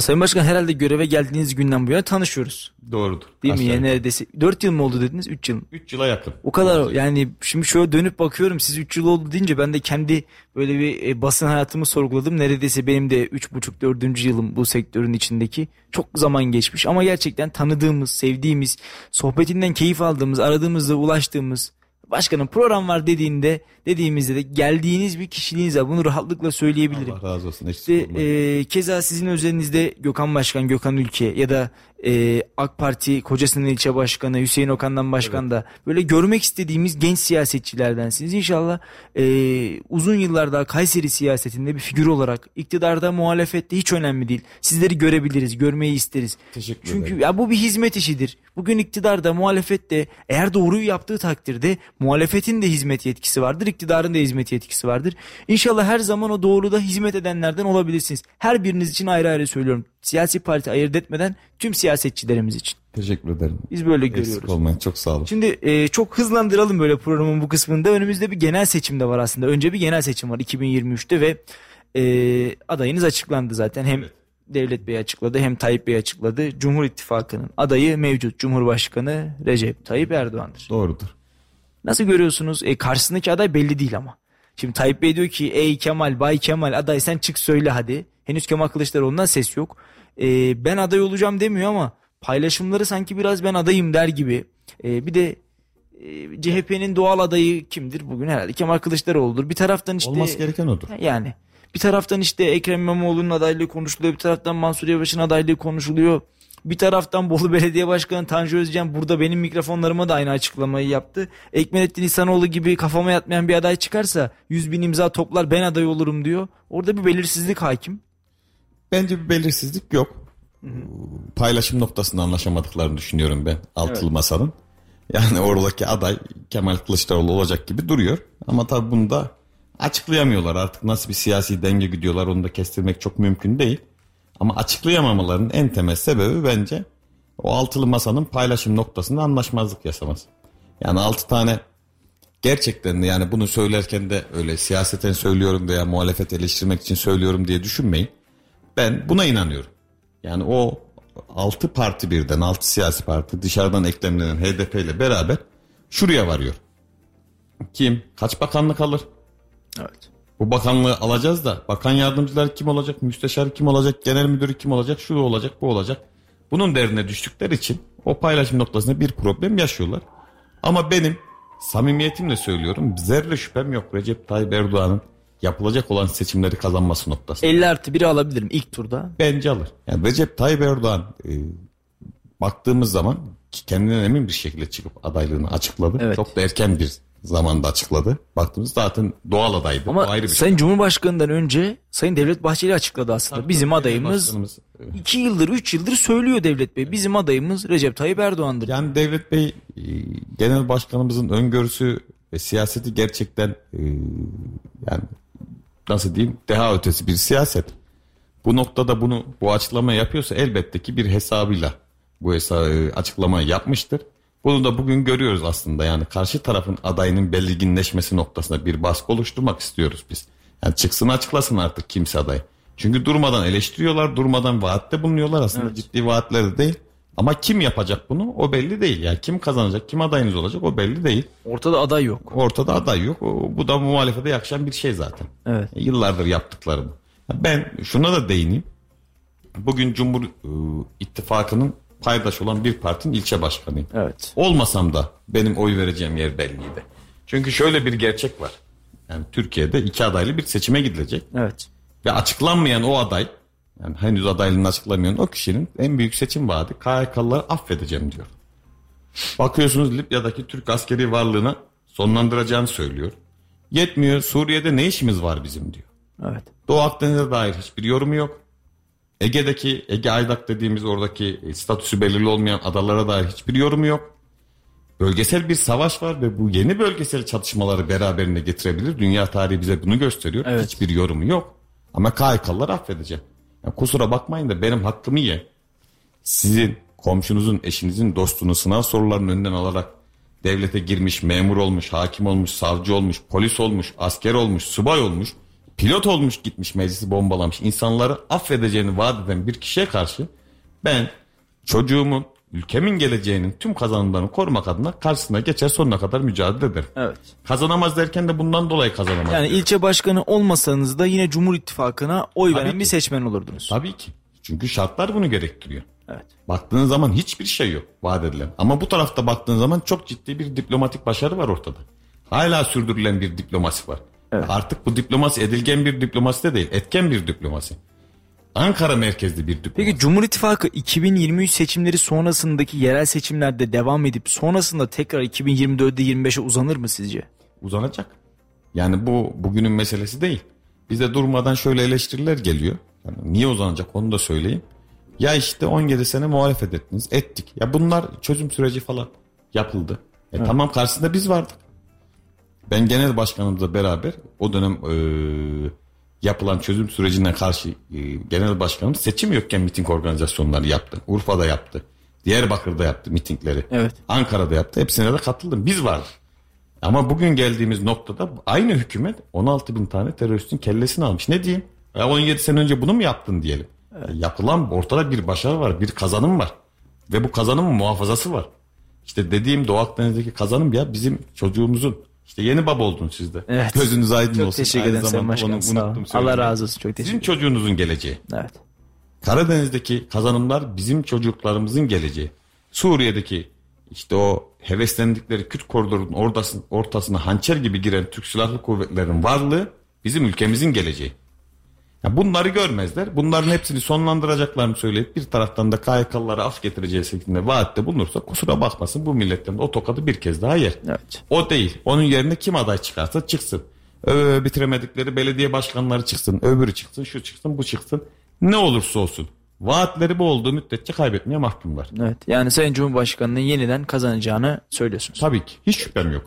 Sayın Başkan herhalde göreve geldiğiniz günden bu yana tanışıyoruz. Doğrudur. Değil mi? Yani neredeyse 4 yıl mı oldu dediniz? 3 yıl. 3 yıla yakın. O kadar yani şimdi şöyle dönüp bakıyorum siz 3 yıl oldu deyince ben de kendi böyle bir e, basın hayatımı sorguladım. Neredeyse benim de 3,5 4. yılım bu sektörün içindeki. Çok zaman geçmiş ama gerçekten tanıdığımız, sevdiğimiz, sohbetinden keyif aldığımız, aradığımızda ulaştığımız Başkanım program var dediğinde dediğimizde de geldiğiniz bir kişiliğiniz var. Bunu rahatlıkla söyleyebilirim. Allah razı olsun. İşte, e, keza sizin özelinizde Gökhan Başkan, Gökhan Ülke ya da e, AK Parti Kocasinan ilçe başkanı Hüseyin Okan'dan başkan evet. da böyle görmek istediğimiz genç siyasetçilerdensiniz. İnşallah e, uzun yıllar daha Kayseri siyasetinde bir figür olarak iktidarda muhalefette hiç önemli değil. Sizleri görebiliriz, görmeyi isteriz. Teşekkür Çünkü ederim. ya bu bir hizmet işidir. Bugün iktidarda muhalefette eğer doğruyu yaptığı takdirde muhalefetin de hizmet yetkisi vardır, iktidarın da hizmet yetkisi vardır. İnşallah her zaman o doğruda hizmet edenlerden olabilirsiniz. Her biriniz için ayrı ayrı söylüyorum. Siyasi parti ayırt etmeden tüm siyasetçilerimiz için. Teşekkür ederim. Biz böyle Eksik görüyoruz. olmayın çok sağ olun. Şimdi e, çok hızlandıralım böyle programın bu kısmında. Önümüzde bir genel seçim de var aslında. Önce bir genel seçim var 2023'te ve e, adayınız açıklandı zaten. Hem evet. Devlet Bey açıkladı hem Tayyip Bey açıkladı. Cumhur İttifakı'nın adayı mevcut Cumhurbaşkanı Recep Tayyip Erdoğan'dır. Doğrudur. Nasıl görüyorsunuz? E, karşısındaki aday belli değil ama. Şimdi Tayyip Bey diyor ki ey Kemal, Bay Kemal aday sen çık söyle hadi. Henüz Kemal Kılıçdaroğlu'ndan ses yok. E, ben aday olacağım demiyor ama paylaşımları sanki biraz ben adayım der gibi. E, bir de e, CHP'nin doğal adayı kimdir bugün herhalde Kemal Kılıçdaroğlu'dur. Bir taraftan işte olması gereken odur. Yani bir taraftan işte Ekrem İmamoğlu'nun adaylığı konuşuluyor. Bir taraftan Mansur Yavaş'ın adaylığı konuşuluyor. Bir taraftan Bolu Belediye Başkanı Tanju Özcan burada benim mikrofonlarıma da aynı açıklamayı yaptı. Ekmelettin İhsanoğlu gibi kafama yatmayan bir aday çıkarsa 100 bin imza toplar ben aday olurum diyor. Orada bir belirsizlik hakim. Bence bir belirsizlik yok. Hı hı. Paylaşım noktasında anlaşamadıklarını düşünüyorum ben altılı evet. masanın. Yani oradaki aday Kemal Kılıçdaroğlu olacak gibi duruyor. Ama tabii bunu da açıklayamıyorlar artık nasıl bir siyasi denge gidiyorlar onu da kestirmek çok mümkün değil. Ama açıklayamamaların en temel sebebi bence o altılı masanın paylaşım noktasında anlaşmazlık yaşaması. Yani altı tane gerçekten de yani bunu söylerken de öyle siyaseten söylüyorum veya muhalefet eleştirmek için söylüyorum diye düşünmeyin. Ben buna inanıyorum. Yani o altı parti birden altı siyasi parti dışarıdan eklemlenen HDP ile beraber şuraya varıyor. Kim? Kaç bakanlık alır? Evet. Bu bakanlığı alacağız da bakan yardımcılar kim olacak, müsteşar kim olacak, genel müdürü kim olacak, şu olacak, bu olacak. Bunun derine düştükleri için o paylaşım noktasında bir problem yaşıyorlar. Ama benim samimiyetimle söylüyorum zerre şüphem yok Recep Tayyip Erdoğan'ın yapılacak olan seçimleri kazanması noktasında. 50 artı 1'i alabilirim ilk turda. Bence alır. Yani Recep Tayyip Erdoğan e, baktığımız zaman kendinden emin bir şekilde çıkıp adaylığını açıkladı. Evet. Çok da erken bir zamanda açıkladı. Baktığımız zaten doğal adaydı. Ama ayrı bir şey. Sayın Cumhurbaşkanı'ndan önce Sayın Devlet Bahçeli açıkladı aslında. Tabii, Bizim adayımız başkanımız, e, 2 yıldır 3 yıldır söylüyor Devlet Bey. Bizim adayımız Recep Tayyip Erdoğan'dır. Yani Devlet Bey e, genel başkanımızın öngörüsü ve siyaseti gerçekten e, yani nasıl diyeyim deha ötesi bir siyaset. Bu noktada bunu bu açıklamayı yapıyorsa elbette ki bir hesabıyla bu hesa e, açıklamayı yapmıştır. Bunu da bugün görüyoruz aslında yani karşı tarafın adayının belirginleşmesi noktasında bir baskı oluşturmak istiyoruz biz. Yani çıksın açıklasın artık kimse aday. Çünkü durmadan eleştiriyorlar, durmadan vaatte bulunuyorlar aslında ciddi vaatler de değil. Ama kim yapacak bunu o belli değil. Yani kim kazanacak, kim adayınız olacak o belli değil. Ortada aday yok. Ortada aday yok. Bu da muhalefete yakışan bir şey zaten. Evet. E, Yıllardır yaptıkları bu. Ben şuna da değineyim. Bugün Cumhur e, İttifakı'nın paydaş olan bir partinin ilçe başkanıyım. Evet. Olmasam da benim oy vereceğim yer belliydi. Çünkü şöyle bir gerçek var. Yani Türkiye'de iki adaylı bir seçime gidilecek. Evet. Ve açıklanmayan o aday, yani henüz adaylığını açıklamayan o kişinin en büyük seçim vaadi KHK'lıları affedeceğim diyor. Bakıyorsunuz Libya'daki Türk askeri varlığına sonlandıracağını söylüyor. Yetmiyor Suriye'de ne işimiz var bizim diyor. Evet. Doğu Akdeniz'e dair hiçbir yorumu yok. Ege'deki Ege Aydak dediğimiz oradaki statüsü belirli olmayan adalara dair hiçbir yorumu yok. Bölgesel bir savaş var ve bu yeni bölgesel çatışmaları beraberinde getirebilir. Dünya tarihi bize bunu gösteriyor. Evet. Hiçbir yorumu yok. Ama KHK'lılar affedeceğim. Kusura bakmayın da benim hakkımı ye. Sizin komşunuzun, eşinizin, dostunun sınav sorularının önünden alarak devlete girmiş, memur olmuş, hakim olmuş, savcı olmuş, polis olmuş, asker olmuş, subay olmuş, pilot olmuş gitmiş meclisi bombalamış insanları affedeceğini vaat eden bir kişiye karşı ben çocuğumun, ülkemin geleceğinin tüm kazanımlarını korumak adına karşısına geçer sonuna kadar mücadele ederim. Evet. Kazanamaz derken de bundan dolayı kazanamaz. Yani ilçe başkanı olmasanız da yine Cumhur İttifakı'na oy Tabii veren ki. bir seçmen olurdunuz. Tabii ki. Çünkü şartlar bunu gerektiriyor. Evet. Baktığın zaman hiçbir şey yok vaat edilen. Ama bu tarafta baktığın zaman çok ciddi bir diplomatik başarı var ortada. Hala sürdürülen bir diplomasi var. Evet. Artık bu diplomasi edilgen bir diplomasi de değil, etken bir diplomasi. Ankara merkezli bir diplomasi. Peki Cumhur İttifakı 2023 seçimleri sonrasındaki yerel seçimlerde devam edip sonrasında tekrar 2024'de 25'e uzanır mı sizce? uzanacak. Yani bu bugünün meselesi değil. Bize durmadan şöyle eleştiriler geliyor. Yani niye uzanacak onu da söyleyeyim. Ya işte 17 sene muhalefet ettiniz. Ettik. Ya bunlar çözüm süreci falan yapıldı. E tamam karşısında biz vardık. Ben genel başkanımızla beraber o dönem e, yapılan çözüm sürecine karşı e, genel başkanımız seçim yokken miting organizasyonları yaptı. Urfa'da yaptı. Diyarbakır'da yaptı mitingleri. Evet. Ankara'da yaptı. Hepsine de katıldım. Biz vardık. Ama bugün geldiğimiz noktada aynı hükümet 16 bin tane teröristin kellesini almış. Ne diyeyim? Ya 17 sene önce bunu mu yaptın diyelim. Ya Yapılan ortada bir başarı var, bir kazanım var. Ve bu kazanımın muhafazası var. İşte dediğim Doğu Akdeniz'deki kazanım ya bizim çocuğumuzun. İşte yeni baba oldun siz de. Evet. Gözünüz aydın Çok olsun. teşekkür Aynı ederim Sayın zamanda Başkan. onu unuttum Allah razı olsun. Çok teşekkür Sizin çocuğunuzun geleceği. Evet. Karadeniz'deki kazanımlar bizim çocuklarımızın geleceği. Suriye'deki işte o heveslendikleri Kürt koridorunun ortasına, ortasına hançer gibi giren Türk Silahlı Kuvvetleri'nin varlığı bizim ülkemizin geleceği. Ya bunları görmezler. Bunların hepsini sonlandıracaklarını söyleyip bir taraftan da KYK'lılara af getireceği şeklinde vaatte bulunursa kusura bakmasın bu milletten o tokadı bir kez daha yer. Evet. O değil. Onun yerine kim aday çıkarsa çıksın. Ö, bitiremedikleri belediye başkanları çıksın. Öbürü çıksın, şu çıksın, bu çıksın. Ne olursa olsun. Vaatleri bu olduğu müddetçe kaybetmeye mahkumlar. Evet. Yani Sayın Cumhurbaşkanı'nın yeniden kazanacağını söylüyorsunuz. Tabii ki. Hiç şüphem yok.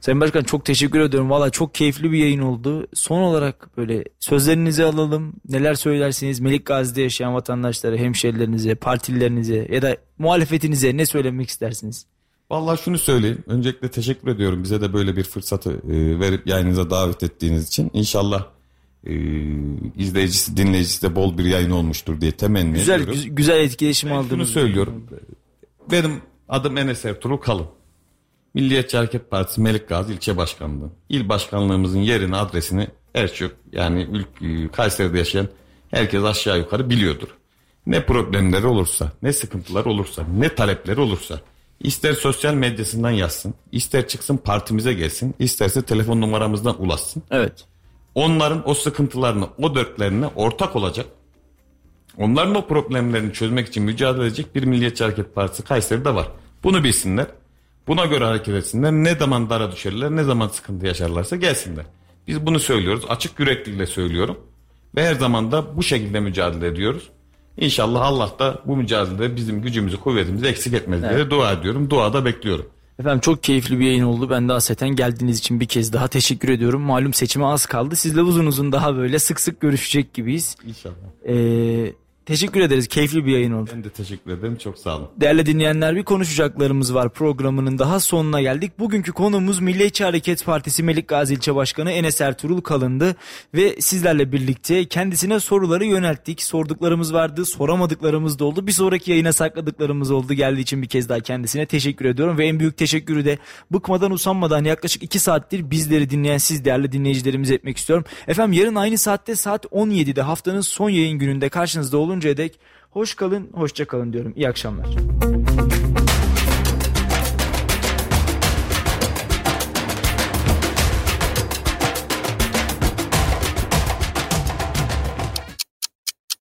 Sayın Başkan çok teşekkür ediyorum. Valla çok keyifli bir yayın oldu. Son olarak böyle sözlerinizi alalım. Neler söylersiniz Melik Gazi'de yaşayan vatandaşlara, hemşerilerinize, partililerinize ya da muhalefetinize ne söylemek istersiniz? Vallahi şunu söyleyeyim. Öncelikle teşekkür ediyorum. Bize de böyle bir fırsatı e, verip yayınınıza davet ettiğiniz için. İnşallah e, izleyicisi, dinleyicisi de bol bir yayın olmuştur diye temenni Güzel ediyorum. güz- güzel etkileşim Ben şunu söylüyorum. Benim adım Enes Ertuğrul Kalın. Milliyetçi Hareket Partisi Melik Gazi İlçe Başkanlığı. İl başkanlığımızın yerini, adresini her çok yani ül- Kayseri'de yaşayan herkes aşağı yukarı biliyordur. Ne problemleri olursa, ne sıkıntılar olursa, ne talepleri olursa ister sosyal medyasından yazsın, ister çıksın partimize gelsin, isterse telefon numaramızdan ulaşsın Evet. onların o sıkıntılarını, o dertlerine ortak olacak. Onların o problemlerini çözmek için mücadele edecek bir Milliyetçi Hareket Partisi Kayseri'de var. Bunu bilsinler. Buna göre hareket etsinler. Ne zaman dara düşerler, ne zaman sıkıntı yaşarlarsa gelsinler. Biz bunu söylüyoruz. Açık yüreklilikle söylüyorum. Ve her zaman da bu şekilde mücadele ediyoruz. İnşallah Allah da bu mücadelede bizim gücümüzü, kuvvetimizi eksik etmez diye Evet. dua ediyorum. Duada bekliyorum. Efendim çok keyifli bir yayın oldu. Ben de haseten geldiğiniz için bir kez daha teşekkür ediyorum. Malum seçime az kaldı. Sizle uzun uzun daha böyle sık sık görüşecek gibiyiz. İnşallah. Ee, teşekkür ederiz. Keyifli bir yayın oldu. Ben de teşekkür ederim. Çok sağ olun. Değerli dinleyenler bir konuşacaklarımız var programının daha sonuna geldik. Bugünkü konumuz Milliyetçi Hareket Partisi Melik Gazi İlçe Başkanı Enes Ertuğrul Kalındı. Ve sizlerle birlikte kendisine soruları yönelttik. Sorduklarımız vardı, soramadıklarımız da oldu. Bir sonraki yayına sakladıklarımız oldu. Geldiği için bir kez daha kendisine teşekkür ediyorum. Ve en büyük teşekkürü de bıkmadan usanmadan yaklaşık 2 saattir bizleri dinleyen siz değerli dinleyicilerimize etmek istiyorum. Efendim yarın aynı saatte saat 17'de haftanın son yayın gününde karşınızda oluncaya dek hoş kalın, hoşça kalın diyorum. İyi akşamlar.